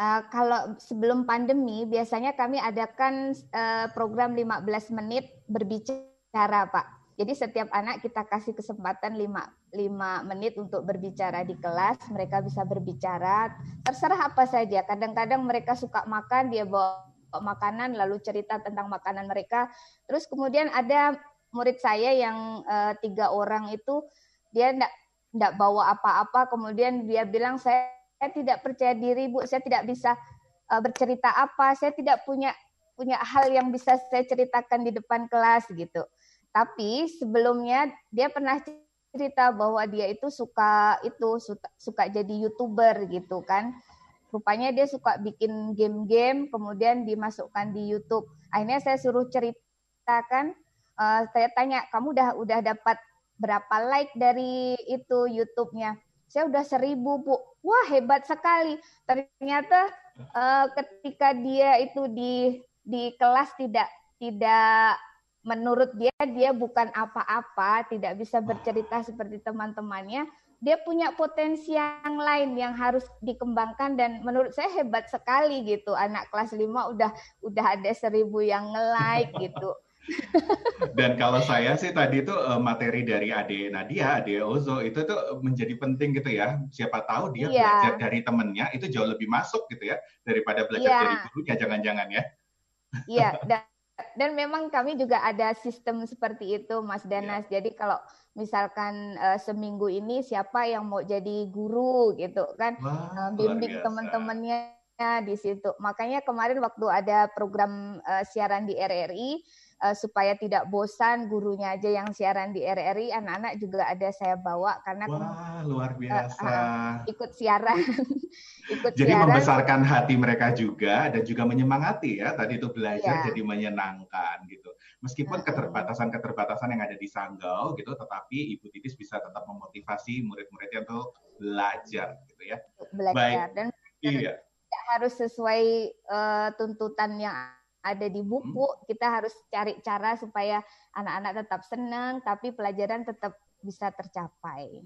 Uh, kalau sebelum pandemi biasanya kami adakan uh, program 15 menit berbicara, Pak. Jadi setiap anak kita kasih kesempatan 5, 5 menit untuk berbicara di kelas, mereka bisa berbicara, terserah apa saja. Kadang-kadang mereka suka makan, dia bawa makanan lalu cerita tentang makanan mereka. Terus kemudian ada murid saya yang uh, tiga orang itu dia tidak bawa apa-apa, kemudian dia bilang saya, saya tidak percaya diri bu, saya tidak bisa uh, bercerita apa, saya tidak punya punya hal yang bisa saya ceritakan di depan kelas gitu. Tapi sebelumnya dia pernah cerita bahwa dia itu suka itu suka, suka jadi youtuber gitu kan. Rupanya dia suka bikin game-game kemudian dimasukkan di YouTube. Akhirnya saya suruh ceritakan uh, saya tanya kamu udah udah dapat berapa like dari itu YouTube-nya? Saya udah seribu bu. Wah hebat sekali. Ternyata uh, ketika dia itu di di kelas tidak tidak menurut dia dia bukan apa-apa tidak bisa bercerita seperti teman-temannya dia punya potensi yang lain yang harus dikembangkan dan menurut saya hebat sekali gitu anak kelas 5 udah udah ada seribu yang nge-like gitu. Dan kalau saya sih tadi itu eh, materi dari Ade Nadia, Ade Ozo itu tuh menjadi penting gitu ya. Siapa tahu dia yeah. belajar dari temennya itu jauh lebih masuk gitu ya daripada belajar yeah. dari gurunya jangan-jangan ya. Iya, dan, dan memang kami juga ada sistem seperti itu Mas Danas. Yeah. Jadi kalau misalkan uh, seminggu ini siapa yang mau jadi guru gitu kan Wah, uh, bimbing teman-temannya di situ makanya kemarin waktu ada program uh, siaran di RRI uh, supaya tidak bosan gurunya aja yang siaran di RRI anak-anak juga ada saya bawa karena wah luar biasa. uh, uh, ikut siaran. Ikut jadi siaran. membesarkan hati mereka juga dan juga menyemangati ya tadi itu belajar ya. jadi menyenangkan gitu. Meskipun keterbatasan-keterbatasan yang ada di Sanggau gitu tetapi Ibu Titis bisa tetap memotivasi murid-muridnya untuk belajar gitu ya. Belajar. Baik. dan iya. harus sesuai uh, tuntutan yang ada di buku. Hmm. Kita harus cari cara supaya anak-anak tetap senang, tapi pelajaran tetap bisa tercapai.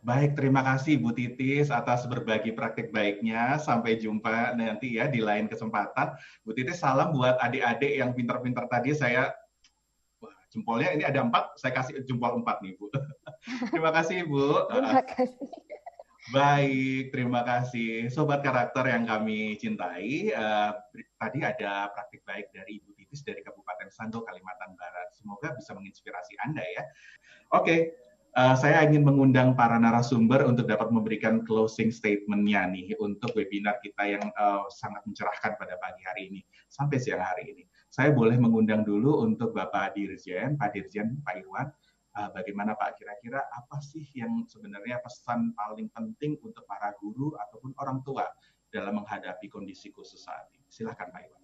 Baik, terima kasih Bu Titis atas berbagi praktik baiknya. Sampai jumpa nanti ya di lain kesempatan. Bu Titis, salam buat adik-adik yang pintar-pintar tadi. Saya Wah, jempolnya ini ada empat, saya kasih jempol empat nih Bu. terima kasih Bu. Terima kasih. Baik, terima kasih. Sobat karakter yang kami cintai, uh, tadi ada praktik baik dari Ibu Titis dari Kabupaten Sando, Kalimantan Barat. Semoga bisa menginspirasi Anda ya. Oke, okay, Uh, saya ingin mengundang para narasumber untuk dapat memberikan closing statement-nya nih untuk webinar kita yang uh, sangat mencerahkan pada pagi hari ini sampai siang hari ini. Saya boleh mengundang dulu untuk Bapak Dirjen, Pak Dirjen, Pak Irwan, uh, bagaimana Pak kira-kira apa sih yang sebenarnya pesan paling penting untuk para guru ataupun orang tua dalam menghadapi kondisi khusus saat ini? Silahkan Pak Irwan.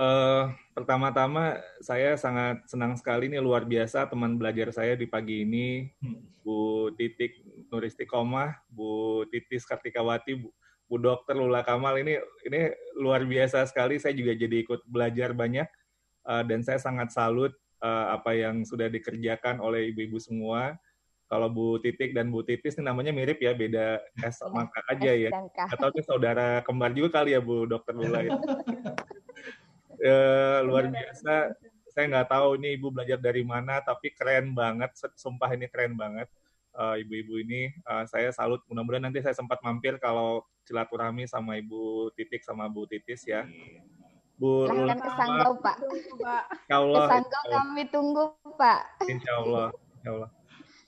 Uh, pertama-tama saya sangat senang sekali nih luar biasa teman belajar saya di pagi ini hmm. Bu Titik Nuristikomah, Bu Titis Kartikawati, Bu, Bu Dokter Lula Kamal ini ini luar biasa sekali. Saya juga jadi ikut belajar banyak uh, dan saya sangat salut uh, apa yang sudah dikerjakan oleh ibu-ibu semua. Kalau Bu Titik dan Bu Titis ini namanya mirip ya, beda S sama K aja ya. Atau itu saudara kembar juga kali ya Bu Dokter Lula itu. uh, luar biasa. Saya nggak tahu ini ibu belajar dari mana, tapi keren banget. Sumpah ini keren banget. Uh, ibu-ibu ini uh, saya salut. Mudah-mudahan nanti saya sempat mampir kalau silaturahmi sama Ibu Titik sama Bu Titis ya. Bu Silahkan ke Sanggau, Pak. Insya Allah. Ke Sanggau kami tunggu, Pak. Insya Allah. Insya Allah.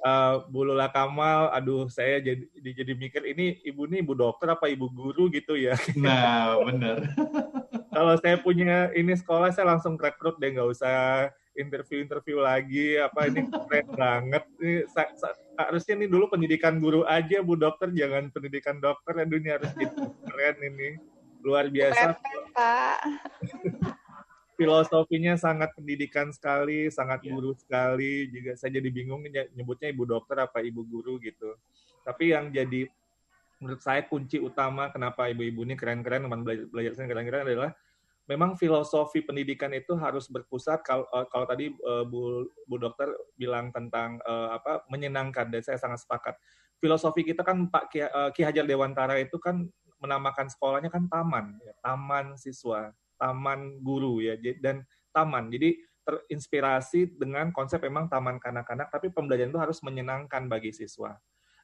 Uh, Bu Lula Kamal, aduh saya jadi jadi mikir ini ibu ini ibu dokter apa ibu guru gitu ya. Nah, benar. kalau saya punya ini sekolah saya langsung rekrut deh nggak usah interview-interview lagi apa ini keren banget ini sa, sa, harusnya nih dulu pendidikan guru aja bu dokter jangan pendidikan dokter ya dunia harus gitu keren ini luar biasa. Pak. Filosofinya sangat pendidikan sekali sangat yeah. guru sekali. Juga saya jadi bingung nyebutnya ibu dokter apa ibu guru gitu. Tapi yang jadi menurut saya kunci utama kenapa ibu-ibu ini keren-keren teman belajar, belajar keren-keren adalah memang filosofi pendidikan itu harus berpusat kalau uh, kalau tadi uh, Bu Bu dokter bilang tentang uh, apa menyenangkan. Dan saya sangat sepakat. Filosofi kita kan Pak Ki, uh, Ki Hajar Dewantara itu kan menamakan sekolahnya kan taman, ya, taman siswa, taman guru ya dan taman. Jadi terinspirasi dengan konsep memang taman kanak-kanak tapi pembelajaran itu harus menyenangkan bagi siswa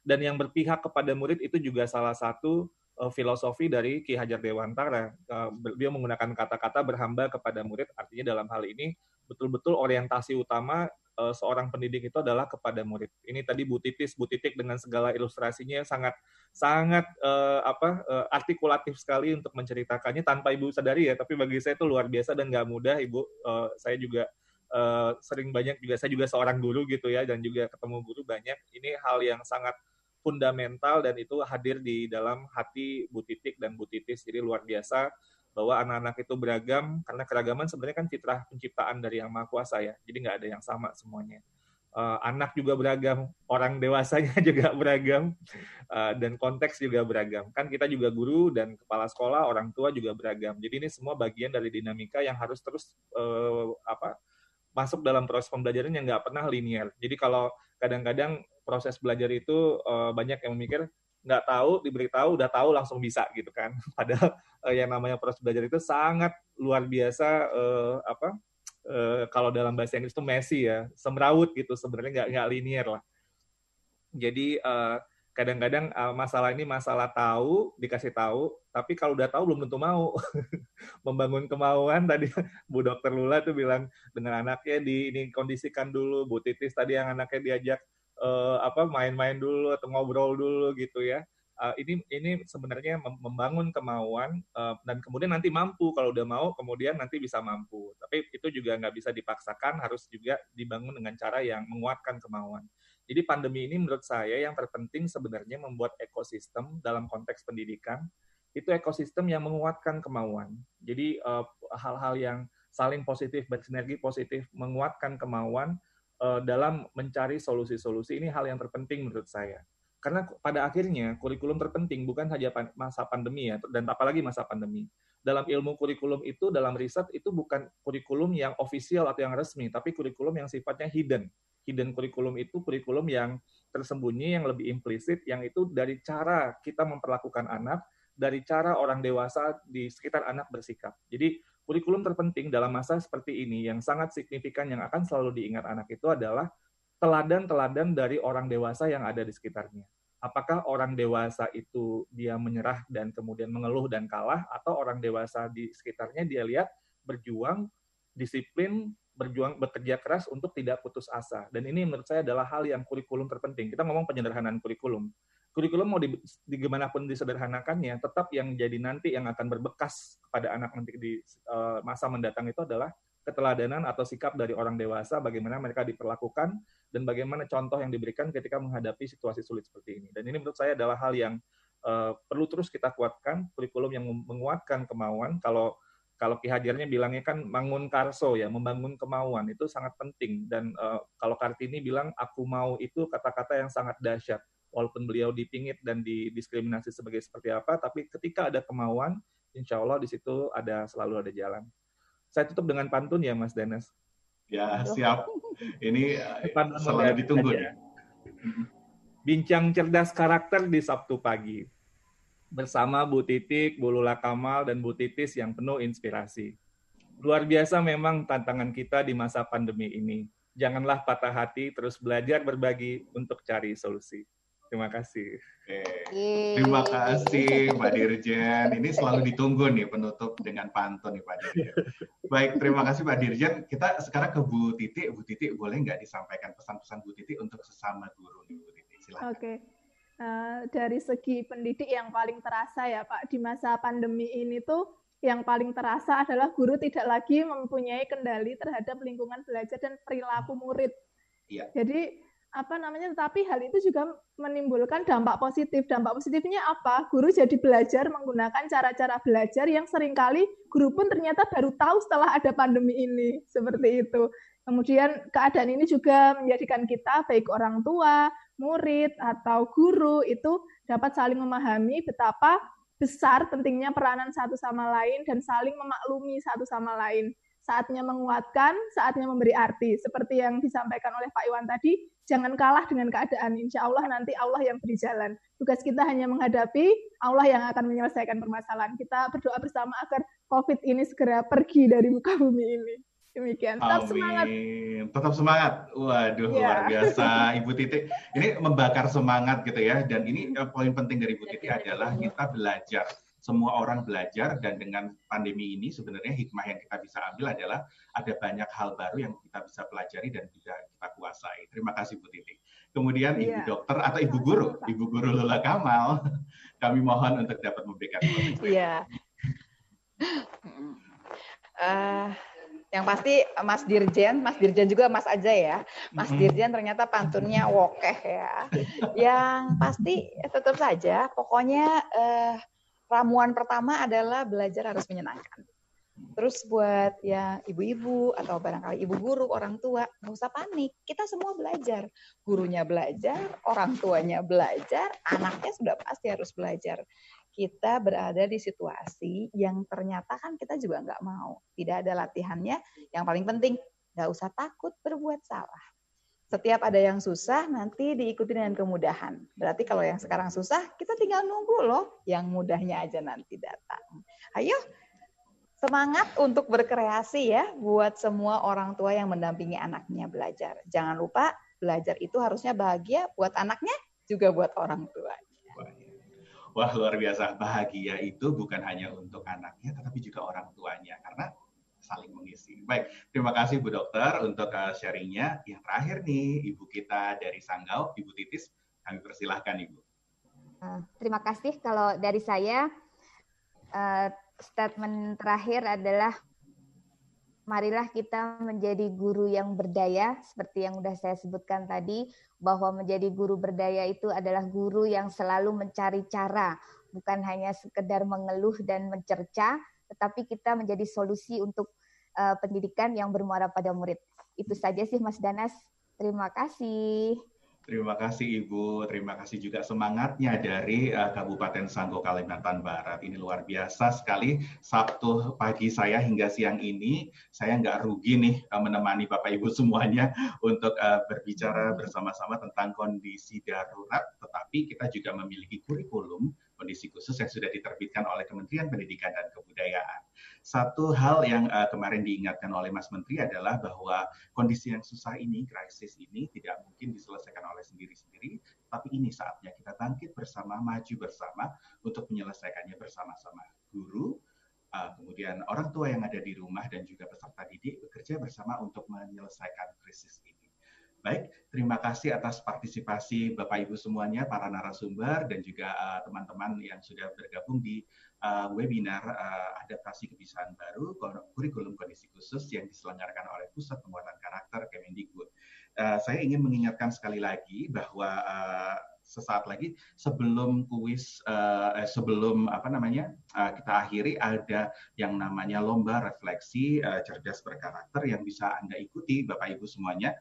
dan yang berpihak kepada murid itu juga salah satu uh, filosofi dari Ki Hajar Dewantara. Uh, beliau menggunakan kata-kata berhamba kepada murid, artinya dalam hal ini betul-betul orientasi utama uh, seorang pendidik itu adalah kepada murid. Ini tadi Bu Titis, Bu Titik dengan segala ilustrasinya sangat sangat uh, apa uh, artikulatif sekali untuk menceritakannya tanpa Ibu sadari ya, tapi bagi saya itu luar biasa dan nggak mudah Ibu. Uh, saya juga uh, sering banyak juga saya juga seorang guru gitu ya dan juga ketemu guru banyak. Ini hal yang sangat fundamental dan itu hadir di dalam hati Bu Titik dan Bu Titis. Jadi luar biasa bahwa anak-anak itu beragam karena keragaman sebenarnya kan fitrah penciptaan dari yang maha kuasa ya. Jadi nggak ada yang sama semuanya. Uh, anak juga beragam, orang dewasanya juga beragam, uh, dan konteks juga beragam. Kan kita juga guru dan kepala sekolah, orang tua juga beragam. Jadi ini semua bagian dari dinamika yang harus terus uh, apa masuk dalam proses pembelajaran yang nggak pernah linear. Jadi kalau kadang-kadang proses belajar itu uh, banyak yang memikir nggak tahu diberitahu udah tahu langsung bisa gitu kan. Padahal uh, yang namanya proses belajar itu sangat luar biasa uh, apa uh, kalau dalam bahasa Inggris itu messy ya semrawut gitu sebenarnya nggak nggak linear lah. Jadi kadang-kadang uh, masalah ini masalah tahu dikasih tahu tapi kalau udah tahu belum tentu mau. Membangun kemauan tadi Bu Dokter Lula tuh bilang dengan anaknya di ini kondisikan dulu Bu Titis tadi yang anaknya diajak uh, apa main-main dulu atau ngobrol dulu gitu ya. Uh, ini ini sebenarnya membangun kemauan uh, dan kemudian nanti mampu. Kalau udah mau kemudian nanti bisa mampu. Tapi itu juga nggak bisa dipaksakan harus juga dibangun dengan cara yang menguatkan kemauan. Jadi pandemi ini menurut saya yang terpenting sebenarnya membuat ekosistem dalam konteks pendidikan itu ekosistem yang menguatkan kemauan. Jadi hal hal-hal yang saling positif bersinergi positif menguatkan kemauan uh, dalam mencari solusi-solusi ini hal yang terpenting menurut saya. Karena pada akhirnya kurikulum terpenting bukan saja masa pandemi ya dan apalagi masa pandemi. dalam ilmu kurikulum itu dalam riset itu bukan kurikulum yang ofisial atau yang resmi, tapi kurikulum yang sifatnya hidden. Hidden kurikulum itu kurikulum yang tersembunyi, yang lebih implisit, yang itu dari cara kita memperlakukan anak, dari cara orang dewasa di sekitar anak bersikap. Jadi kurikulum terpenting dalam masa seperti ini yang sangat signifikan yang akan selalu diingat anak itu adalah teladan-teladan dari orang dewasa yang ada di sekitarnya. Apakah orang dewasa itu dia menyerah dan kemudian mengeluh dan kalah atau orang dewasa di sekitarnya dia lihat berjuang disiplin berjuang bekerja keras untuk tidak putus asa. Dan ini menurut saya adalah hal yang kurikulum terpenting. Kita ngomong penyederhanaan kurikulum kurikulum mau di, di gimana pun disederhanakannya tetap yang jadi nanti yang akan berbekas kepada anak nanti di uh, masa mendatang itu adalah keteladanan atau sikap dari orang dewasa, bagaimana mereka diperlakukan, dan bagaimana contoh yang diberikan ketika menghadapi situasi sulit seperti ini. Dan ini menurut saya adalah hal yang uh, perlu terus kita kuatkan, kurikulum yang menguatkan kemauan. Kalau kalau Ki bilangnya kan bangun karso ya, membangun kemauan itu sangat penting. Dan uh, kalau Kartini bilang aku mau itu kata-kata yang sangat dahsyat. Walaupun beliau dipingit dan didiskriminasi sebagai seperti apa, tapi ketika ada kemauan, insya Allah di situ ada selalu ada jalan. Saya tutup dengan pantun ya, Mas Danes. Ya, siap. Ini selalu ditunggu ya. Bincang cerdas karakter di Sabtu pagi. Bersama Bu Titik, Bu Lula Kamal, dan Bu Titis yang penuh inspirasi. Luar biasa memang tantangan kita di masa pandemi ini. Janganlah patah hati, terus belajar berbagi untuk cari solusi. Terima kasih. Oke. Terima kasih Pak Dirjen. Ini selalu ditunggu nih penutup dengan pantun nih Pak Dirjen. Baik, terima kasih Pak Dirjen. Kita sekarang ke Bu Titi. Bu Titi boleh nggak disampaikan pesan-pesan Bu Titi untuk sesama guru nih Bu Titi? Silakan. Oke. Uh, dari segi pendidik yang paling terasa ya Pak di masa pandemi ini tuh yang paling terasa adalah guru tidak lagi mempunyai kendali terhadap lingkungan belajar dan perilaku murid. Iya. Jadi apa namanya tetapi hal itu juga menimbulkan dampak positif. Dampak positifnya apa? Guru jadi belajar menggunakan cara-cara belajar yang sering kali guru pun ternyata baru tahu setelah ada pandemi ini. Seperti itu. Kemudian keadaan ini juga menjadikan kita baik orang tua murid atau guru itu dapat saling memahami betapa besar pentingnya peranan satu sama lain dan saling memaklumi satu sama lain saatnya menguatkan, saatnya memberi arti. Seperti yang disampaikan oleh Pak Iwan tadi, jangan kalah dengan keadaan. Insya Allah nanti Allah yang beri jalan. Tugas kita hanya menghadapi, Allah yang akan menyelesaikan permasalahan. Kita berdoa bersama agar COVID ini segera pergi dari muka bumi ini. Demikian. Tetap Amin. semangat. Tetap semangat. Waduh, ya. luar biasa Ibu Titi. Ini membakar semangat gitu ya. Dan ini eh, poin penting dari Ibu Titi adalah kita belajar semua orang belajar dan dengan pandemi ini sebenarnya hikmah yang kita bisa ambil adalah ada banyak hal baru yang kita bisa pelajari dan juga kita kuasai. Terima kasih Bu Titi. Kemudian Ibu yeah. dokter atau Ibu guru, Ibu guru Lula Kamal, kami mohon untuk dapat memberikan Iya. Uh, yang pasti Mas Dirjen, Mas Dirjen juga Mas aja ya. Mas Dirjen ternyata pantunnya wokeh ya. Yang pasti tetap saja, pokoknya uh, ramuan pertama adalah belajar harus menyenangkan. Terus buat ya ibu-ibu atau barangkali ibu guru, orang tua, nggak usah panik. Kita semua belajar. Gurunya belajar, orang tuanya belajar, anaknya sudah pasti harus belajar. Kita berada di situasi yang ternyata kan kita juga nggak mau. Tidak ada latihannya. Yang paling penting, nggak usah takut berbuat salah. Setiap ada yang susah, nanti diikuti dengan kemudahan. Berarti kalau yang sekarang susah, kita tinggal nunggu loh. Yang mudahnya aja nanti datang. Ayo, semangat untuk berkreasi ya buat semua orang tua yang mendampingi anaknya belajar. Jangan lupa, belajar itu harusnya bahagia buat anaknya, juga buat orang tuanya. Wah, luar biasa. Bahagia itu bukan hanya untuk anaknya, tetapi juga orang tuanya. Karena saling mengisi. Baik, terima kasih Bu Dokter untuk uh, sharingnya. Yang terakhir nih, Ibu kita dari Sanggau, Ibu Titis, kami persilahkan Ibu. Uh, terima kasih. Kalau dari saya, uh, statement terakhir adalah marilah kita menjadi guru yang berdaya, seperti yang sudah saya sebutkan tadi, bahwa menjadi guru berdaya itu adalah guru yang selalu mencari cara, bukan hanya sekedar mengeluh dan mencerca, tetapi kita menjadi solusi untuk uh, pendidikan yang bermuara pada murid. Itu saja sih Mas Danas. Terima kasih. Terima kasih Ibu, terima kasih juga semangatnya dari uh, Kabupaten Sanggo Kalimantan Barat. Ini luar biasa sekali. Sabtu pagi saya hingga siang ini, saya nggak rugi nih uh, menemani Bapak Ibu semuanya untuk uh, berbicara bersama-sama tentang kondisi darurat. Tetapi kita juga memiliki kurikulum kondisi khusus yang sudah diterbitkan oleh Kementerian Pendidikan dan Kebudayaan. Satu hal yang uh, kemarin diingatkan oleh Mas Menteri adalah bahwa kondisi yang susah ini, krisis ini tidak mungkin diselesaikan oleh sendiri-sendiri, tapi ini saatnya kita bangkit bersama, maju bersama untuk menyelesaikannya bersama-sama. Guru, uh, kemudian orang tua yang ada di rumah dan juga peserta didik bekerja bersama untuk menyelesaikan krisis ini. Baik, terima kasih atas partisipasi Bapak Ibu semuanya, para narasumber dan juga eh, teman-teman uh, yang sudah bergabung di uh, webinar uh, adaptasi kebiasaan baru kurikulum kondisi khusus yang diselenggarakan oleh Pusat Penguatan Karakter Kemendikbud. Uh, saya ingin mengingatkan sekali lagi bahwa uh, sesaat lagi sebelum kuis uh, sebelum apa namanya uh, kita akhiri ada yang namanya lomba refleksi uh, cerdas berkarakter yang bisa anda ikuti bapak ibu semuanya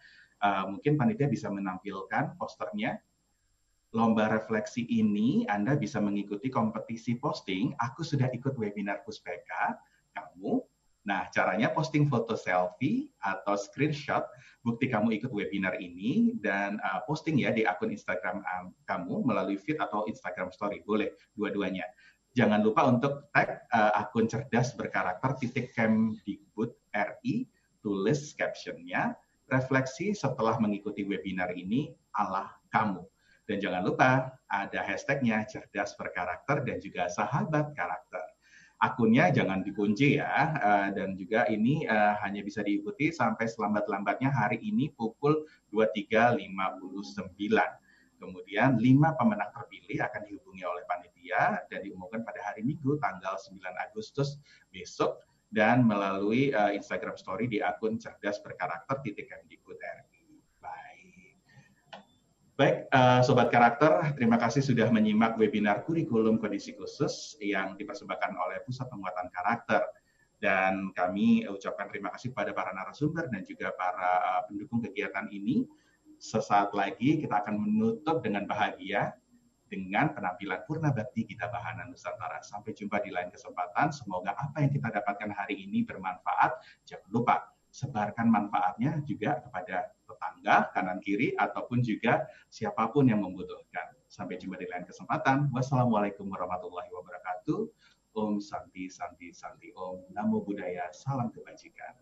uh, mungkin panitia bisa menampilkan posternya. Lomba refleksi ini Anda bisa mengikuti kompetisi posting. Aku sudah ikut webinar Puspeka, kamu. Nah, caranya posting foto selfie atau screenshot bukti kamu ikut webinar ini dan uh, posting ya di akun Instagram um, kamu melalui feed atau Instagram story. Boleh dua-duanya. Jangan lupa untuk tag uh, akun cerdas berkarakter titik Kemdikbud RI, tulis captionnya refleksi setelah mengikuti webinar ini Allah kamu. Dan jangan lupa ada hashtagnya cerdas berkarakter dan juga sahabat karakter. Akunnya jangan dikunci ya, eh, dan juga ini eh, hanya bisa diikuti sampai selambat-lambatnya hari ini pukul 23.59. Kemudian lima pemenang terpilih akan dihubungi oleh panitia dan diumumkan pada hari Minggu tanggal 9 Agustus besok dan melalui uh, Instagram Story di akun cerdas berkarakter titik Kemdikbud RI. Baik, baik uh, sobat karakter, terima kasih sudah menyimak webinar kurikulum kondisi khusus yang dipersembahkan oleh Pusat Penguatan Karakter. Dan kami ucapkan terima kasih kepada para narasumber dan juga para uh, pendukung kegiatan ini. Sesaat lagi kita akan menutup dengan bahagia dengan penampilan Purna Bakti Gita Bahana Nusantara. Sampai jumpa di lain kesempatan. Semoga apa yang kita dapatkan hari ini bermanfaat. Jangan lupa sebarkan manfaatnya juga kepada tetangga, kanan kiri, ataupun juga siapa pun yang membutuhkan. Sampai jumpa di lain kesempatan. Wassalamualaikum warahmatullahi wabarakatuh. Om Santi Santi Santi Om. Namo Buddhaya. Salam kebajikan.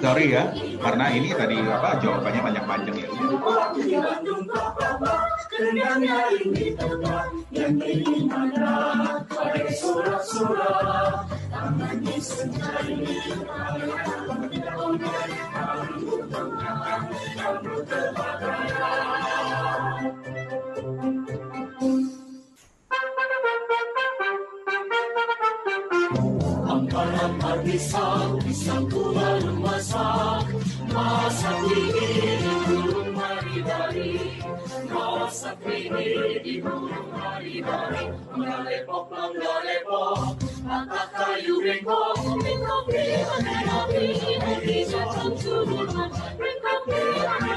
Sorry ya, karena ini tadi apa jawabannya banyak panjang ya. Hampa-hampa bisa, bisa ku lalu masak Masak ini di burung hari-hari Masak ini di burung hari-hari Mengalepok, mengalepok Angkat kayu rengkok Rengkok di api Nanti jatuh turun Rengkok di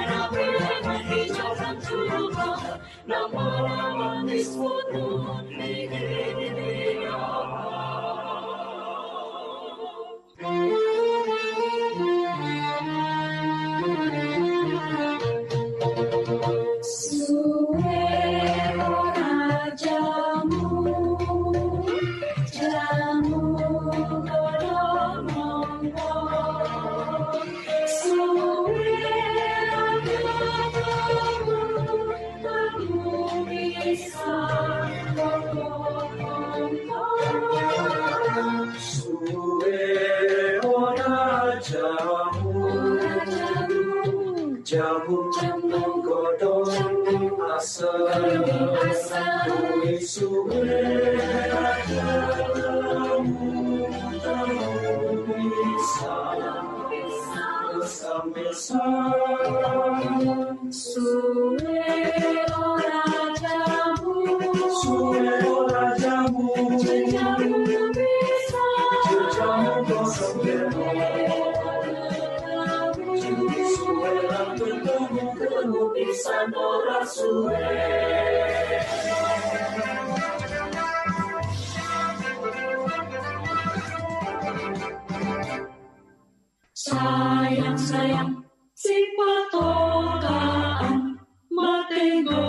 api Nanti jatuh turun Nama-nama disebut Di di di jamu jamu Summer, summer, summer. anu bisa ora suwe Sayang sayang si patokaan matengo